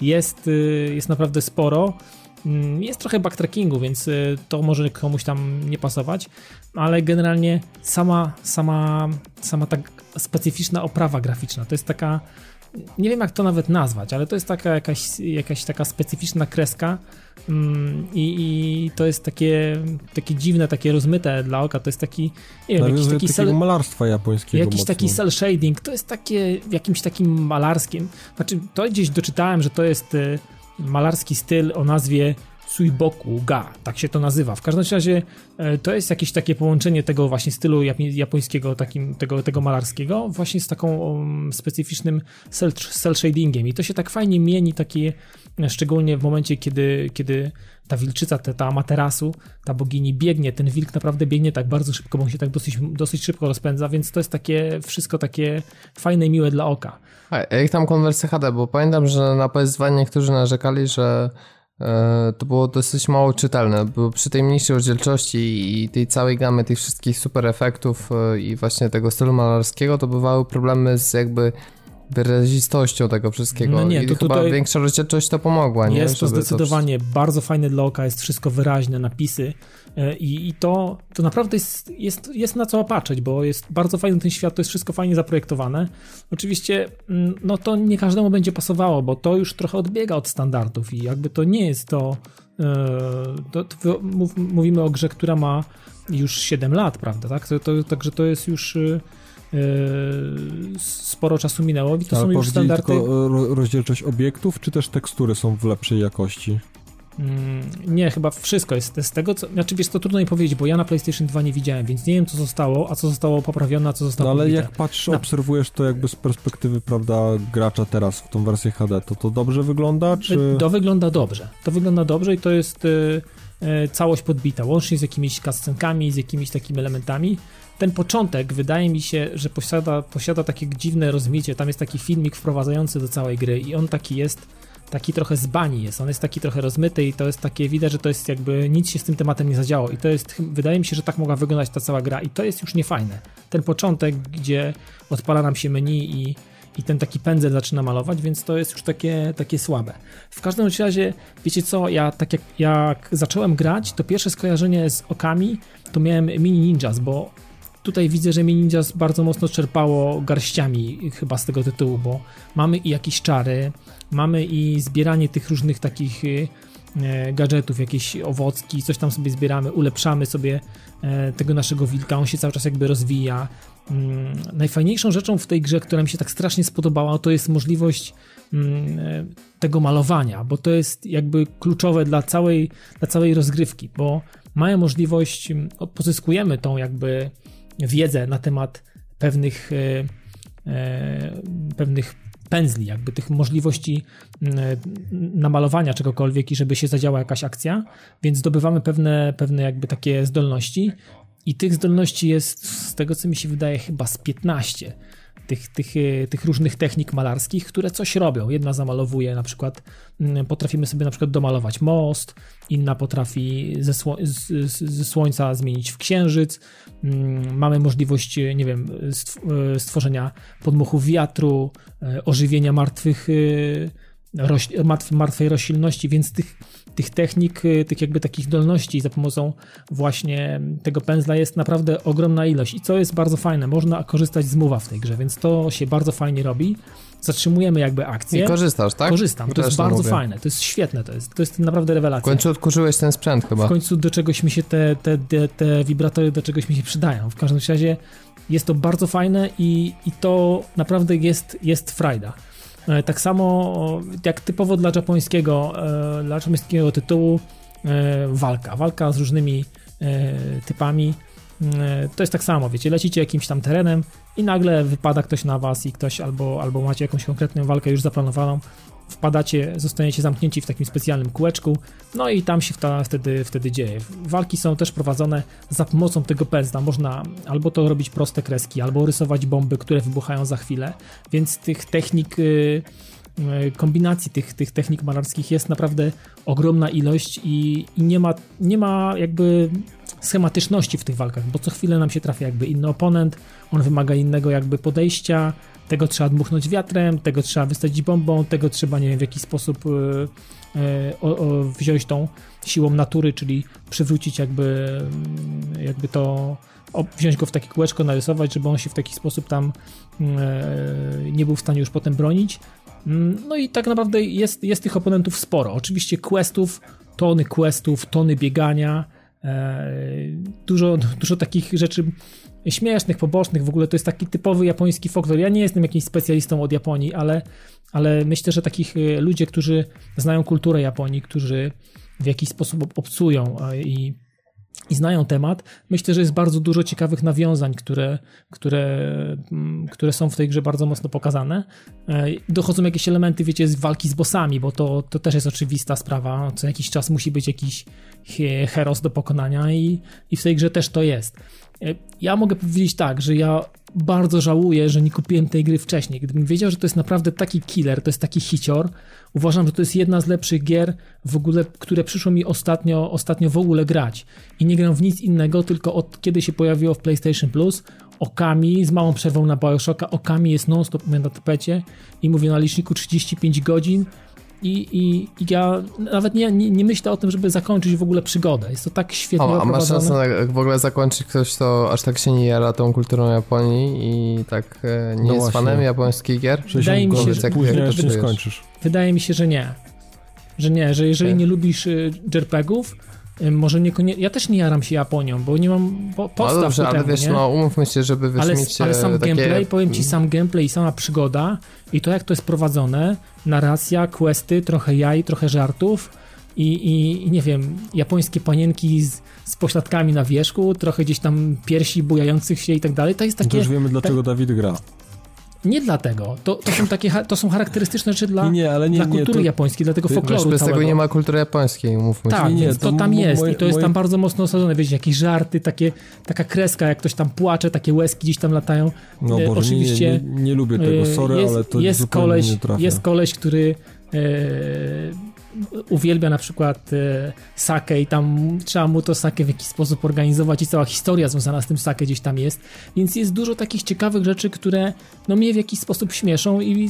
jest, jest naprawdę sporo. Mm, jest trochę backtrackingu, więc y, to może komuś tam nie pasować, ale generalnie sama, sama, sama tak specyficzna oprawa graficzna to jest taka, nie wiem jak to nawet nazwać, ale to jest taka jakaś, jakaś taka specyficzna kreska mm, i, i, to jest takie, takie dziwne, takie rozmyte dla oka, to jest taki, nie wiem, jakiś taki cel, malarstwa japońskiego Jakiś mocno. taki cel shading, to jest takie jakimś takim malarskim, znaczy to gdzieś doczytałem, że to jest y, malarski styl o nazwie Suiboku Ga, tak się to nazywa. W każdym razie e, to jest jakieś takie połączenie tego właśnie stylu japońskiego, takim, tego, tego malarskiego, właśnie z taką um, specyficznym cel, cel shadingiem i to się tak fajnie mieni, takie szczególnie w momencie, kiedy, kiedy ta wilczyca, ta, ta Amaterasu, ta bogini biegnie, ten wilk naprawdę biegnie tak bardzo szybko, bo on się tak dosyć, dosyć szybko rozpędza, więc to jest takie wszystko takie fajne i miłe dla oka. A jak tam konwersja HD, bo pamiętam, że na PS2 niektórzy narzekali, że e, to było dosyć mało czytelne, bo przy tej mniejszej rozdzielczości i tej całej gamy tych wszystkich super efektów e, i właśnie tego stylu malarskiego, to bywały problemy z jakby wyrazistością tego wszystkiego. No nie, to I chyba tutaj większa rozdzielczość to pomogła, nie? Jest to zdecydowanie to... bardzo fajne dla oka, jest wszystko wyraźne, napisy i, i to, to naprawdę jest, jest, jest na co opatrzeć, bo jest bardzo fajny ten świat, to jest wszystko fajnie zaprojektowane. Oczywiście, mm, no to nie każdemu będzie pasowało, bo to już trochę odbiega od standardów i jakby to nie jest to, e, to, to mówimy o grze, która ma już 7 lat, prawda, tak? To, to, także to jest już e, Yy, sporo czasu minęło i to Ale są już standardy... tylko rozdzielczość obiektów, czy też tekstury są w lepszej jakości? Mm, nie, chyba wszystko jest z tego, co... Znaczy wiesz, to trudno mi powiedzieć, bo ja na PlayStation 2 nie widziałem, więc nie wiem, co zostało, a co zostało poprawione, a co zostało No ale jak patrzysz, na... obserwujesz to jakby z perspektywy, prawda, gracza teraz w tą wersję HD, to to dobrze wygląda, czy... To wygląda dobrze. To wygląda dobrze i to jest... Yy, całość podbita, łącznie z jakimiś kascenkami, z jakimiś takimi elementami ten początek wydaje mi się, że posiada, posiada takie dziwne rozmicie. Tam jest taki filmik wprowadzający do całej gry i on taki jest, taki trochę z bani jest. On jest taki trochę rozmyty i to jest takie, widać, że to jest jakby nic się z tym tematem nie zadziało. I to jest, wydaje mi się, że tak mogła wyglądać ta cała gra i to jest już niefajne. Ten początek, gdzie odpala nam się menu i i ten taki pędzel zaczyna malować, więc to jest już takie, takie słabe. W każdym razie, wiecie co, ja tak jak, jak zacząłem grać, to pierwsze skojarzenie z okami to miałem Mini Ninjas, bo Tutaj widzę, że mi Ninjas bardzo mocno czerpało garściami chyba z tego tytułu, bo mamy i jakieś czary, mamy i zbieranie tych różnych takich e, gadżetów, jakieś owocki, coś tam sobie zbieramy, ulepszamy sobie e, tego naszego wilka, on się cały czas jakby rozwija. Mm, najfajniejszą rzeczą w tej grze, która mi się tak strasznie spodobała, to jest możliwość mm, e, tego malowania, bo to jest jakby kluczowe dla całej, dla całej rozgrywki, bo mają możliwość, mm, pozyskujemy tą jakby wiedzę na temat pewnych, pewnych pędzli, jakby tych możliwości namalowania czegokolwiek i żeby się zadziała jakaś akcja, więc zdobywamy pewne, pewne jakby takie zdolności. I tych zdolności jest z tego co mi się wydaje chyba z 15 tych, tych, e, tych różnych technik malarskich, które coś robią. Jedna zamalowuje na przykład, mm, potrafimy sobie na przykład domalować most, inna potrafi ze, sło ze słońca zmienić w księżyc. Mm, mamy możliwość, e, nie wiem, e, stworzenia podmuchów wiatru, ożywienia martwych martwej roślinności, więc tych, tych technik, y, tych jakby takich dolności za pomocą właśnie tego pędzla jest naprawdę ogromna ilość i co jest bardzo fajne, można korzystać z mowa w tej grze, więc to się bardzo fajnie robi. Zatrzymujemy jakby akcję. I korzystasz, tak? Korzystam, to jest bardzo mówię. fajne, to jest świetne, to jest, to jest naprawdę rewelacja. W końcu odkurzyłeś ten sprzęt chyba. W końcu do czegoś mi się te, te, te, te wibratory do czegoś mi się przydają. W każdym razie jest to bardzo fajne i, i to naprawdę jest, jest frajda. E, tak samo jak typowo dla japońskiego, e, dla japońskiego tytułu e, walka. Walka z różnymi typami. To jest tak samo, wiecie, lecicie jakimś tam terenem i nagle wypada ktoś na was i ktoś albo, albo macie jakąś konkretną walkę już zaplanowaną wpadacie, zostaniecie zamknięci w takim specjalnym kółeczku, no i tam się wtedy, wtedy dzieje. Walki są też prowadzone za pomocą tego pędzla. Można albo to robić proste kreski, albo rysować bomby, które wybuchają za chwilę, więc tych technik y, y, kombinacji tych, tych technik malarskich jest naprawdę ogromna ilość i, i, nie, ma, nie ma jakby schematyczności w tych walkach, bo co chwilę nam się trafia jakby inny oponent, on wymaga innego jakby podejścia, tego trzeba dmuchnąć wiatrem, tego trzeba wystawić bombą, tego trzeba, nie wiem, w jakiś sposób o, o, wziąć tą siłą natury, czyli przywrócić jakby, mm, jakby to, wziąć go w takie kółeczko, narysować, żeby on się w taki sposób tam yy, nie był w stanie już potem bronić. Mm, no i tak naprawdę jest, jest tych oponentów sporo. Oczywiście questów, tony questów, tony biegania, dużo, dużo takich rzeczy śmiesznych, pobocznych, w ogóle to jest taki typowy japoński folklor. Ja nie jestem jakimś specjalistą od Japonii, ale, ale myślę, że takich y, ludzie, którzy znają kulturę Japonii, którzy w jakiś sposób obcują i, i znają temat, myślę, że jest bardzo dużo ciekawych nawiązań, które, które, mm, które są w tej grze bardzo mocno pokazane. E, dochodzą jakieś elementy, wiecie, z walki z bossami, bo to, to też jest oczywista sprawa. Co jakiś czas musi być jakiś heros do pokonania i, i w tej grze też to jest. E, ja mogę powiedzieć tak, że ja bardzo żałuję, że nie kupiłem tej gry wcześniej. Gdybym wiedział, że to jest naprawdę taki killer, to jest taki hicior, uważam, że to jest jedna z lepszych gier w ogóle, które przyszło mi ostatnio, ostatnio w ogóle grać. I nie gram w nic innego, tylko od kiedy się pojawiło w PlayStation Plus, Okami, z małą przerwą na Bioshocka, Okami jest non-stop na tapecie i mówię na liczniku 35 godzin i, i, i ja nawet nie, nie, nie, myślę o tym, żeby zakończyć w ogóle przygodę. Jest to tak świetnie o, A masz szansę na, w ogóle zakończyć ktoś, kto aż tak się nie jara tą kulturą Japonii i tak e, nie no jest właśnie. fanem japońskich gier? Wydaje mi się, że później jak nie skończysz. Wydaje mi się, że nie. Że nie, że jeżeli okay. nie lubisz y, JRPG-ów, może niekoniecznie. Ja też nie jaram się Japonią, bo nie mam po, podstaw no dobrze, ale temu, wiesz, nie? no umówmy się, żeby wiesz, ale, mieć ale sam takie... gameplay, powiem ci, sam gameplay i sama przygoda i to jak to jest prowadzone, narracja, questy, trochę jaj, trochę żartów i, i, i nie wiem, japońskie panienki z, z pośladkami na wierzchu, trochę gdzieś tam piersi bujających się i tak dalej. To jest takie. Już wiemy, dlaczego ta... Dawid gra. Nie dlatego. To, to, są takie, to są charakterystyczne rzeczy dla, nie, nie, dla kultury to, japońskiej, dla tego folkloru Bez tego nie ma kultury japońskiej, mówmy Tak, nie, to, to tam jest moje, i to jest moje... tam bardzo mocno osadzone. Wiecie, jakieś żarty, takie, taka kreska, jak ktoś tam płacze, takie łezki gdzieś tam latają. No e, Oczywiście, nie, nie, nie, lubię tego, sorry, jest, ale to jest koleś, nie trafia. Jest koleś, który e, uwielbia na przykład e, sake i tam trzeba mu to sake w jakiś sposób organizować i cała historia związana z tym sake gdzieś tam jest, więc jest dużo takich ciekawych rzeczy, które no mnie w jakiś sposób śmieszą i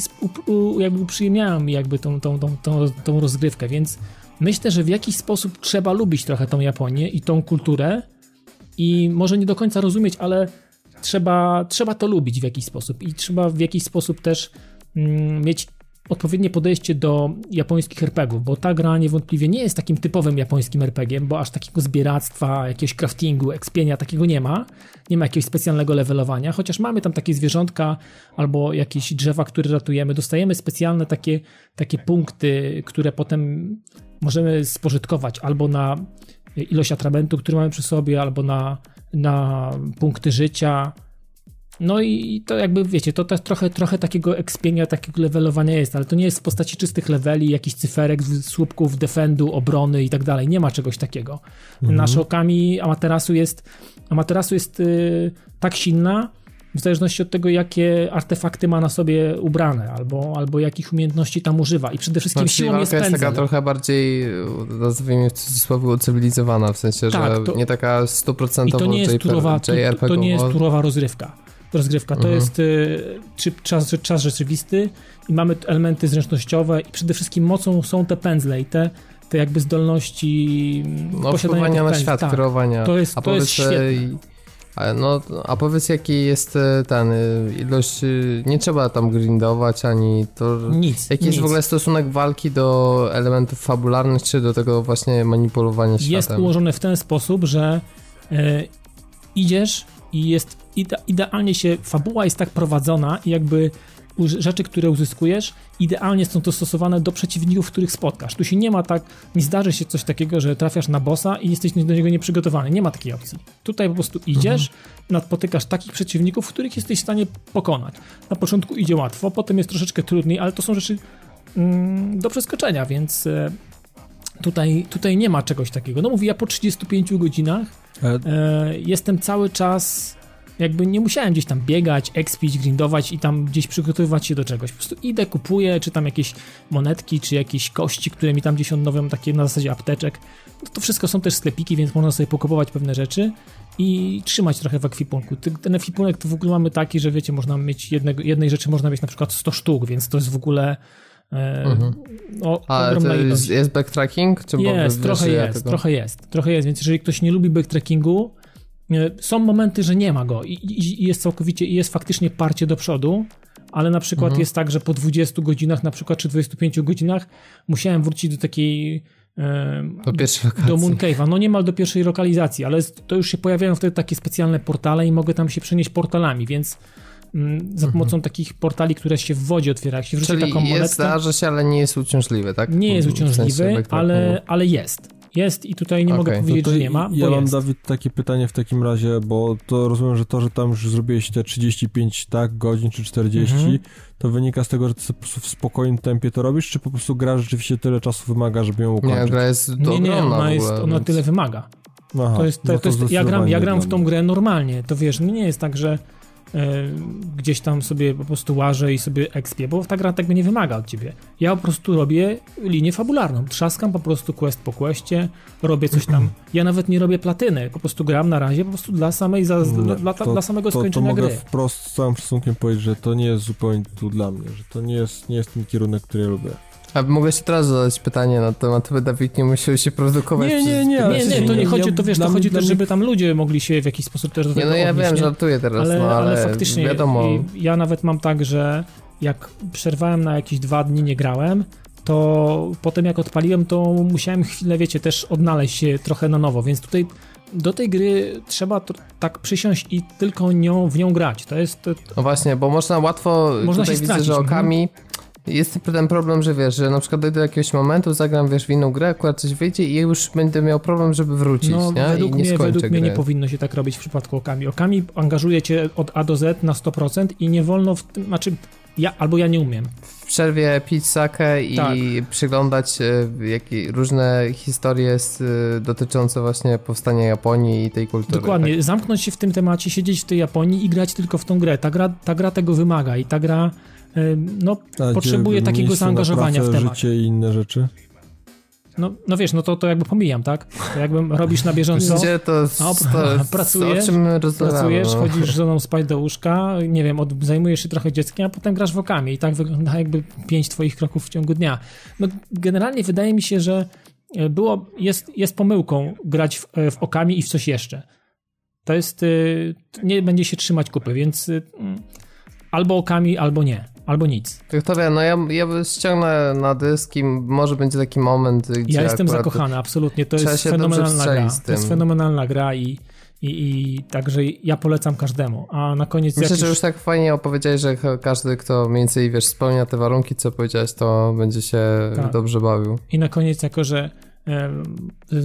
jakby uprzyjemniają mi jakby tą, tą, tą, tą, tą rozgrywkę, więc myślę, że w jakiś sposób trzeba lubić trochę tą Japonię i tą kulturę i może nie do końca rozumieć, ale trzeba, trzeba to lubić w jakiś sposób i trzeba w jakiś sposób też mm, mieć odpowiednie podejście do japońskich RPGów, bo ta gra niewątpliwie nie jest takim typowym japońskim RPGiem, bo aż takiego zbieractwa, jakiegoś craftingu, ekspienia takiego nie ma. Nie ma jakiegoś specjalnego levelowania, chociaż mamy tam takie zwierzątka albo jakieś drzewa, które ratujemy. Dostajemy specjalne takie, takie punkty, które potem możemy spożytkować albo na ilość atramentu, który mamy przy sobie, albo na, na punkty życia, no i to jakby, wiecie, to też trochę, trochę takiego ekspienia, takiego levelowania jest, ale to nie jest w postaci czystych leveli, jakichś cyferek, słupków, defendu, obrony i tak dalej. Nie ma czegoś takiego. Mhm. Nasza okami Amaterasu jest, Amaterasu jest yy, tak silna, w zależności od tego, jakie artefakty ma na sobie ubrane, albo, albo jakich umiejętności tam używa. I przede wszystkim znaczy, siłą jest pędzel. jest taka trochę bardziej, nazwijmy w cudzysłowie, ucywilizowana, w sensie, tak, że to, nie taka stuprocentowo to nie jest turowa, to, to nie jest turowa rozrywka rozgrywka. To mhm. jest y, czy, czas, czas rzeczywisty i mamy elementy zręcznościowe i przede wszystkim mocą są te pędzle i te, te jakby zdolności no, posiadania na świat, tak. kreowania. To jest, a to jest świetne. A, no, a powiedz jaki jest e, ten, e, ilość, e, nie trzeba tam grindować ani to... Nic, Jaki nic. jest w ogóle stosunek walki do elementów fabularnych, czy do tego właśnie manipulowania światem? Jest ułożone w ten sposób, że e, idziesz i jest ide, idealnie się, fabuła jest tak prowadzona i jakby rzeczy, które uzyskujesz, idealnie są dostosowane do przeciwników, których spotkasz. Tu się nie ma tak, nie zdarzy się coś takiego, że trafiasz na bossa i jesteś do niego nieprzygotowany. Nie ma takiej opcji. Tutaj po prostu idziesz, mhm. napotykasz takich przeciwników, których jesteś w stanie pokonać. Na początku idzie łatwo, potem jest troszeczkę trudniej, ale to są rzeczy mm, do przeskoczenia, więc e, tutaj, tutaj nie ma czegoś takiego. No mówię, ja po 35 godzinach e, e jestem cały czas jakby nie musiałem gdzieś tam biegać, expić, grindować i tam gdzieś przygotowywać się do czegoś. Po prostu idę, kupuję, czy tam jakieś monetki, czy jakieś kości, które mi tam gdzieś odnowią, takie na zasadzie apteczek. No to wszystko są też sklepiki, więc można sobie pokupować pewne rzeczy i trzymać trochę w ekwipunku. Ten ekwipunek to w ogóle mamy taki, że wiecie, można mieć jednego, jednej rzeczy można mieć na przykład 100 sztuk, więc to jest w ogóle e, mhm. o, A to jest, jest backtracking? Czy jest, trochę jest, tego? trochę jest, trochę jest, więc jeżeli ktoś nie lubi backtrackingu, są momenty, że nie ma go i, i, jest całkowicie, i jest faktycznie parcie do przodu, ale na przykład mhm. jest tak, że po 20 godzinach, na przykład, czy 25 godzinach musiałem wrócić do takiej do pierwszej. Do Mooncave'a. No niemal do pierwszej lokalizacji, ale to już się pojawiają wtedy takie specjalne portale i mogę tam się przenieść portalami, więc mm, za mhm. pomocą takich portali, które się w wodzie otwiera, jak się wrzuci Czyli taką monetkę... jest, zdarza się, ale nie jest uciążliwy, tak? Nie jest uciążliwy, w sensie ale, ale jest jest i tutaj nie okay. mogę powiedzieć, no że nie ma. ja mam, jest. Dawid, takie pytanie w takim razie, bo to rozumiem, że to, że tam już zrobiłeś te 35 tak, godzin czy 40, mm -hmm. to wynika z tego, że ty po prostu w spokojnym tempie to robisz, czy po prostu gra rzeczywiście tyle czasu wymaga, żeby ją ukończyć? Nie, gra jest Nie, nie, ona, jest, ona więc... tyle wymaga. Aha, to jest, to, no to jest, ja, gram, ja gram w tą grę normalnie, to wiesz, nie jest tak, że gdzieś tam sobie po prostu łażę i sobie ekspię, bo ta gra tego nie wymaga od ciebie. Ja po prostu robię linię fabularną, trzaskam po prostu quest po questie, robię coś tam. Ja nawet nie robię platyny, po prostu gram na razie po prostu dla samej, za, dla, dla, to, dla, samego skończenia to, to mogę wprost z całym szacunkiem powiedzieć, że to nie jest zupełnie tu dla mnie, że to nie jest, nie jest ten kierunek, który ja lubię. A mogę się teraz zadać pytanie na temat, by Dawid nie musiał się produkować Nie, nie, nie, nie, nie, to nie chodzi, to wiesz, to chodzi też, żeby tam ludzie mogli się w jakiś sposób też do tego Nie, no ja odnieść, wiem, nie? żartuję teraz, ale, no, ale, ale faktycznie wiadomo. ja nawet mam tak, że jak przerwałem na jakieś dwa dni, nie grałem, to potem jak odpaliłem, to musiałem chwilę, wiecie, też odnaleźć się trochę na nowo, więc tutaj do tej gry trzeba to, tak przysiąść i tylko nią, w nią grać. To jest. To... No właśnie, bo można łatwo. Można tutaj się widzę, stracić, że okami. Mhm jest ten problem, że wiesz, że na przykład dojdę do jakiegoś momentu, zagram wiesz w inną grę, akurat coś wyjdzie i już będę miał problem, żeby wrócić, no, nie? Według I nie mnie, według gry. mnie nie powinno się tak robić w przypadku Okami. Okami angażuje cię od A do Z na 100% i nie wolno w tym, znaczy ja albo ja nie umiem. W przerwie pić sakę i tak. przyglądać e, różne historie z, e, dotyczące właśnie powstania Japonii i tej kultury. Dokładnie, tak? zamknąć się w tym temacie, siedzieć w tej Japonii i grać tylko w tą grę. Ta gra, ta gra tego wymaga i ta gra no, potrzebuje takiego zaangażowania pracę, w temat. życie i inne rzeczy. No, no wiesz, no to, to jakby pomijam, tak? To jakby robisz na bieżąco. Gdzie to, no, to pracujesz, pracujesz, no. chodzisz z żoną spać do łóżka, nie wiem, od, zajmujesz się trochę dzieckiem, a potem grasz wokami i tak wygląda jakby pięć twoich kroków w ciągu dnia. No generalnie wydaje mi się, że e, było, jest, jest pomyłką grać w, e, w okami i w coś jeszcze. To jest, e, nie będzie się trzymać kupy, więc albo okami, albo nie. Albo nic. To wie, no ja, ja ściągnę na dysk i może będzie taki moment, gdzie Ja jestem zakochany, absolutnie. To jest fenomenalna gra. To jest fenomenalna gra i, i, i także ja polecam każdemu. A na koniec... Myślę, jakiś... że już tak fajnie opowiedziałeś, że każdy, kto mniej więcej, wiesz, spełnia te warunki, co powiedziałeś, to będzie się tak. dobrze bawił. I na koniec, jako że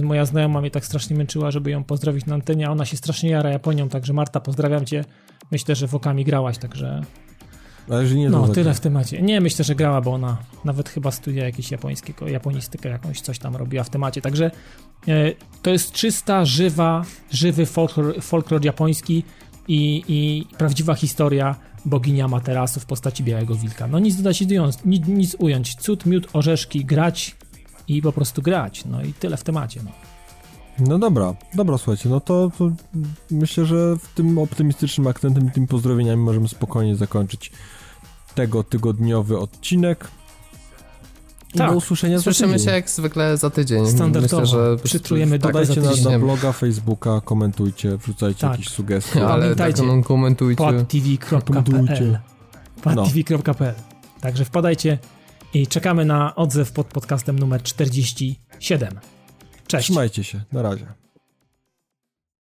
moja znajoma mnie tak strasznie męczyła, żeby ją pozdrowić na antenie, a ona się strasznie jara Japonią, także Marta, pozdrawiam cię. Myślę, że w okami grałaś, także ale że nie No, tyle w temacie. Nie, myślę, że grała, bo ona nawet chyba studia jakieś japońskiego, japonistykę jakąś, coś tam robiła w temacie. Także e, to jest czysta, żywa, żywy folklor, folklor japoński i, i prawdziwa historia boginia Materasu w postaci Białego Wilka. No nic dodać, nic, nic ująć. Cud, miód, orzeszki, grać i po prostu grać. No i tyle w temacie. No. No dobra, dobra, słuchajcie, no to, to, myślę, że w tym optymistycznym akcentem i tymi pozdrowieniami możemy spokojnie zakończyć tygodniowy odcinek. i Tak. do usłyszenia Słyszymy się jak zwykle za tydzień. Standardowo. Myślę, że Przytrujemy do Dodajcie za na, bloga, Facebooka, komentujcie, wrzucajcie Tak. jakieś sugestie. Ale Pamiętajcie, tak, no, komentujcie. podtv.pl podtv.pl Także wpadajcie i czekamy na odzew pod podcastem numer 47. Cześć. Trzymajcie się, na razie.